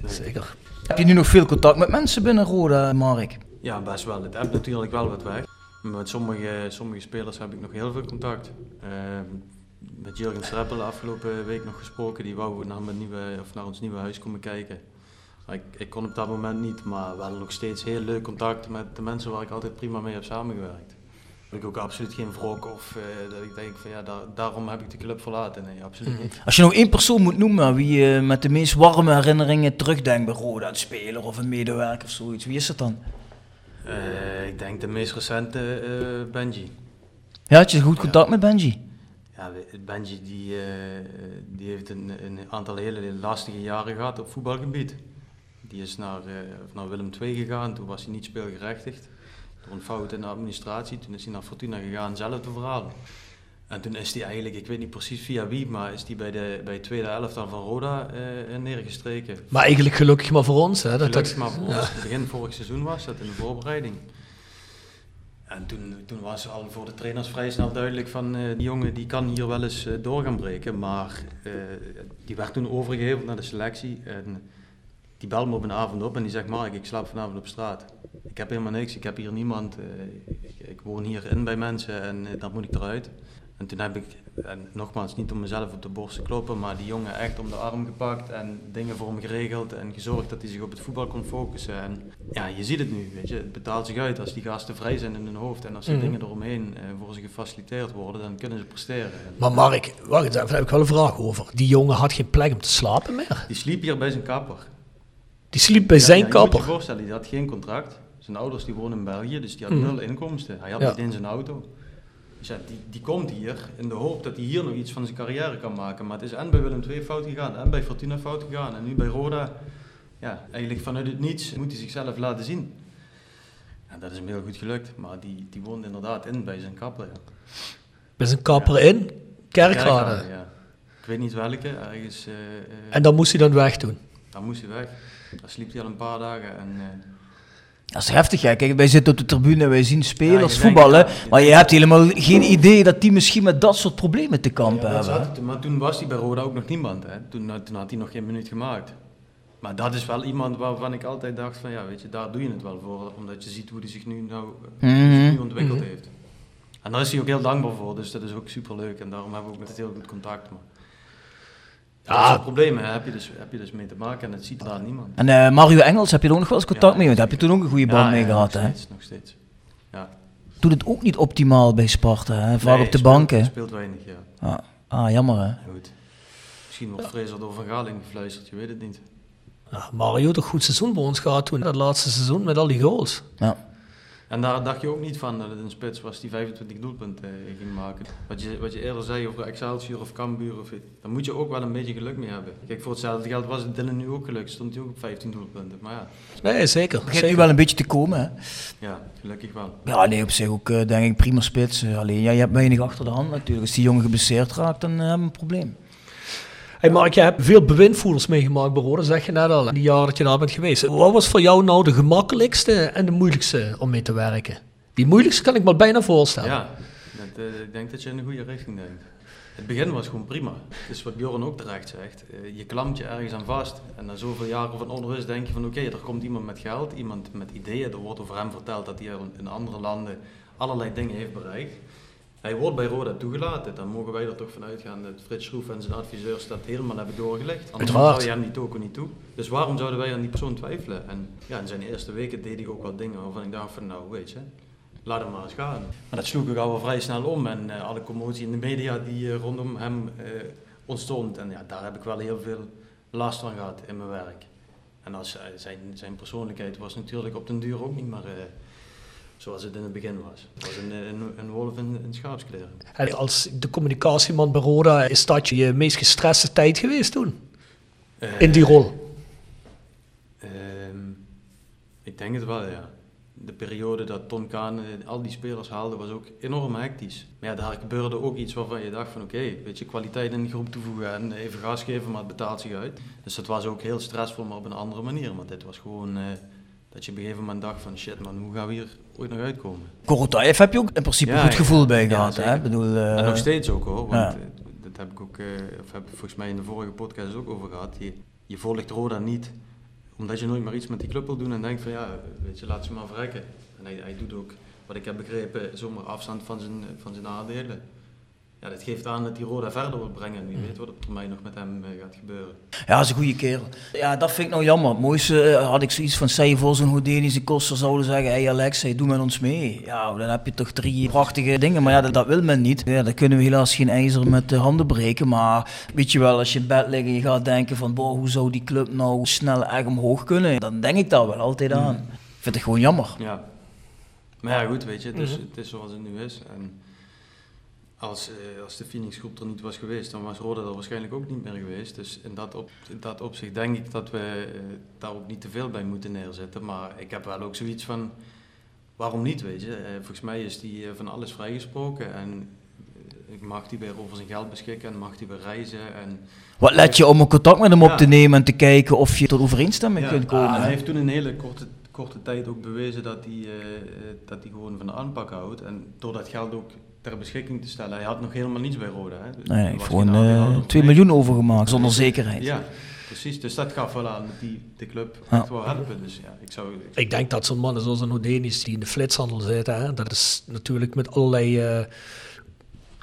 Nee. Zeker. Heb je nu nog veel contact met mensen binnen Roda, Mark? Ja, best wel. Het hebt natuurlijk wel wat weg. Met sommige, sommige spelers heb ik nog heel veel contact. Met Jurgen Streppel afgelopen week nog gesproken. Die wou naar, mijn nieuwe, of naar ons nieuwe huis komen kijken. Ik, ik, kon op dat moment niet, maar wel nog steeds heel leuk contact met de mensen waar ik altijd prima mee heb samengewerkt. Heb ik ook absoluut geen wrok of uh, dat ik denk van ja, daar, daarom heb ik de club verlaten. Nee, absoluut niet. Als je nog één persoon moet noemen wie je uh, met de meest warme herinneringen terugdenkt bij Roda, een speler of een medewerker of zoiets, wie is dat dan? Uh, ik denk de meest recente Benji. Ja, had je goed contact ja. met Benji? Ja, Benji die, die heeft een, een aantal hele lastige jaren gehad op voetbalgebied. Die is naar, uh, naar Willem II gegaan, toen was hij niet speelgerechtigd. Door een fout in de administratie, toen is hij naar Fortuna gegaan, zelfde verhaal. En toen is hij eigenlijk, ik weet niet precies via wie, maar is hij bij de, bij het tweede elftal van Roda uh, neergestreken. Maar eigenlijk gelukkig maar voor ons. Hè, dat gelukkig dat, maar voor ja. ons. Begin vorig seizoen was dat in de voorbereiding. En toen, toen was al voor de trainers vrij snel duidelijk van uh, die jongen die kan hier wel eens uh, door gaan breken. Maar die werd toen overgegeven naar de selectie. En die belde me op een avond op en die zegt Mark, ik slaap vanavond op straat. Ik heb helemaal niks, ik heb hier niemand. Ik, ik, woon hierin bij mensen en dan moet ik eruit. En toen heb ik, en nogmaals niet om mezelf op de borst te kloppen, maar die jongen echt om de arm gepakt en dingen voor hem geregeld en gezorgd dat hij zich op het voetbal kon focussen. En ja, je ziet het nu, weet je, het betaalt zich uit als die gasten vrij zijn in hun hoofd en als er mm. dingen eromheen eh, voor ze gefaciliteerd worden, dan kunnen ze presteren. Maar Mark, wacht eens daar heb ik wel een vraag over. Die jongen had geen plek om te slapen meer? Die sliep hier bij zijn kapper. Die sliep bij zijn ja, kapper? Je moet je voorstellen, die had geen contract. Zijn ouders die wonen in België, dus die had mm. nul inkomsten. Hij had niet in zijn auto. Dus ja, die, die komt hier in de hoop dat hij hier nog iets van zijn carrière kan maken. Maar het is en bij Willem II fout gegaan en bij Fortuna fout gegaan. En nu bij Roda, ja, eigenlijk vanuit het niets moet hij zichzelf laten zien. En dat is hem heel goed gelukt. Maar die, die woont inderdaad in bij zijn kapper. Ja. Bij zijn kapper in? Kerkrade? ja. Ik weet niet welke, ergens... Uh, en dan moest hij dan weg doen? Dan moest hij weg. Dan sliep hij al een paar dagen en... Uh, dat is heftig, hè. Kijk, wij zitten op de tribune en wij zien spelers voetballen. maar je hebt helemaal geen idee dat die misschien met dat soort problemen te kampen hebben. Het, maar toen was hij bij Roda ook nog niemand. Hè. Toen, toen had hij nog geen minuut gemaakt. Maar dat is wel iemand waarvan ik altijd dacht van ja, weet je, daar doe je het wel voor. Omdat je ziet hoe hij zich nu, nou, mm nu ontwikkeld mhm. heeft. En daar is hij ook heel dankbaar voor, dus dat is ook super leuk. En daarom hebben we ook met heel goed contact. Maar ja. Dat problemen heb je, dus, heb je dus mee te maken en het ziet daar niemand. En uh, Mario Engels, heb je er ook nog wel eens contact mee? Want heb je toen ook een goede band mee gehad, nog hè? Steeds, nog steeds. Ja. Doet het ook niet optimaal bij Sparta, hè? Vaak op de speelt, banken. speelt weinig, ja. Ah, ah jammer, hè? Goed. Misschien wordt Fraser door Van gefluisterd, je weet het niet. Ja, Mario een goed seizoen bij ons gehad toen, dat laatste seizoen met al die goals. Ja. En daar dacht je ook niet van dat het een spits was die 25 doelpunten eh, ging maken. Wat je, wat je eerder zei over Excelsior of Cambuur, of, daar moet je ook wel een beetje geluk mee hebben. Kijk, voor hetzelfde geld was het Dylan nu ook geluk, stond hij ook op 15 doelpunten. Maar ja. Nee, zeker. Het begint nu wel een beetje te komen, hè? Ja, gelukkig wel. Ja, nee, op zich ook uh, denk ik prima spits. Alleen, ja, je hebt weinig achter de hand natuurlijk. Als die jongen geblesseerd raakt, dan hebben we een probleem. Hey Mark, je hebt veel bewindvoerders meegemaakt Roda, zeg je net al, die jaren dat je daar bent geweest. Wat was voor jou nou de gemakkelijkste en de moeilijkste om mee te werken? Die moeilijkste kan ik me bijna voorstellen. Ja, dat, uh, ik denk dat je in de goede richting denkt. Het begin was gewoon prima. Dus wat Bjorn ook terecht zegt. Uh, je klampt je ergens aan vast. En na zoveel jaren van onrust denk je van oké, er komt iemand met geld, iemand met ideeën. Er wordt over hem verteld dat hij in andere landen allerlei dingen heeft bereikt. Hij wordt bij Roda toegelaten. Dan mogen wij er toch van uitgaan dat Frits Schroef en zijn adviseurs dat helemaal hebben doorgelegd. Anders zou je hem die token niet toe. Dus waarom zouden wij aan die persoon twijfelen? En ja, in zijn eerste weken deed hij ook wat dingen waarvan ik dacht van nou weet je, laat hem maar eens gaan. Maar dat sloeg ik al wel vrij snel om en uh, alle commotie in de media die uh, rondom hem uh, ontstond. En ja, daar heb ik wel heel veel last van gehad in mijn werk. En als, zijn, zijn persoonlijkheid was natuurlijk op den duur ook niet meer zoals het in het begin was. Het was een, een, een wolf in, in schaapskleren. En als de communicatieman bij Roda, is dat je meest gestreste tijd geweest toen? in die rol? Ehm, ik denk het wel, ja de periode dat Tom Kaan al die spelers haalde, was ook enorm hectisch. Maar ja, daar gebeurde ook iets waarvan je dacht van oké, weet je, kwaliteit in de groep toevoegen en even gas geven, maar het betaalt zich uit. Dus dat was ook heel stressvol, maar op een andere manier. Want dit was gewoon uh, dat je op een gegeven moment dacht van shit man, hoe gaan we hier ooit nog uitkomen? Korotayev heb je ook in principe een goed gevoel bij gehad, hè? Bedoel, uh, en nog steeds ook hoor, want uh, dat heb ik ook, of heb ik volgens mij in de vorige podcast ook over gehad. Je, je volgt Roda niet omdat je nooit maar iets met die club wil doen en denkt van ja, weet je, laat ze maar verrekken. En hij, hij doet ook, wat ik heb begrepen, zomaar afstand van zijn, van zijn aandelen ja, dat geeft aan dat die Roda verder wil brengen. Wie weet wat op termijn nog met hem eh, gaat gebeuren. Ja, dat is een goede kerel. Ja, dat vind ik nou jammer. Het mooiste eh, had ik zoiets van Seijvos en Houdini's koster zouden zeggen, hey Alex, hey, doe met ons mee. Ja, dan heb je toch drie prachtige dingen. Maar ja, dat, dat wil men niet. Ja, dan kunnen we helaas geen ijzer met de handen breken. Maar weet je wel, als je in bed ligt en je gaat denken van, boh, hoe zou die club nou snel echt omhoog kunnen? Dan denk ik daar wel altijd aan. Ik vind het gewoon jammer. Ja. Maar ja, goed, weet je, het is, het is zoals het nu is. En als, uh, als de Phoenix groep er niet was geweest, dan was Roda er waarschijnlijk ook niet meer geweest. Dus in dat, op, in dat opzicht denk ik dat we uh, daar ook niet te veel bij moeten neerzetten. Maar ik heb wel ook zoiets van, waarom niet, weet je. Uh, volgens mij is die van alles vrijgesproken en mag hij weer over zijn geld beschikken en mag hij weer reizen. En Wat let je om een contact met hem op te nemen en te kijken of je tot overeenstemming Ja, kunt komen? hij hè? heeft toen een hele korte, korte tijd ook bewezen dat hij, eh, eh, dat hij gewoon van de aanpak houdt. En door dat geld ook ter beschikking te stellen. Hij had nog helemaal niets bij Roda. Hè. Dus Nee, hij heeft gewoon aandeelhouder eh of 2 niks. miljoen overgemaakt zonder zekerheid. Ja, precies. Dus dat gaf wel aan dat die de club Ja. echt wel helpen. Dus ja, ik zou... Ik denk dat zo'n mannen zoals een Odenis die in de flitshandel zitten, hè, dat is natuurlijk met allerlei eh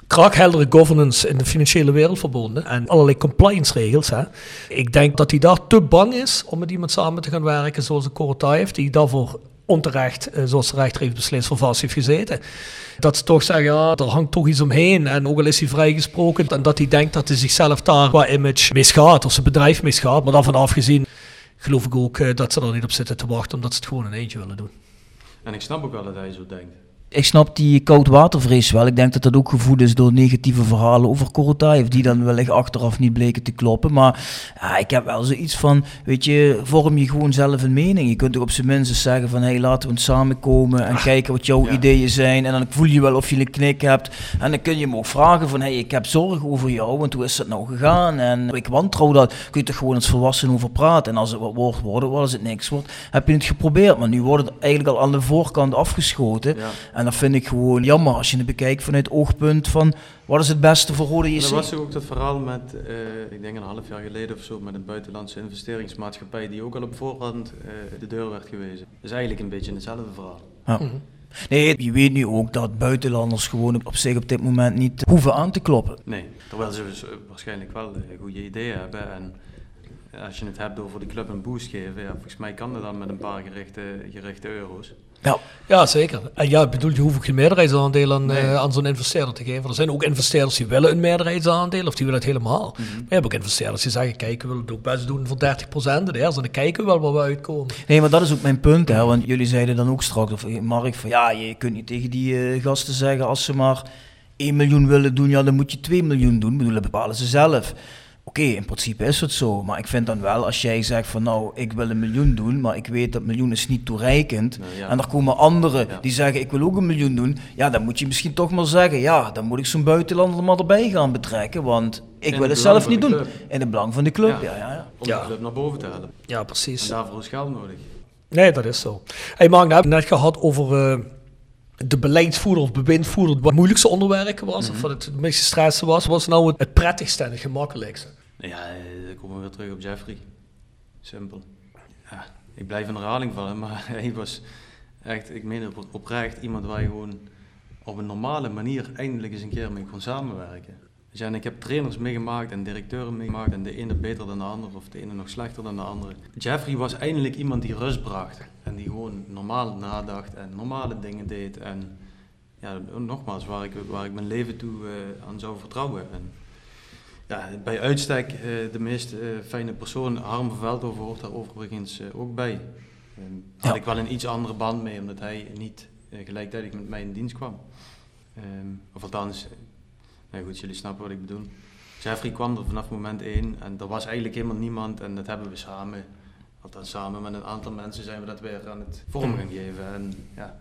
kraakheldere governance in de financiële wereld verbonden en allerlei compliance regels. Hè. Ik denk dat hij daar te bang is om met iemand samen te gaan werken zoals de Korotay heeft, die daarvoor onterecht, eh, zoals de rechter heeft beslist, voor vast heeft gezeten. Dat ze toch zeggen, ja, er hangt toch iets omheen. En ook al is hij vrijgesproken, en dat hij denkt dat hij zichzelf daar qua image misgaat, of zijn bedrijf misgaat. Maar daarvan afgezien geloof ik ook eh, dat ze er niet op zitten te wachten, omdat ze het gewoon in eentje willen doen. En ik snap ook wel dat hij zo denkt. Ik snap die koudwatervrees wel. Ik denk dat dat ook gevoed is door negatieve verhalen over Korotayev, die dan wellicht achteraf niet bleken te kloppen. Maar ja, ik heb wel zoiets van, weet je, vorm je gewoon zelf een mening. Je kunt toch op zijn minst zeggen van, hé, hey, laten we eens samenkomen en kijken wat jouw ja. ideeën zijn. En dan voel je wel of je een knik hebt. En dan kun je hem ook vragen van, hé, hey, ik heb zorgen over jou, want hoe is dat nou gegaan? En ik wantrouw dat. Kun je toch gewoon als volwassen over praten. En als het wat wordt, wordt het, als het niks wordt, heb je het geprobeerd. Maar nu wordt het eigenlijk al aan de voorkant afgeschoten. Ja. En dat vind ik gewoon jammer als je het bekijkt vanuit het oogpunt van wat is het beste voor Rode JC. er was ook dat verhaal met, eh, ik denk een half jaar geleden of zo, met een buitenlandse investeringsmaatschappij die ook al op voorhand eh, de deur werd gewezen. Dus eigenlijk een beetje hetzelfde verhaal. Ja. Nee, je weet nu ook dat buitenlanders gewoon op zich op dit moment niet hoeven aan te kloppen. Nee, terwijl ze dus, eh, waarschijnlijk wel goede ideeën hebben. En als je het hebt over de club een boost geven, ja, volgens mij kan dat dan met een paar gerichte, gerichte euro's. Ja, Ja, zeker. En ja, ik bedoel, je hoeft ook geen meerderheidsaandeel aan, Nee. eh, aan zo'n investeerder te geven. Er zijn ook investeerders die willen een meerderheidsaandeel, of die willen het helemaal. Maar je hebt ook investeerders die zeggen, kijk, we willen het ook best doen voor 30% en eerst, en dan kijken we wel waar we uitkomen. nee, maar dat is ook mijn punt. Hè, want jullie zeiden dan ook straks, of eh, Mark, van ja, je kunt niet tegen die eh, gasten zeggen als ze maar 1 miljoen willen doen, ja, dan moet je 2 miljoen doen. Ik bedoel, dat bepalen ze zelf. Oké, in principe is het zo. Maar ik vind dan wel, als jij zegt van nou, ik wil een miljoen doen, maar ik weet dat miljoen is niet toereikend. Nou ja. En er komen anderen Ja. die zeggen ik wil ook een miljoen doen. Ja, dan moet je misschien toch maar zeggen, ja, dan moet ik zo'n buitenlander er maar erbij gaan betrekken. Want ik In wil het zelf niet doen. club. In het belang van de club, ja, Ja. ja, ja. Om Ja. de club naar boven te halen. Ja, En precies. daarvoor is geld nodig. Nee, dat is zo. Hey Mark, we hebben het net gehad over eh, de beleidsvoerder of bewindvoerder. Wat het moeilijkste onderwerp was, of wat het meest stressste was, was nou het, het prettigste en het gemakkelijkste. Ja, eh, dan komen we weer terug op Jeffrey. Simpel. Ja, ik blijf in herhaling vallen, maar hij was echt, ik meen op- oprecht, iemand waar je gewoon op een normale manier eindelijk eens een keer mee kon samenwerken. En ik heb trainers meegemaakt en directeuren meegemaakt en de ene beter dan de andere of de ene nog slechter dan de andere. Jeffrey was eindelijk iemand die rust bracht en die gewoon normaal nadacht en normale dingen deed en ja, nogmaals, waar ik, waar ik mijn leven toe eh, aan zou vertrouwen. En, ja, bij uitstek eh, de meest eh, fijne persoon, Harm Veldhoven hoort daar overigens eh, ook bij. Ehm had ik wel een iets andere band mee, omdat hij niet gelijktijdig met mij in dienst kwam. Ehm, of althans, nou goed, jullie snappen wat ik bedoel. Jeffrey kwam er vanaf moment één en er was eigenlijk helemaal niemand en dat hebben we samen, althans samen met een aantal mensen zijn we dat weer aan het vorm gaan geven. En ja,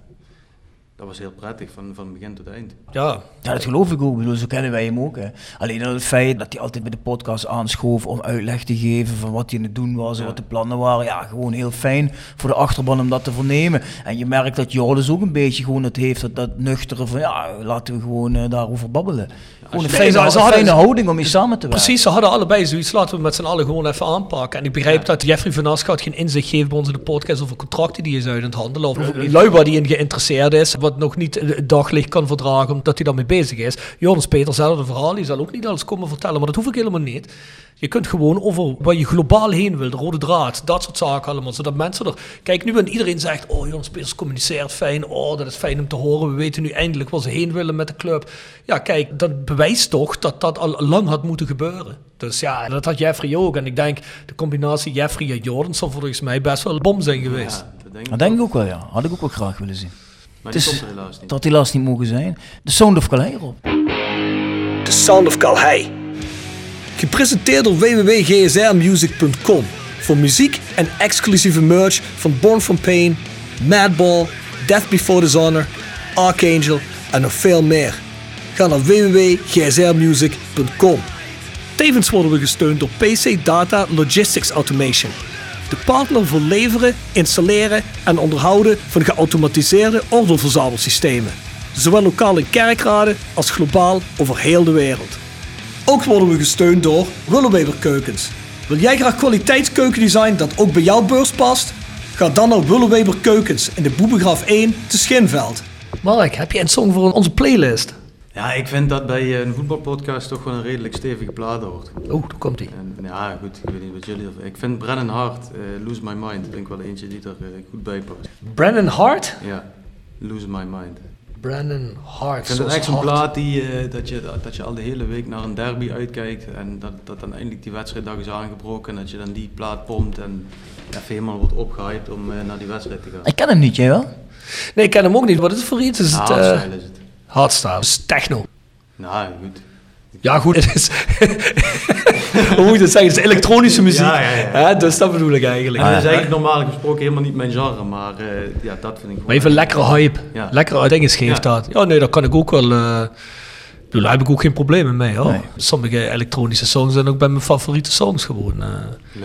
dat was heel prettig van, van begin tot eind. Ja, Ja, dat geloof ik ook. Ik bedoel, zo kennen wij hem ook. Hè. Alleen al het feit dat hij altijd bij de podcast aanschoof om uitleg te geven van wat hij aan het doen was en Ja. wat de plannen waren. Ja, gewoon heel fijn voor de achterban om dat te vernemen. En je merkt dat Joris ook een beetje gewoon het heeft, dat, dat nuchtere van ja, laten we gewoon eh, daarover babbelen. Gewoon een je- fijne, Nee, ze- een houding om mee samen te werken. Precies, ze hadden allebei zoiets. Laten we met z'n allen gewoon even aanpakken. En ik begrijp dat Jeffrey van Aschat geen inzicht geeft bij ons in de podcast over contracten die hij is uit aan het handelen. Of die lui waar die in geïnteresseerd is, wat nog niet het daglicht kan verdragen omdat hij daarmee bezig is. Jonas Peter, hetzelfde verhaal, die zal ook niet alles komen vertellen, maar dat hoef ik helemaal niet. Je kunt gewoon over waar je globaal heen wil, de rode draad, dat soort zaken allemaal. Zodat mensen er... Kijk, nu en iedereen zegt, oh Jonas Peters communiceert fijn, oh dat is fijn om te horen. We weten nu eindelijk waar ze heen willen met de club. Ja, kijk, dat bewijst toch dat dat al lang had moeten gebeuren. Dus ja, dat had Jeffrey ook. En ik denk, de combinatie Jeffrey en Jordan zal volgens mij best wel een bom zijn geweest. Ja, dat denk ik Dat denk ik ook wel, ja. Had ik ook wel graag willen zien. Maar die komt er helaas niet. Dat had helaas niet mogen zijn. De Sound of Calais erop. The Sound of Calhei. Gepresenteerd door www.gsrmusic.com. Voor muziek en exclusieve merch van Born From Pain, Madball, Death Before Dishonor, Archangel en nog veel meer. Ga naar www.gsrmusic.com. Tevens worden we gesteund door PC Data Logistics Automation. De partner voor leveren, installeren en onderhouden van geautomatiseerde ordeelverzamelsystemen. Zowel lokaal in kerkraden als globaal over heel de wereld. Ook worden we gesteund door Willeweber Keukens. Wil jij graag kwaliteitskeukendesign dat ook bij jouw beurs past? Ga dan naar Willeweber Keukens in de Boebegraaf 1 te Schinveld. Mark, heb je een song voor onze playlist? Ja, ik vind dat bij een voetbalpodcast toch wel een redelijk stevige plaat hoort. Oh, daar komt hij. Ja, goed, ik weet niet wat jullie ervan Ik vind Brennan Hart, uh, Lose My Mind, vind ik wel eentje die er uh, goed bij past. Brennan Hart? Ja, Lose My Mind. Brandon Hart. Ik vind het echt zo'n plaat die, uh, dat, je, dat je al de hele week naar een derby uitkijkt en dat, dat dan eindelijk die wedstrijddag is aangebroken en dat je dan die plaat pompt en even helemaal wordt opgehyped om uh, naar die wedstrijd te gaan. Ik ken hem niet, jij wel? Nee, ik ken hem ook niet. Wat is het voor iets? Is het, hardstyle is het. Hardstyle, is techno. Nou, goed. Ja, goed, het is. Hoe moet je het zeggen? Het is elektronische muziek. Ja, ja, ja. dus dat bedoel ik eigenlijk. En dat is eigenlijk normaal gesproken helemaal niet mijn genre, maar uh, ja, dat vind ik Maar even lekkere hype. Ja. Lekkere dingen geeft Ja. dat. Ja, nee, dat kan ik ook wel. eh ik bedoel, daar heb ik ook geen problemen mee. Hoor. Sommige elektronische songs zijn ook bij mijn favoriete songs gewoon. eh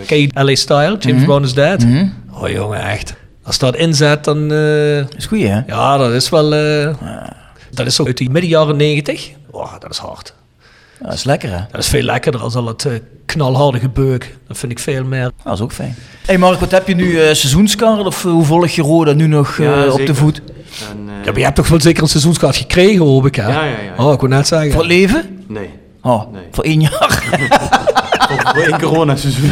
ken je LA Style? James Brown is Dead? Mhm. Oh jongen, echt. Als dat inzet, dan... eh, is goed, hè? ja, dat is wel... eh, Dat is zo uit die midden jaren negentig. Oh, dat is hard. Ja, dat is lekker, hè? Dat is veel lekkerder als al het eh, knalharde gebeuk. Dat vind ik veel meer. Dat is ook fijn. hey Mark, wat heb je nu eh seizoenskaart of eh, hoe volg je Roda nu nog eh, Ja, op de voet? En, eh, Ja, maar je hebt toch wel zeker een seizoenskaart gekregen, hoop ik, hè? Ja, ja, ja. Oh, ik wou net zeggen. Voor het leven? Nee, Oh, Nee. voor één jaar. één coronaseizoen.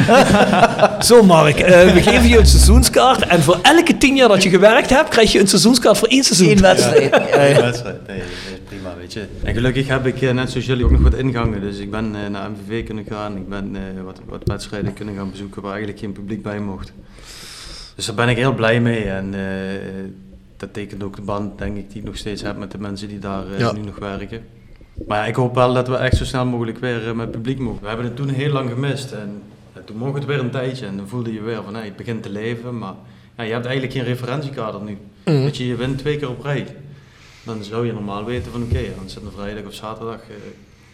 Zo, Mark, eh, we geven je een seizoenskaart. En voor elke tien jaar dat je gewerkt hebt, krijg je een seizoenskaart voor één seizoen. Eén wedstrijd. Ja, ja. wedstrijd. Nee, dat is prima, weet je. En gelukkig heb ik, eh, net zoals jullie, ook nog wat ingangen. Dus ik ben eh, naar MVV kunnen gaan. Ik ben eh, wat, wat wedstrijden kunnen gaan bezoeken waar eigenlijk geen publiek bij mocht. Dus daar ben ik heel blij mee. En eh, dat tekent ook de band, denk ik, die ik nog steeds heb met de mensen die daar Ja. nu nog werken. Maar ja, ik hoop wel dat we echt zo snel mogelijk weer eh, met publiek mogen. We hebben het toen heel lang gemist. En ja, toen mocht het weer een tijdje. En dan voelde je weer van, hey, het begint te leven. Maar ja, je hebt eigenlijk geen referentiekader nu. Mhm. Dat je, je wint twee keer op rij. Dan zou je normaal weten van, oké, dan zit een vrijdag of zaterdag... eh,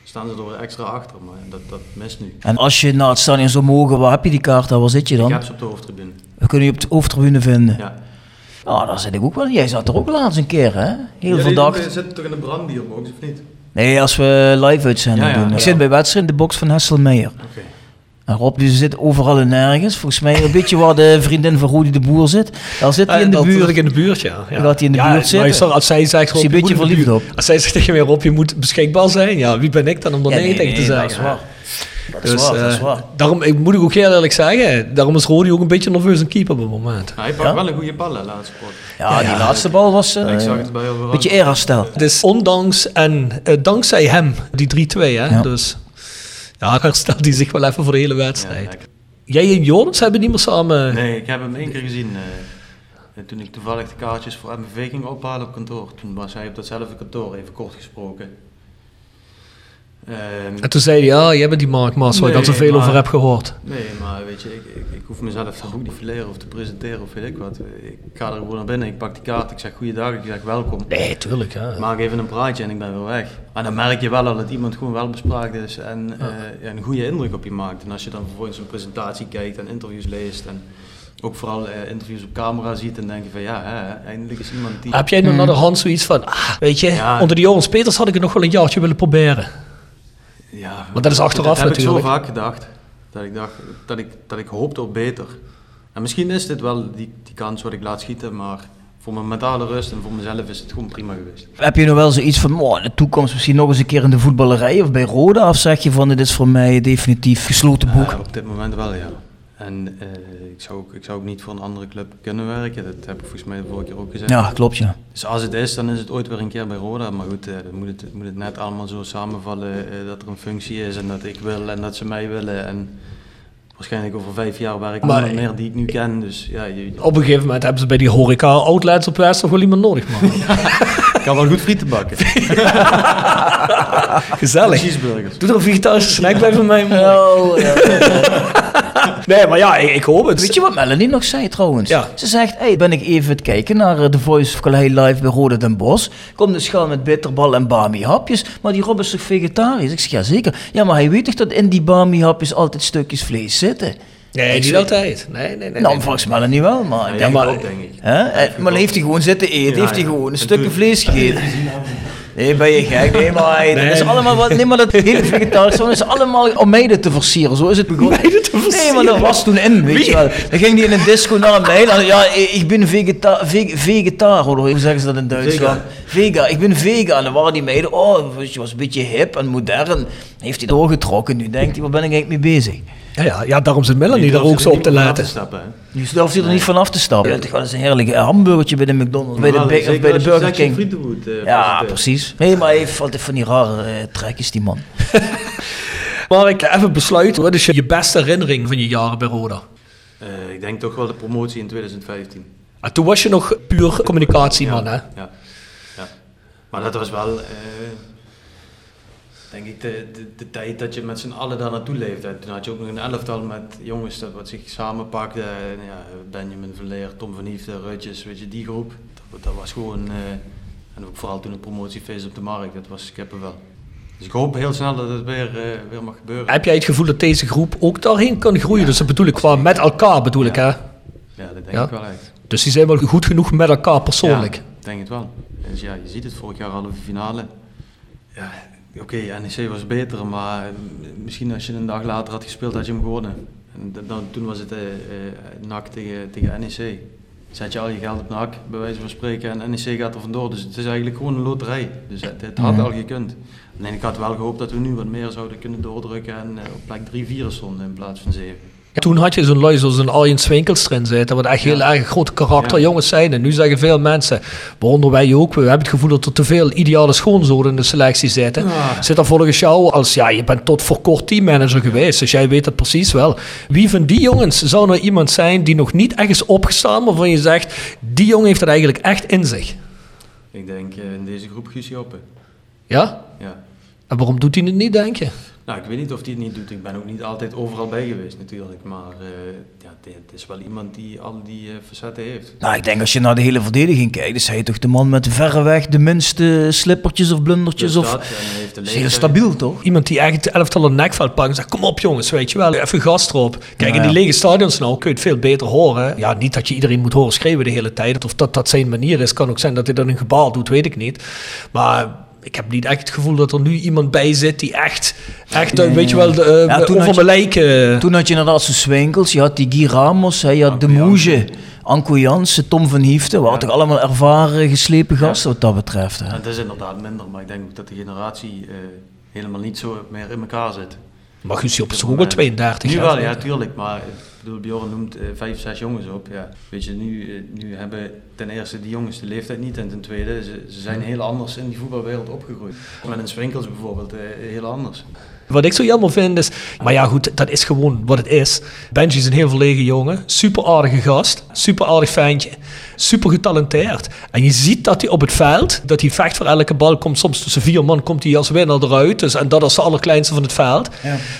staan ze er weer extra achter. Maar dat, dat mist nu. En als je naar het stadion zou mogen, waar heb je die kaart dan? Waar zit je Ik dan? heb ze op de hoofdtribune. We kunnen je op de hoofdtribune vinden. Ja. Nou, daar zit ik ook wel. Jij zat er ook laatst een keer, hè? Heel verdacht. zitten toch in de brandbierbox, of niet? Nee, als we live Ja, ja, doen. Ik zit bij wedstrijd in de box van Hesselmeijer. Oké. En Rob die zit overal en nergens. Volgens mij een beetje waar de vriendin van Rudi de Boer zit. Daar zit hij in de dat buurt. zit ik in de buurt, ja. ja. Gaat hij in de Ja, buurt luister, als zij zegt, Is een beetje verliefd buurt- Als zij zegt tegen mij, Rob, je moet beschikbaar zijn. Ja, wie ben ik dan om Ja, nee, nee, tegen te zeggen? Dat is Dus, waar, dat is eh, waar. Daarom, ik moet ik ook heel eerlijk zeggen, daarom is Rodi ook een beetje nerveus een keeper op het moment. Hij pakt Ja? wel een goede bal, hè, laatste pot. Ja, die laatste bal was eh, ik zag het bij overal. een beetje eerherstel. Is ondanks en eh, dankzij hem, die 3-2, hè. Ja. Dus ja, herstelt hij zich wel even voor de hele wedstrijd. Jij en Jordans hebben niet meer samen... Nee, ik heb hem één keer gezien. eh, toen ik toevallig de kaartjes voor MVV ging ophalen op kantoor. Toen was hij op datzelfde kantoor, even kort gesproken. Ehm, En toen zei hij, ja, jij bent die Mark Mas, waar ik al Nee, zoveel over heb gehoord. nee, maar weet je, ik, ik, ik hoef mezelf daar ook niet te leren of te presenteren of weet ik wat. Ik ga er gewoon naar binnen, ik pak die kaart, ik zeg goeiedag, ik zeg welkom. Nee, tuurlijk, ja. Ik maak even een praatje en ik ben weer weg. En dan merk je wel al dat iemand gewoon wel bespraakt is en eh, een goede indruk op je maakt. En als je dan vervolgens een presentatie kijkt en interviews leest en ook vooral eh, interviews op camera ziet, dan denk je van ja, hè, eindelijk is iemand die... Heb jij nog naar de hand zoiets van, ah, weet je, Ja. onder die Jorans Peters had ik het nog wel een jaartje willen proberen. Ja, Maar dat is achteraf heb natuurlijk. ik zo vaak gedacht. Dat ik dacht dat ik, dat ik hoopte op beter. En misschien is dit wel die, die kans wat ik laat schieten, maar voor mijn mentale rust en voor mezelf is het gewoon prima geweest. Heb je nog wel zoiets van, oh, in de toekomst misschien nog eens een keer in de voetballerij of bij Roda? Of zeg je van, dit is voor mij definitief gesloten boek? Ja, op dit moment wel, ja. En eh, ik, zou ook, ik zou ook niet voor een andere club kunnen werken. Dat heb ik volgens mij de vorige keer ook gezegd. Ja, klopt ja. Dus als het is, dan is het ooit weer een keer bij Roda. Maar goed, eh, dan moet het, moet het net allemaal zo samenvallen eh, dat er een functie is en dat ik wil en dat ze mij willen. En waarschijnlijk over vijf jaar werk ik Maar- nog meer die ik nu ken. Dus ja, je, Op een gegeven moment hebben ze bij die horeca outlets op Westervoort wel iemand nodig, man. kan wel goed frieten bakken. Gezellig. Cheeseburgers. Doe er een vegetarische snack bij van mij. man. Oh, ja. Nee, maar ja, ik, ik hoop het. Weet je wat Melanie nog zei trouwens? Ja. Ze zegt, hey, ben ik even het kijken naar eh, The Voice of Calais live bij Rode Den Bosch. Kom de schaal met bitterbal en bami hapjes. Maar die Rob is toch vegetarisch? Ik zeg, ja zeker. Ja, maar hij weet toch dat in die bami hapjes altijd stukjes vlees zitten? Nee, Ik niet altijd. Nee, nee, nee. nou, nee. volgens Melanie wel, maar... ik Ja, denk- maar ook, denk ik. Hè? Maar dan heeft hij gewoon zitten eten, Ja, heeft hij ja. gewoon een En stukje vlees gegeten. Nee, ben je gek? Nee, maar dat is allemaal wat. Nee, maar dat hele vegetarische is allemaal om meiden te versieren. Zo is het begonnen. Meiden te Nee, maar versieren? dat was toen in, weet Wie? je wel. Dan ging die in een disco naar een meid. en, Ja, ik ben vegeta ve vegetar. Hoor, hoe zeggen ze dat in Duitsland? Vega. Ik ben vega. En dan waren die meiden, oh, je, was een beetje hip en modern. Heeft hij doorgetrokken. Nu denkt hij, waar ben ik eigenlijk mee bezig? Ja, ja, ja, daarom zit Melanie daar ook zo op te laten. Nu durft hij er niet vanaf te stappen. Ja, toch wel eens een heerlijk hamburgertje bij de McDonald's, bij de, Big- bij de Burger King. eh, Ja, precies. Nee, maar hij heeft altijd van die rare eh, trekjes, die man. Maar ik even besluiten, wat is je, je beste herinnering van je jaren bij Roda? Eh, ik denk toch wel de promotie in 2015. En toen was je nog puur communicatieman, ja, hè? Ja, ja. Maar dat was wel, eh, denk ik, de, de, de tijd dat je met z'n allen daar naartoe leefde. Toen had je ook nog een elftal met jongens dat wat zich samenpakte. En ja, Benjamin Verleer, Tom van Hiefte, Rutjes, weet je, die groep. Dat, dat was gewoon, eh, en ook vooral toen het promotiefeest op de markt, dat was kippenvel. Dus ik hoop heel snel dat het weer, eh, weer mag gebeuren. Heb jij het gevoel dat deze groep ook daarheen kan groeien? Dus dat bedoel ik qua met elkaar, bedoel ik, hè? Ja, dat denk ik wel echt. Dus die zijn wel goed genoeg met elkaar persoonlijk. Ja, ik denk het wel. Dus ja, je ziet het vorig jaar halve finale. Ja, oké, NEC was beter, maar misschien als je een dag later had gespeeld, had je hem gewonnen. En dan, toen was het eh eh, NAC tegen, tegen NEC. Zet je al je geld op NAC, bij wijze van spreken, en NEC gaat er vandoor. Dus het is eigenlijk gewoon een loterij. Dus het, het had al gekund. Alleen ik had wel gehoopt dat we nu wat meer zouden kunnen doordrukken en eh, op plek 3-4 stonden in plaats van 7. Toen had je zo'n lui zoals een Arjen Swinkels erin zitten, wat echt heel Ja. erg grote karakterjongens Ja. zijn. En nu zeggen veel mensen, waaronder wij ook, we hebben het gevoel dat er te veel ideale schoonzonen in de selectie zitten. Ja. Zit er volgens jou als, ja, je bent tot voor kort teammanager geweest, dus jij weet het precies wel. Wie van die jongens zou nou iemand zijn die nog niet echt is opgestaan, waarvan je zegt, die jongen heeft het eigenlijk echt in zich? Ik denk eh, in deze groep Guus Joppe. Ja? Ja. En waarom doet hij het niet, denk je? Nou, ik weet niet of hij het niet doet. Ik ben ook niet altijd overal bij geweest natuurlijk. Maar eh, ja, het, is wel iemand die al die eh, facetten heeft. Nou, ik denk als je naar de hele verdediging kijkt, is hij toch de man met verreweg de minste slippertjes of blundertjes. Dus of... dat, heeft is heel stabiel, toch? Iemand die eigenlijk het elftal een nekveld pakt en zegt, kom op jongens, weet je wel, even gas erop. Kijk, Ja, in die ja. lege stadions nou kun je het veel beter horen. Ja, niet dat je iedereen moet horen schreeuwen de hele tijd. Of dat dat zijn manier is. Kan ook zijn dat hij dan een gebaar doet, weet ik niet. Maar ik heb niet echt het gevoel dat er nu iemand bij zit die echt, echt eh, weet je wel, de, eh, Ja, toen over had je- mijn lijken... Toen had je inderdaad zo'n Swinkels, je had die Guy Ramos, hè, je had De Moege, Anko Jansen, Tom van Hiefte. waren toch allemaal ervaren, geslepen gasten wat dat betreft. Hè? Ja, het is inderdaad minder, maar ik denk ook dat de generatie eh, helemaal niet zo meer in elkaar zit. Maar Guusje op wel 32 Nu wel, ja, tuurlijk. Maar bedoel, Bjorn noemt eh, vijf, zes jongens op. Ja. Weet je, nu, eh, nu hebben ten eerste die jongens de leeftijd niet. En ten tweede, ze, ze zijn heel anders in die voetbalwereld opgegroeid. Met een Swinkels bijvoorbeeld, eh, heel anders. Wat ik zo jammer vind is, maar ja goed, dat is gewoon wat het is. Benji is een heel verlegen jongen, super aardige gast, super aardig ventje, super getalenteerd. En je ziet dat hij op het veld, dat hij vecht voor elke bal, komt soms tussen vier man, komt hij als winnaar eruit. Dus, en dat is de allerkleinste van het veld.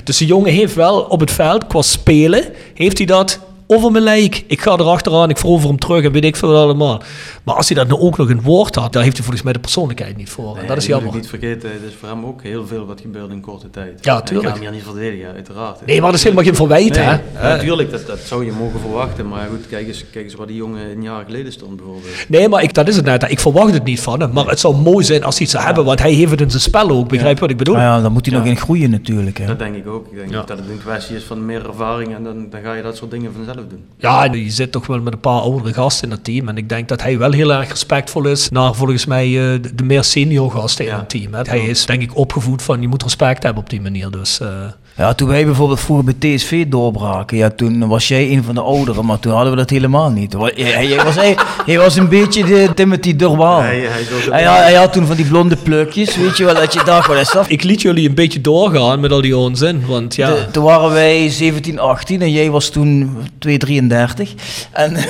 Dus die jongen heeft wel op het veld, qua spelen, heeft hij dat over mijn lijk. Ik ga erachteraan, ik verover hem terug en weet ik veel wat allemaal. Maar als hij dat nou ook nog een woord had, daar heeft hij volgens mij de persoonlijkheid niet voor. En Nee, dat is je moet jammer. niet vergeten, het is voor hem ook heel veel wat gebeurt in korte tijd. Ja, tuurlijk. Ik ga hem hier niet verdedigen, uiteraard. Nee, maar dat is helemaal geen verwijt, Nee, hè? Natuurlijk, dat, dat zou je mogen verwachten. Maar goed, kijk eens, kijk eens waar die jongen een jaar geleden stond bijvoorbeeld. Nee, maar ik, dat is het net. Ik verwacht het niet van hem. Maar het zou mooi zijn als hij het zou hebben. Want hij heeft het in zijn spel ook. Begrijp je wat ik bedoel? Maar ja, dan moet hij Ja. nog in groeien natuurlijk. Hè? Dat denk ik ook. Ik denk Ja. dat het een kwestie is van meer ervaring en dan, dan ga je dat soort dingen vanzelf doen. Ja, je zit toch wel met een paar oudere gasten in het team. En ik denk dat hij wel heel erg respectvol is naar volgens mij eh, de, meer senior gasten in Ja. het team. Hè. Hij is denk ik opgevoed van je moet respect hebben op die manier. Dus eh, Ja, toen wij bijvoorbeeld vroeger bij TSV doorbraken, ja, toen was jij een van de ouderen, maar toen hadden we dat helemaal niet. Jij, jij was, hij, jij was een beetje de Timothy Durwaal. Hij, hij Hij, had- hij had toen van die blonde plukjes, weet je wel, dat je dacht, wat is dat? ik liet jullie een beetje doorgaan met al die onzin. Want ja, De- toen waren wij 17, 18 en jij was toen 2, 33. En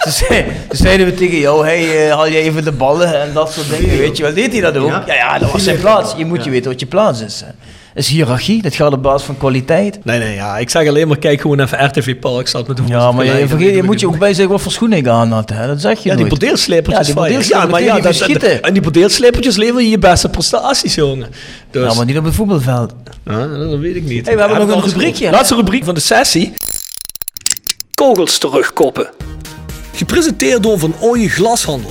Ze zei- Toen zeiden we tegen jou, hey, eh, haal je even de ballen en dat soort dingen. Weet je wel, deed hij dat ook? Ja, Ja? ja, dat was zijn plaats. Je moet je weten wat je plaats is. hè. Is hiërarchie, dat gaat op basis van kwaliteit. Nee, nee, ja. Ik zeg alleen maar, kijk gewoon even RTV Park staat met de Ja, maar je, vergeet, je moet je ook bij zeggen wat voor schoenen ik aan had. Hè? Dat zeg je Ja, die bordeelslepertjes Ja, die je. bordeelslepertjes, maar ja, dat, verschieten. en die bordeelslepertjes leveren je beste prestaties, jongen. Dus, Ja, maar niet op het voetbalveld. Ja, dat weet ik niet. Hey, we hebben nog een rubriekje. Laatste rubriek van de sessie. Kogels terugkoppen. Gepresenteerd door Van Ooyen Glashandel.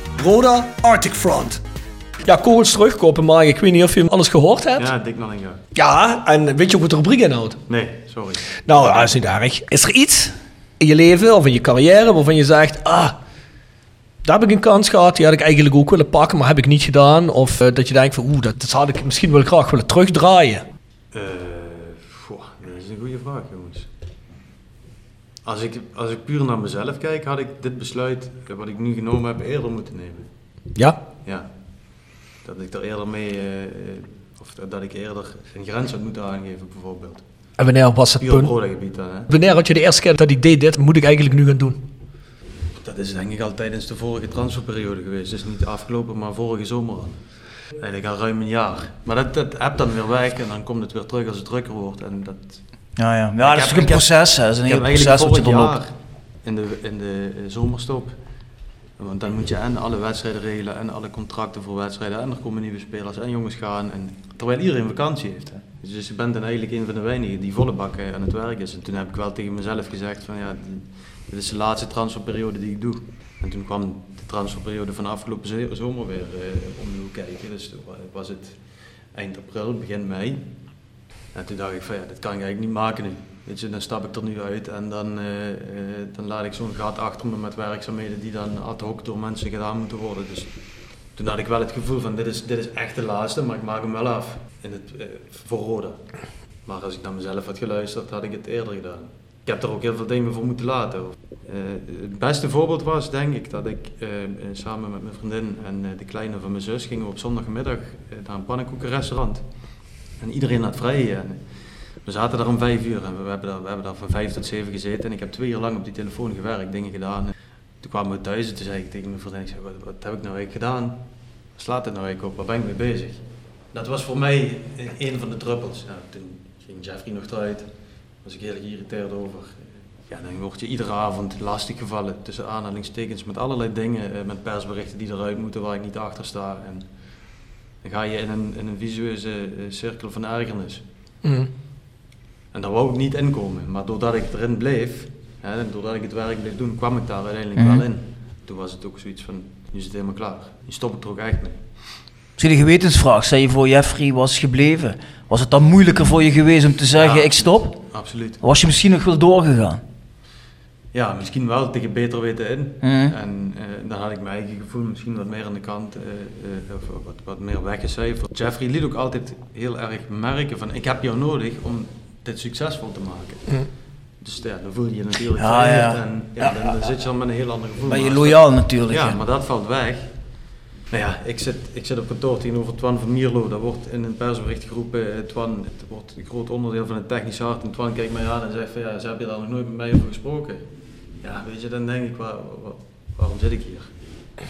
Roda Arctic Front. Ja, kogels terugkopen, maar ik weet niet of je alles gehoord hebt. Ja, dik nog een jaar. Ja, en weet je ook wat de rubriek inhoudt? Nee, sorry. Nou, dat is niet erg. Is er iets in je leven of in je carrière waarvan je zegt, ah, daar heb ik een kans gehad, die had ik eigenlijk ook willen pakken, maar heb ik niet gedaan? Of eh, dat je denkt van, oeh, dat, dat had ik misschien wel graag willen terugdraaien. Eh, goh, dat is een goede vraag, jongens. Als ik, als ik puur naar mezelf kijk, had ik dit besluit, wat ik nu genomen heb, eerder moeten nemen. Ja? Ja. Dat ik er eerder mee, eh, of dat- ik eerder een grens had moeten aangeven, bijvoorbeeld. En wanneer was het Puur op punt? Roda-gebied dan, hè. Wanneer had je de eerste keer dat ik deed dit, moet ik eigenlijk nu gaan doen? Dat is denk ik al tijdens de vorige transferperiode geweest. Dus niet afgelopen, maar vorige zomer al. Eigenlijk al ruim een jaar. Maar dat, dat hebt dan weer weg en dan komt het weer terug als het drukker wordt. En dat, Ja, ja. ja dat is toch een proces. hè. Dat is een heel proces wat je in de, in de eh, zomerstop. Want dan moet je en alle wedstrijden regelen en alle contracten voor wedstrijden. En er komen nieuwe spelers en jongens gaan. En, terwijl iedereen vakantie heeft. Hè. Dus je bent dan eigenlijk een van de weinigen die volle bak eh, aan het werk is. En toen heb ik wel tegen mezelf gezegd van ja, dit is de laatste transferperiode die ik doe. En toen kwam de transferperiode van afgelopen ze- zomer weer eh, om de hoek kijken. Dus was het eind april, begin mei. En toen dacht ik van ja, dit kan ik eigenlijk niet maken nu. Weet je, dan stap ik er nu uit en dan, eh, eh, dan laat ik zo'n gat achter me met werkzaamheden die dan ad hoc door mensen gedaan moeten worden. Dus toen had ik wel het gevoel van dit is, dit is echt de laatste, maar ik maak hem wel af in het, Roda. Maar als ik naar mezelf had geluisterd, had ik het eerder gedaan. Ik heb er ook heel veel dingen voor moeten laten. Het beste voorbeeld was denk ik dat ik samen met mijn vriendin en de kleine van mijn zus gingen op zondagmiddag naar een pannenkoekenrestaurant. En iedereen had vrij. En we zaten daar om vijf uur en we hebben daar, we hebben daar van vijf tot zeven gezeten. En ik heb twee uur lang op die telefoon gewerkt, dingen gedaan. Toen kwamen we thuis zei ik tegen mijn vriendin, ik zei, wat, wat heb ik nou eigenlijk gedaan? Waar slaat het nou eigenlijk op? Waar ben ik mee bezig? Dat was voor mij een van de druppels. Toen ging Jeffrey nog eruit. was ik heel geïrriteerd over. Ja, dan word je iedere avond lastiggevallen tussen aanhalingstekens met allerlei dingen, eh, met persberichten die eruit moeten waar ik niet achter sta. En dan ga je in een, in een visueuze eh, cirkel van ergernis. Mm. En daar wou ik niet in komen. Maar doordat ik erin bleef, hè, en doordat ik het werk bleef doen, kwam ik daar uiteindelijk Mhm. wel in. Toen was het ook zoiets van, nu is het helemaal klaar. Nu stop ik er ook echt mee. Misschien een gewetensvraag. Stel je voor Jeffrey was gebleven. Was het dan moeilijker voor je geweest om te zeggen Ja, ik stop? Absoluut. Was je misschien nog wel doorgegaan? Ja, misschien wel tegen beter weten in. Mhm. En eh, dan had ik mijn eigen gevoel misschien wat meer aan de kant, eh, eh, of wat, wat meer weggecijferd. Jeffrey liet ook altijd heel erg merken van, ik heb jou nodig om dit succesvol te maken. Mhm. Dus ja, dan voel je je natuurlijk Ja, ja. en ja, dan, dan zit je dan met een heel ander gevoel. Ben je Maar- loyaal natuurlijk. Ja, maar dat valt weg. Nou ja, ik zit, ik zit op kantoor tegenover Twan van Mierlo. Daar wordt in een persbericht geroepen, Twan, het wordt een groot onderdeel van het technisch hart. En Twan kijkt mij aan en zegt van ja, ze hebben daar nog nooit met mij over gesproken. Ja, weet je, dan denk ik, waar, waar- waarom zit ik hier?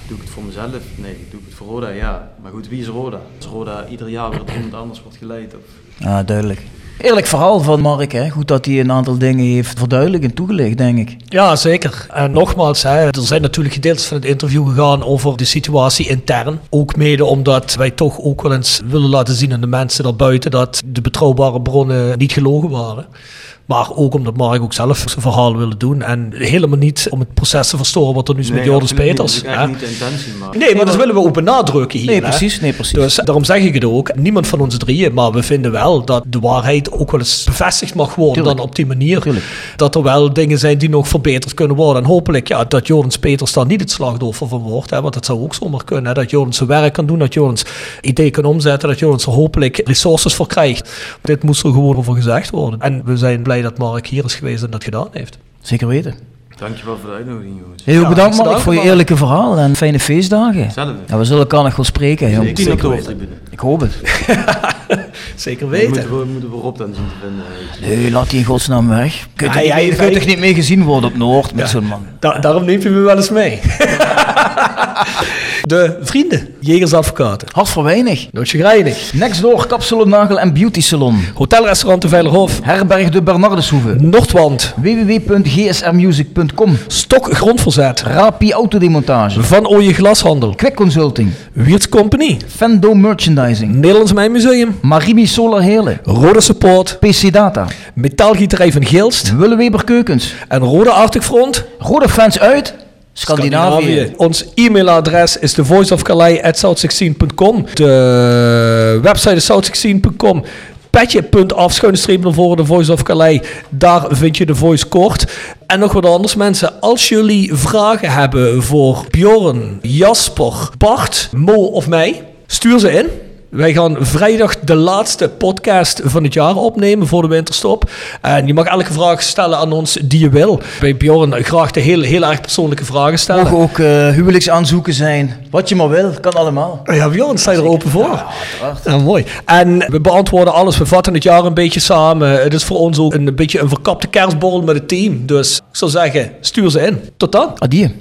Doe ik het voor mezelf? Nee, doe ik het voor Roda? Ja. Maar goed, wie is Roda? Als Roda ieder jaar weer door iemand anders wordt geleid? Of... Ja, duidelijk. Eerlijk verhaal van Mark, hè? goed dat hij een aantal dingen heeft verduidelijkt en toegelicht, denk ik. Ja, zeker. En nogmaals, hè, er zijn natuurlijk gedeeltes van het interview gegaan over de situatie intern. Ook mede omdat wij toch ook wel eens willen laten zien aan de mensen daarbuiten dat de betrouwbare bronnen niet gelogen waren. Maar ook omdat Mark ook zelf zijn verhaal wilde doen. En helemaal niet om het proces te verstoren wat er nu is met Joris niet. Peters. Dat is echt hè. niet de intentie, maar... Nee, maar dat willen we ook benadrukken hier. Nee, precies. Nee, precies. Dus daarom zeg ik het ook. Niemand van ons drieën, maar we vinden wel dat de waarheid ook wel eens bevestigd mag worden Tuurlijk. dan op die manier. Tuurlijk. Dat er wel dingen zijn die nog verbeterd kunnen worden. En hopelijk ja, dat Jorens Peters daar niet het slachtoffer van wordt. Hè, want dat zou ook zomaar kunnen. Hè, dat Jorens zijn werk kan doen, dat Jorens ideeën kan omzetten, dat Jorens er hopelijk resources voor krijgt. Dit moest er gewoon over gezegd worden. En we zijn blij dat Mark hier is geweest en dat gedaan heeft. Zeker weten. Dankjewel voor de uitnodiging, jongens. Heel Ja, bedankt Mark voor je eerlijke verhaal en fijne feestdagen. Hetzelfde. Ja, we zullen elkaar nog wel spreken. Ik hoop het. Zeker We weten. moeten, we moeten we Rob dan zien te vinden. eigenlijk. Nee, laat die in godsnaam weg. Kun je Ja, toch ja, niet- je- kun je toch niet meer gezien worden op Noord met Ja. zo'n man? Da- daarom neemt je me wel eens mee. de vrienden, jegersadvocaten. Hart voor weinig. Nootje grijnig. Next door Kapsalon Nagel en Beauty Salon. Hotelrestaurant de Veilerhof. Herberg de Bernardeshoeve. Noordwand. www.gsrmusic.com. Stok grondverzet. Rapi Autodemontage. Van Ooije Glashandel. Quick Consulting. Wiertz Company. Fendo Merchandising. Nederlands Mijnmuseum. Marimi Solar Heerlen. Rode Support. PC Data. Metaalgieterij van Geelst. Willeweber Keukens. En Rode Front. Rode fans uit Scandinavië. Ons e-mailadres is thevoiceofcalais.south16.com. De website is south16.com. Petje.af, schuine streep naar voren, de Voice of Calais. Daar vind je de Voice kort. En nog wat anders mensen. Als jullie vragen hebben voor Bjorn, Jasper, Bart, Mo of mij, stuur ze in. Wij gaan vrijdag de laatste podcast van het jaar opnemen voor de winterstop. En je mag elke vraag stellen aan ons die je wil. Bij Bjorn graag de heel, heel erg persoonlijke vragen stellen. Mogen ook eh, huwelijksaanzoeken zijn. Wat je maar wil, kan allemaal. Ja, Bjorn, sta je er open voor? Ja, uiteraard. Ja, mooi. En we beantwoorden alles. We vatten het jaar een beetje samen. Het is voor ons ook een beetje een verkapte kerstborrel met het team. Dus ik zou zeggen, stuur ze in. Tot dan. Adieu.